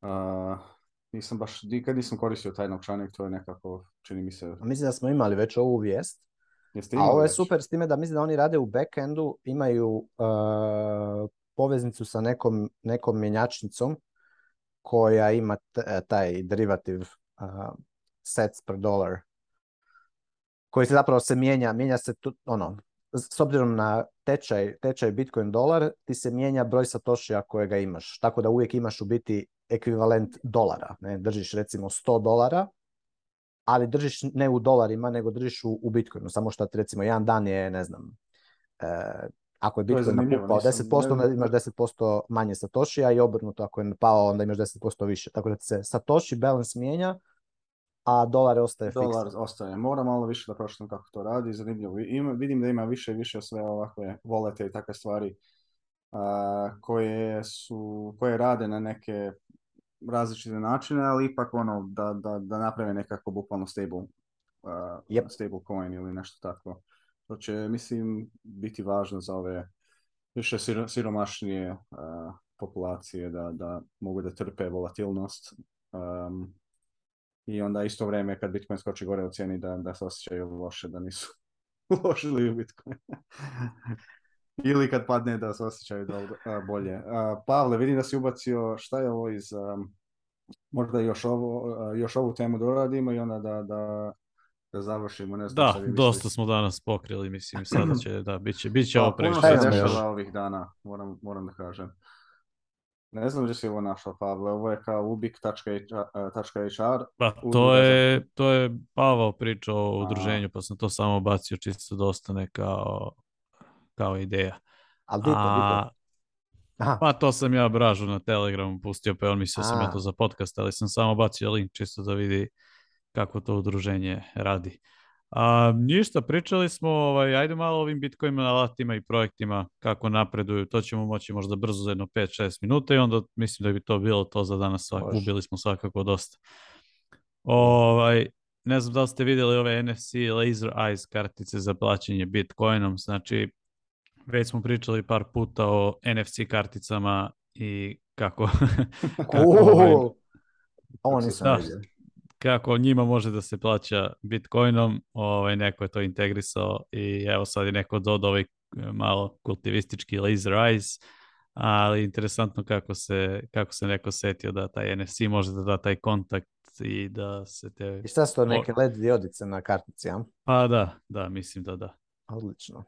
A, nisam baš, nikad nisam koristio taj novčanik, to je nekako, čini mi
se... A mislim da smo imali već ovu vijest. Jeste A ovo je već? super s time da mislim da oni rade u backendu, imaju uh, poveznicu sa nekom, nekom mjenjačnicom koja ima e, taj derivativ uh, sets per dollar koji se zapravo se mijenja, mijenja se tu, ono, s obzirom na tečaj, tečaj Bitcoin dolar, ti se mijenja broj satoshija kojega imaš. Tako da uvijek imaš u biti ekvivalent dolara. Ne? Držiš recimo 100 dolara, ali držiš ne u dolarima, nego držiš u, u Bitcoinu. Samo što recimo jedan dan je, ne znam, e, ako je Bitcoin napao 10%, ne, imaš 10% manje Satoshi, a i obrnuto, ako je pao, onda imaš 10% više. Tako da se Satoshi balance mijenja, a dolar ostaje Dolar
fiksan. ostaje. Moram malo više da pročitam kako to radi, zanimljivo. Ima, vidim da ima više i više sve ovakve volete i takve stvari a, koje, su, koje rade na neke različite načine, ali ipak ono da, da, da naprave nekako bukvalno stable, uh, yep. stable coin ili nešto tako. To će, mislim, biti važno za ove više siro, siromašnije uh, populacije da, da mogu da trpe volatilnost um, i onda isto vrijeme kad Bitcoin skoči gore u cijeni da, da se osjećaju loše, da nisu uložili u Bitcoin. Ili kad padne da se osjećaju bolje. Pavle, vidim da si ubacio šta je ovo iz... Možda još, ovo, još ovu temu doradimo da i onda da, da, da završimo.
Ne znam
da,
dosta smo danas pokrili, mislim, sada će, da, biće, biće
pa, ovo
previše.
Puno se dešava ovih dana, moram, moram da kažem. Ne znam gdje si ovo našao, Pavle. Ovo je kao ubik.hr.
Pa, to, je, to je Pavao pričao o udruženju, pa sam to samo bacio čisto dosta neka kao ideja. Ali dupo, Aha. Pa to sam ja Bražu na Telegramu pustio, pa on mislio da sam ja to za podcast, ali sam samo bacio link čisto da vidi kako to udruženje radi. A, ništa, pričali smo, ovaj, ajde malo o ovim bitcoinima, alatima i projektima, kako napreduju, to ćemo moći možda brzo za jedno 5-6 minuta i onda mislim da bi to bilo to za danas, svak, Bož. ubili smo svakako dosta. Ovaj, ne znam da li ste videli ove NFC Laser Eyes kartice za plaćanje bitcoinom, znači Već smo pričali par puta o NFC karticama i kako... kako
ovaj, Ovo da,
Kako njima može da se plaća Bitcoinom, ovaj, neko je to integrisao i evo sad je neko dodao ovaj e, malo kultivistički laser eyes, ali interesantno kako se, kako se neko setio da taj NFC može da da taj kontakt i da se te...
I šta su to neke LED diodice na kartici, ja?
Pa da, da, mislim da da.
Odlično.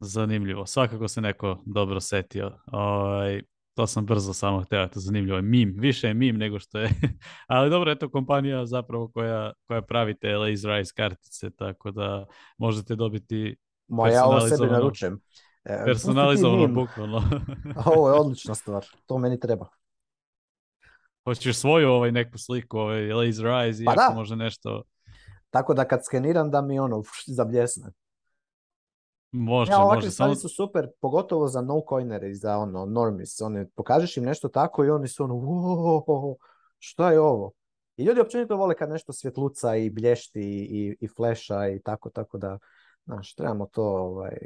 Zanimljivo. Svakako se neko dobro setio. Ovaj, to sam brzo samo htio, to zanimljivo je mim, više je mim nego što je, ali dobro, eto kompanija zapravo koja, koja pravi te Laser Eyes kartice, tako da možete dobiti Moja, ja ovo sebi naručujem. E, personalizovano,
bukvalno. ovo je odlična stvar, to meni treba.
Hoćeš svoju ovaj neku sliku, ovaj Laser Eyes, pa da. može nešto...
Tako da kad skeniram da mi ono zabljesne.
Može, ja, ovakve
stvari su super, pogotovo za no-coinere i za ono, normis. One, pokažeš im nešto tako i oni su ono, wow, šta je ovo? I ljudi općenito vole kad nešto svjetluca i blješti i, i fleša i tako, tako da, znaš, trebamo to, ovaj,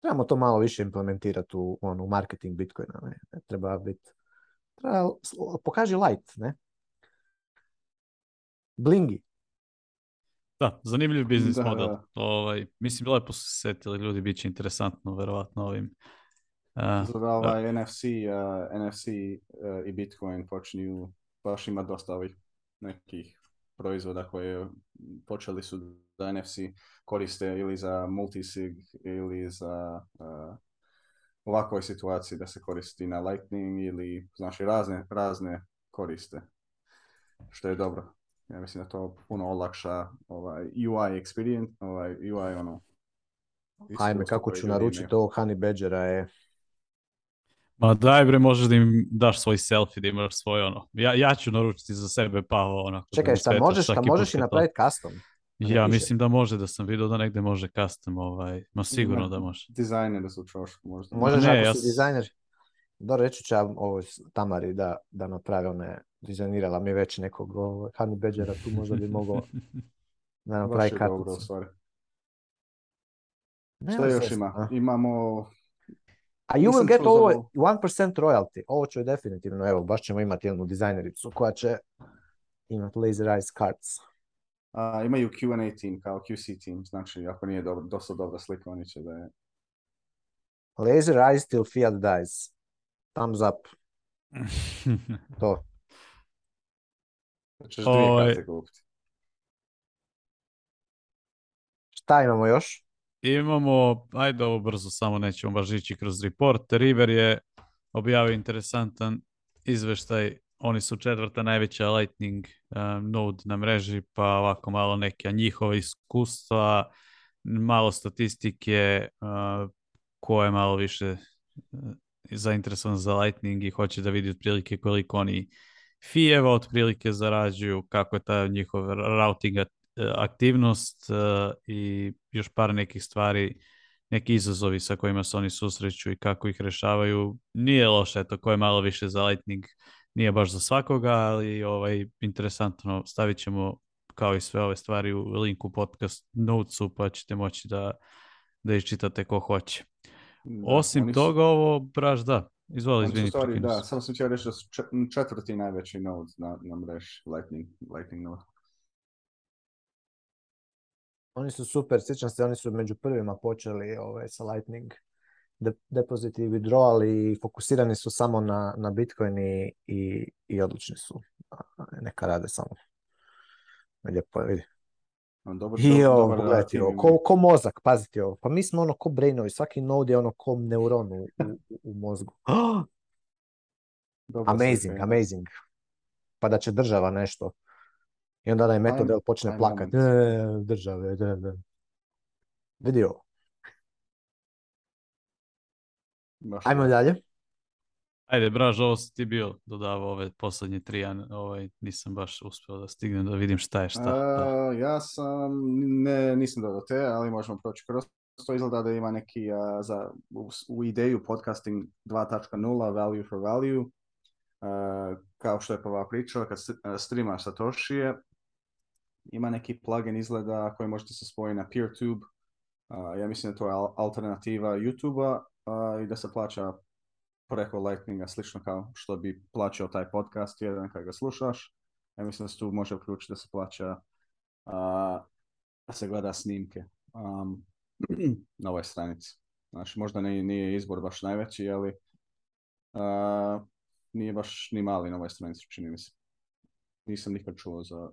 trebamo to malo više implementirati u, ono, u marketing Bitcoina, ne? ne treba biti, treba, pokaži light, ne? Blingi.
Da, zanimljiv biznis da, model. Da. Ovaj, mislim, lepo su se setili ljudi, bit će interesantno, verovatno, ovim.
Uh, da, ovaj da. NFC, uh, NFC uh, i Bitcoin počinju, baš ima dosta ovih nekih proizvoda koje počeli su da NFC koriste ili za multisig ili za uh, ovakvoj situaciji da se koristi na Lightning ili znači razne, razne koriste, što je dobro. Ja mislim da to puno olakša ovaj, UI experience, ovaj, UI ono...
Ajme, da kako ću naručiti ovog Honey Badgera je...
Ma daj bre, možeš da im daš svoj selfie, da imaš svoj ono. Ja, ja ću naručiti za sebe pa ono.
Čekaj, šta možeš, da možeš i napraviti custom?
Ja više. mislim da može, da sam video da negde može custom, ovaj, ma sigurno da može.
Dizajneri
su trošku možda.
Možeš ne, ako
ja
si
dizajner. Dobro, reći ću ja ovo Tamari da, da napravi one dizajnirala mi već nekog ovaj, Honey Beđera, tu možda bi mogao da nam pravi karticu. Dobro,
Šta još ima? A? Imamo...
A you will get ovo 1% royalty. Ovo će definitivno, evo, baš ćemo imati jednu dizajnericu koja će imati laser eyes cards.
A, imaju Q&A team, kao QC team, znači ako nije dobro, dosta dobra slika, oni će da je...
Laser eyes till fiat dies. Thumbs up. to.
Hoćeš znači, dvije o... Ovaj- karte kupiti.
Šta imamo još?
Imamo, ajde ovo brzo, samo nećemo baš ići kroz report. River je objavio interesantan izveštaj. Oni su četvrta najveća Lightning um, node na mreži, pa ovako malo neke njihove iskustva, malo statistike, uh, ko je malo više uh, zainteresovan za Lightning i hoće da vidi otprilike koliko oni fijeva otprilike zarađuju, kako je ta njihova routing e, aktivnost e, i još par nekih stvari, neki izazovi sa kojima se oni susreću i kako ih rešavaju. Nije loše, to ko je malo više za Lightning, nije baš za svakoga, ali ovaj, interesantno stavit ćemo kao i sve ove stvari u linku podcast notesu, pa ćete moći da, da iščitate ko hoće. Da, Osim toga, ovo, braš,
da,
Izvoli, izvini. Sorry,
da, samo sam ćeo reći da su četvrti najveći node na, na mreži Lightning, Lightning node.
Oni su super, sjećam se, oni su među prvima počeli ovaj, sa Lightning de, deposit i withdrawal i fokusirani su samo na, na Bitcoin i, i, i odlični su. Neka rade samo. Lijepo je, vidi. Dobar, jo, dobar pogledajte ovo, ko, ko, mozak, pazite ovo. Pa mi smo ono ko brainovi, svaki nod je ono ko neuron u, u, u mozgu. Dobar amazing, amazing. Pa da će država nešto. I onda da onaj metod počne plakati. E, države, da, da. Vidi Ajmo dalje.
Ajde, Braž, ovo si ti bio dodavao ove poslednje tri, a ovaj, nisam baš uspeo da stignem da vidim šta je šta.
A, da. ja sam, ne, nisam dodao te, ali možemo proći kroz to. Izgleda da ima neki a, za, u, u, ideju podcasting 2.0, value for value, a, kao što je Pava pričala, kad streama Satoshije, ima neki plugin izgleda koji možete se spojiti na PeerTube, ja mislim da to je alternativa YouTube-a i da se plaća preko Lightninga, slično kao što bi plaćao taj podcast jedan kada ga slušaš. Ja mislim da se tu može uključiti da se plaća a, da se gleda snimke um, na ovoj stranici. Znači, možda nije, nije izbor baš najveći, ali a, nije baš ni mali na ovoj stranici, čini mi se. Nisam nikad čuo za...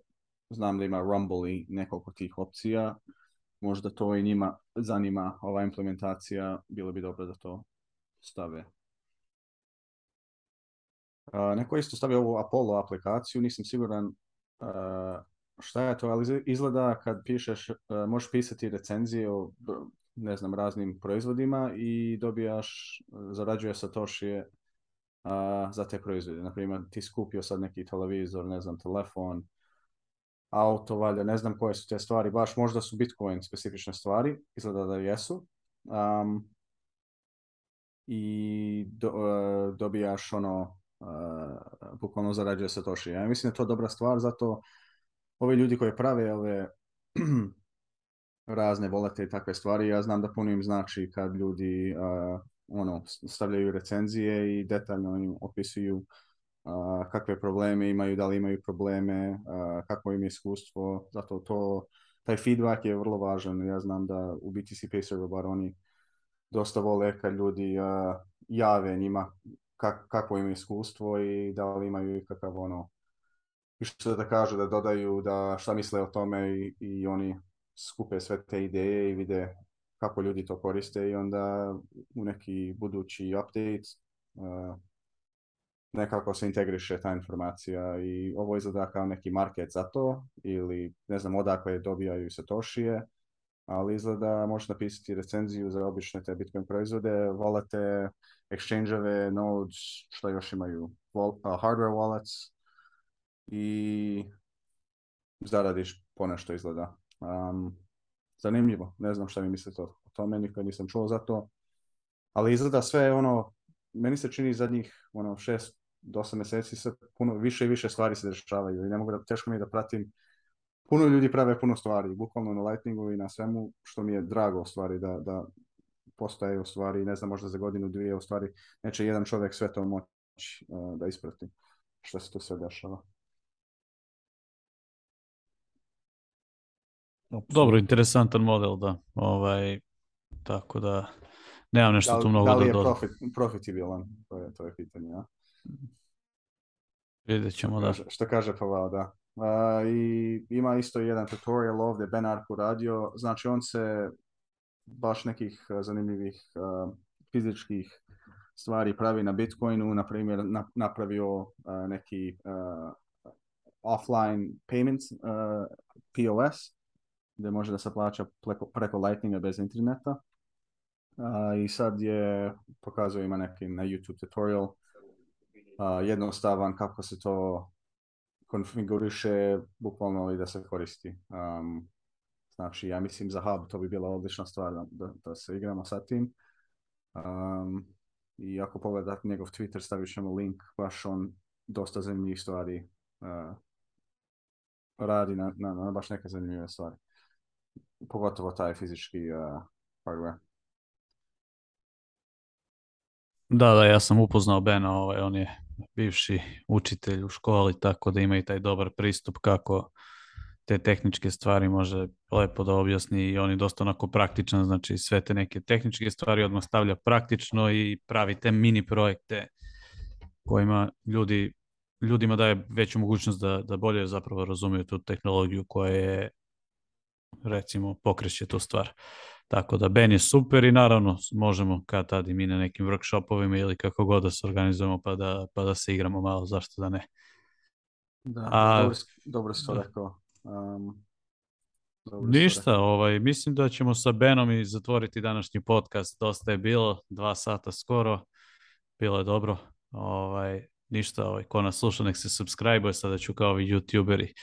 Znam da ima Rumble i nekoliko tih opcija. Možda to i njima zanima ova implementacija. Bilo bi dobro da to stave Uh, eh, neko isto stavio ovu Apollo aplikaciju, nisam siguran uh, šta je to, ali izgleda kad pišeš, uh, možeš pisati recenzije o ne znam, raznim proizvodima i dobijaš, zarađuje Satoshije za te proizvode. Naprimjer, ti skupio sad neki televizor, ne znam, telefon, auto, valjda, ne znam koje su te stvari, baš možda su Bitcoin specifične stvari, izgleda da jesu. Um, I do, dobijaš ono, Eh, bukvalno zarađuje se toši. Ja mislim da je to dobra stvar, zato ovi ljudi koji prave ove razne volete i takve stvari, ja znam da puno im znači kad ljudi uh, ono, stavljaju recenzije i detaljno im opisuju uh, kakve probleme imaju, da li imaju probleme, uh, kako im je iskustvo, zato to, taj feedback je vrlo važan. Ja znam da u BTC Paceru bar oni dosta vole kad ljudi jave njima kak, kako im iskustvo i da li imaju ikakav ono i što da kažu, da dodaju, da šta misle o tome i, i oni skupe sve te ideje i vide kako ljudi to koriste i onda u neki budući update uh, nekako se integriše ta informacija i ovo izgleda kao neki market za to ili ne znam odakle dobijaju se tošije ali izgleda da možeš napisati recenziju za obične te Bitcoin proizvode, volate, exchange-ove, nodes, što još imaju, Vol uh, hardware wallets i zaradiš ponešto izgleda. Um, zanimljivo, ne znam šta mi mislite o tome, nikad nisam čuo za to, ali izgleda sve ono, meni se čini zadnjih ono, šest do osam mjeseci sve puno više i više stvari se dešavaju i ne mogu da, teško mi je da pratim puno ljudi prave puno stvari, bukvalno na Lightningu i na svemu, što mi je drago stvari da, da postaje u stvari, ne znam, možda za godinu, dvije u stvari, neće jedan čovjek sve to moći uh, da isprati što se tu sve dešava.
Dobro, interesantan model, da. Ovaj, tako da, nemam nešto
da,
tu mnogo
da
li je
da profit, profitabilan, to je, to je pitanje, ja?
Vidjet ćemo, što da.
Kaže, što kaže Pavel, da. Uh, I ima isto jedan tutorial ovde, Ben Arku radio, znači on se baš nekih e, zanimljivih uh, fizičkih stvari pravi na Bitcoinu, na primjer napravio uh, neki offline payment, POS, gdje može da se plaća preko, preko Lightninga bez interneta. I sad je pokazao ima neki na YouTube tutorial jednostavan kako se to konfiguriše bukvalno i da se koristi. Um, znači, ja mislim za hub to bi bila odlična stvar da, da, da se igramo sa tim. Um, I ako pogledate njegov Twitter, stavit ćemo link, baš on dosta zanimljivih stvari uh, radi na, na, na, baš neke zanimljive stvari. Pogotovo taj fizički uh, hardware.
Da, da, ja sam upoznao Bena, ovaj, on je bivši učitelj u školi, tako da ima i taj dobar pristup kako te tehničke stvari može lepo da objasni i on je dosta onako praktičan, znači sve te neke tehničke stvari odmah stavlja praktično i pravi te mini projekte kojima ljudi, ljudima daje veću mogućnost da, da bolje zapravo razumeju tu tehnologiju koja je recimo pokreće tu stvar. Tako da Ben je super i naravno možemo kad tad i mi na nekim workshopovima ili kako god da se organizujemo pa da, pa da se igramo malo, zašto da ne.
Da, A, dobro, dobro si to da. rekao. Um,
dobro ništa, rekao. ovaj, mislim da ćemo sa Benom i zatvoriti današnji podcast. Dosta je bilo, dva sata skoro. Bilo je dobro. Ovaj, ništa, ovaj, ko nas sluša nek se subscribe-uje, sada ću kao ovi youtuberi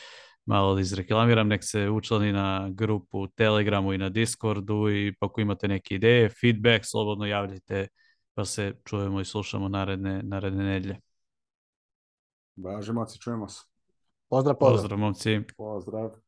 malo da izreklamiram, nek se učlani na grupu Telegramu i na Discordu i pa ako imate neke ideje, feedback, slobodno javljajte pa se čujemo i slušamo naredne, naredne nedlje.
Baže, maci, čujemo se.
Pozdrav, pozdrav.
Pozdrav, momci.
Pozdrav.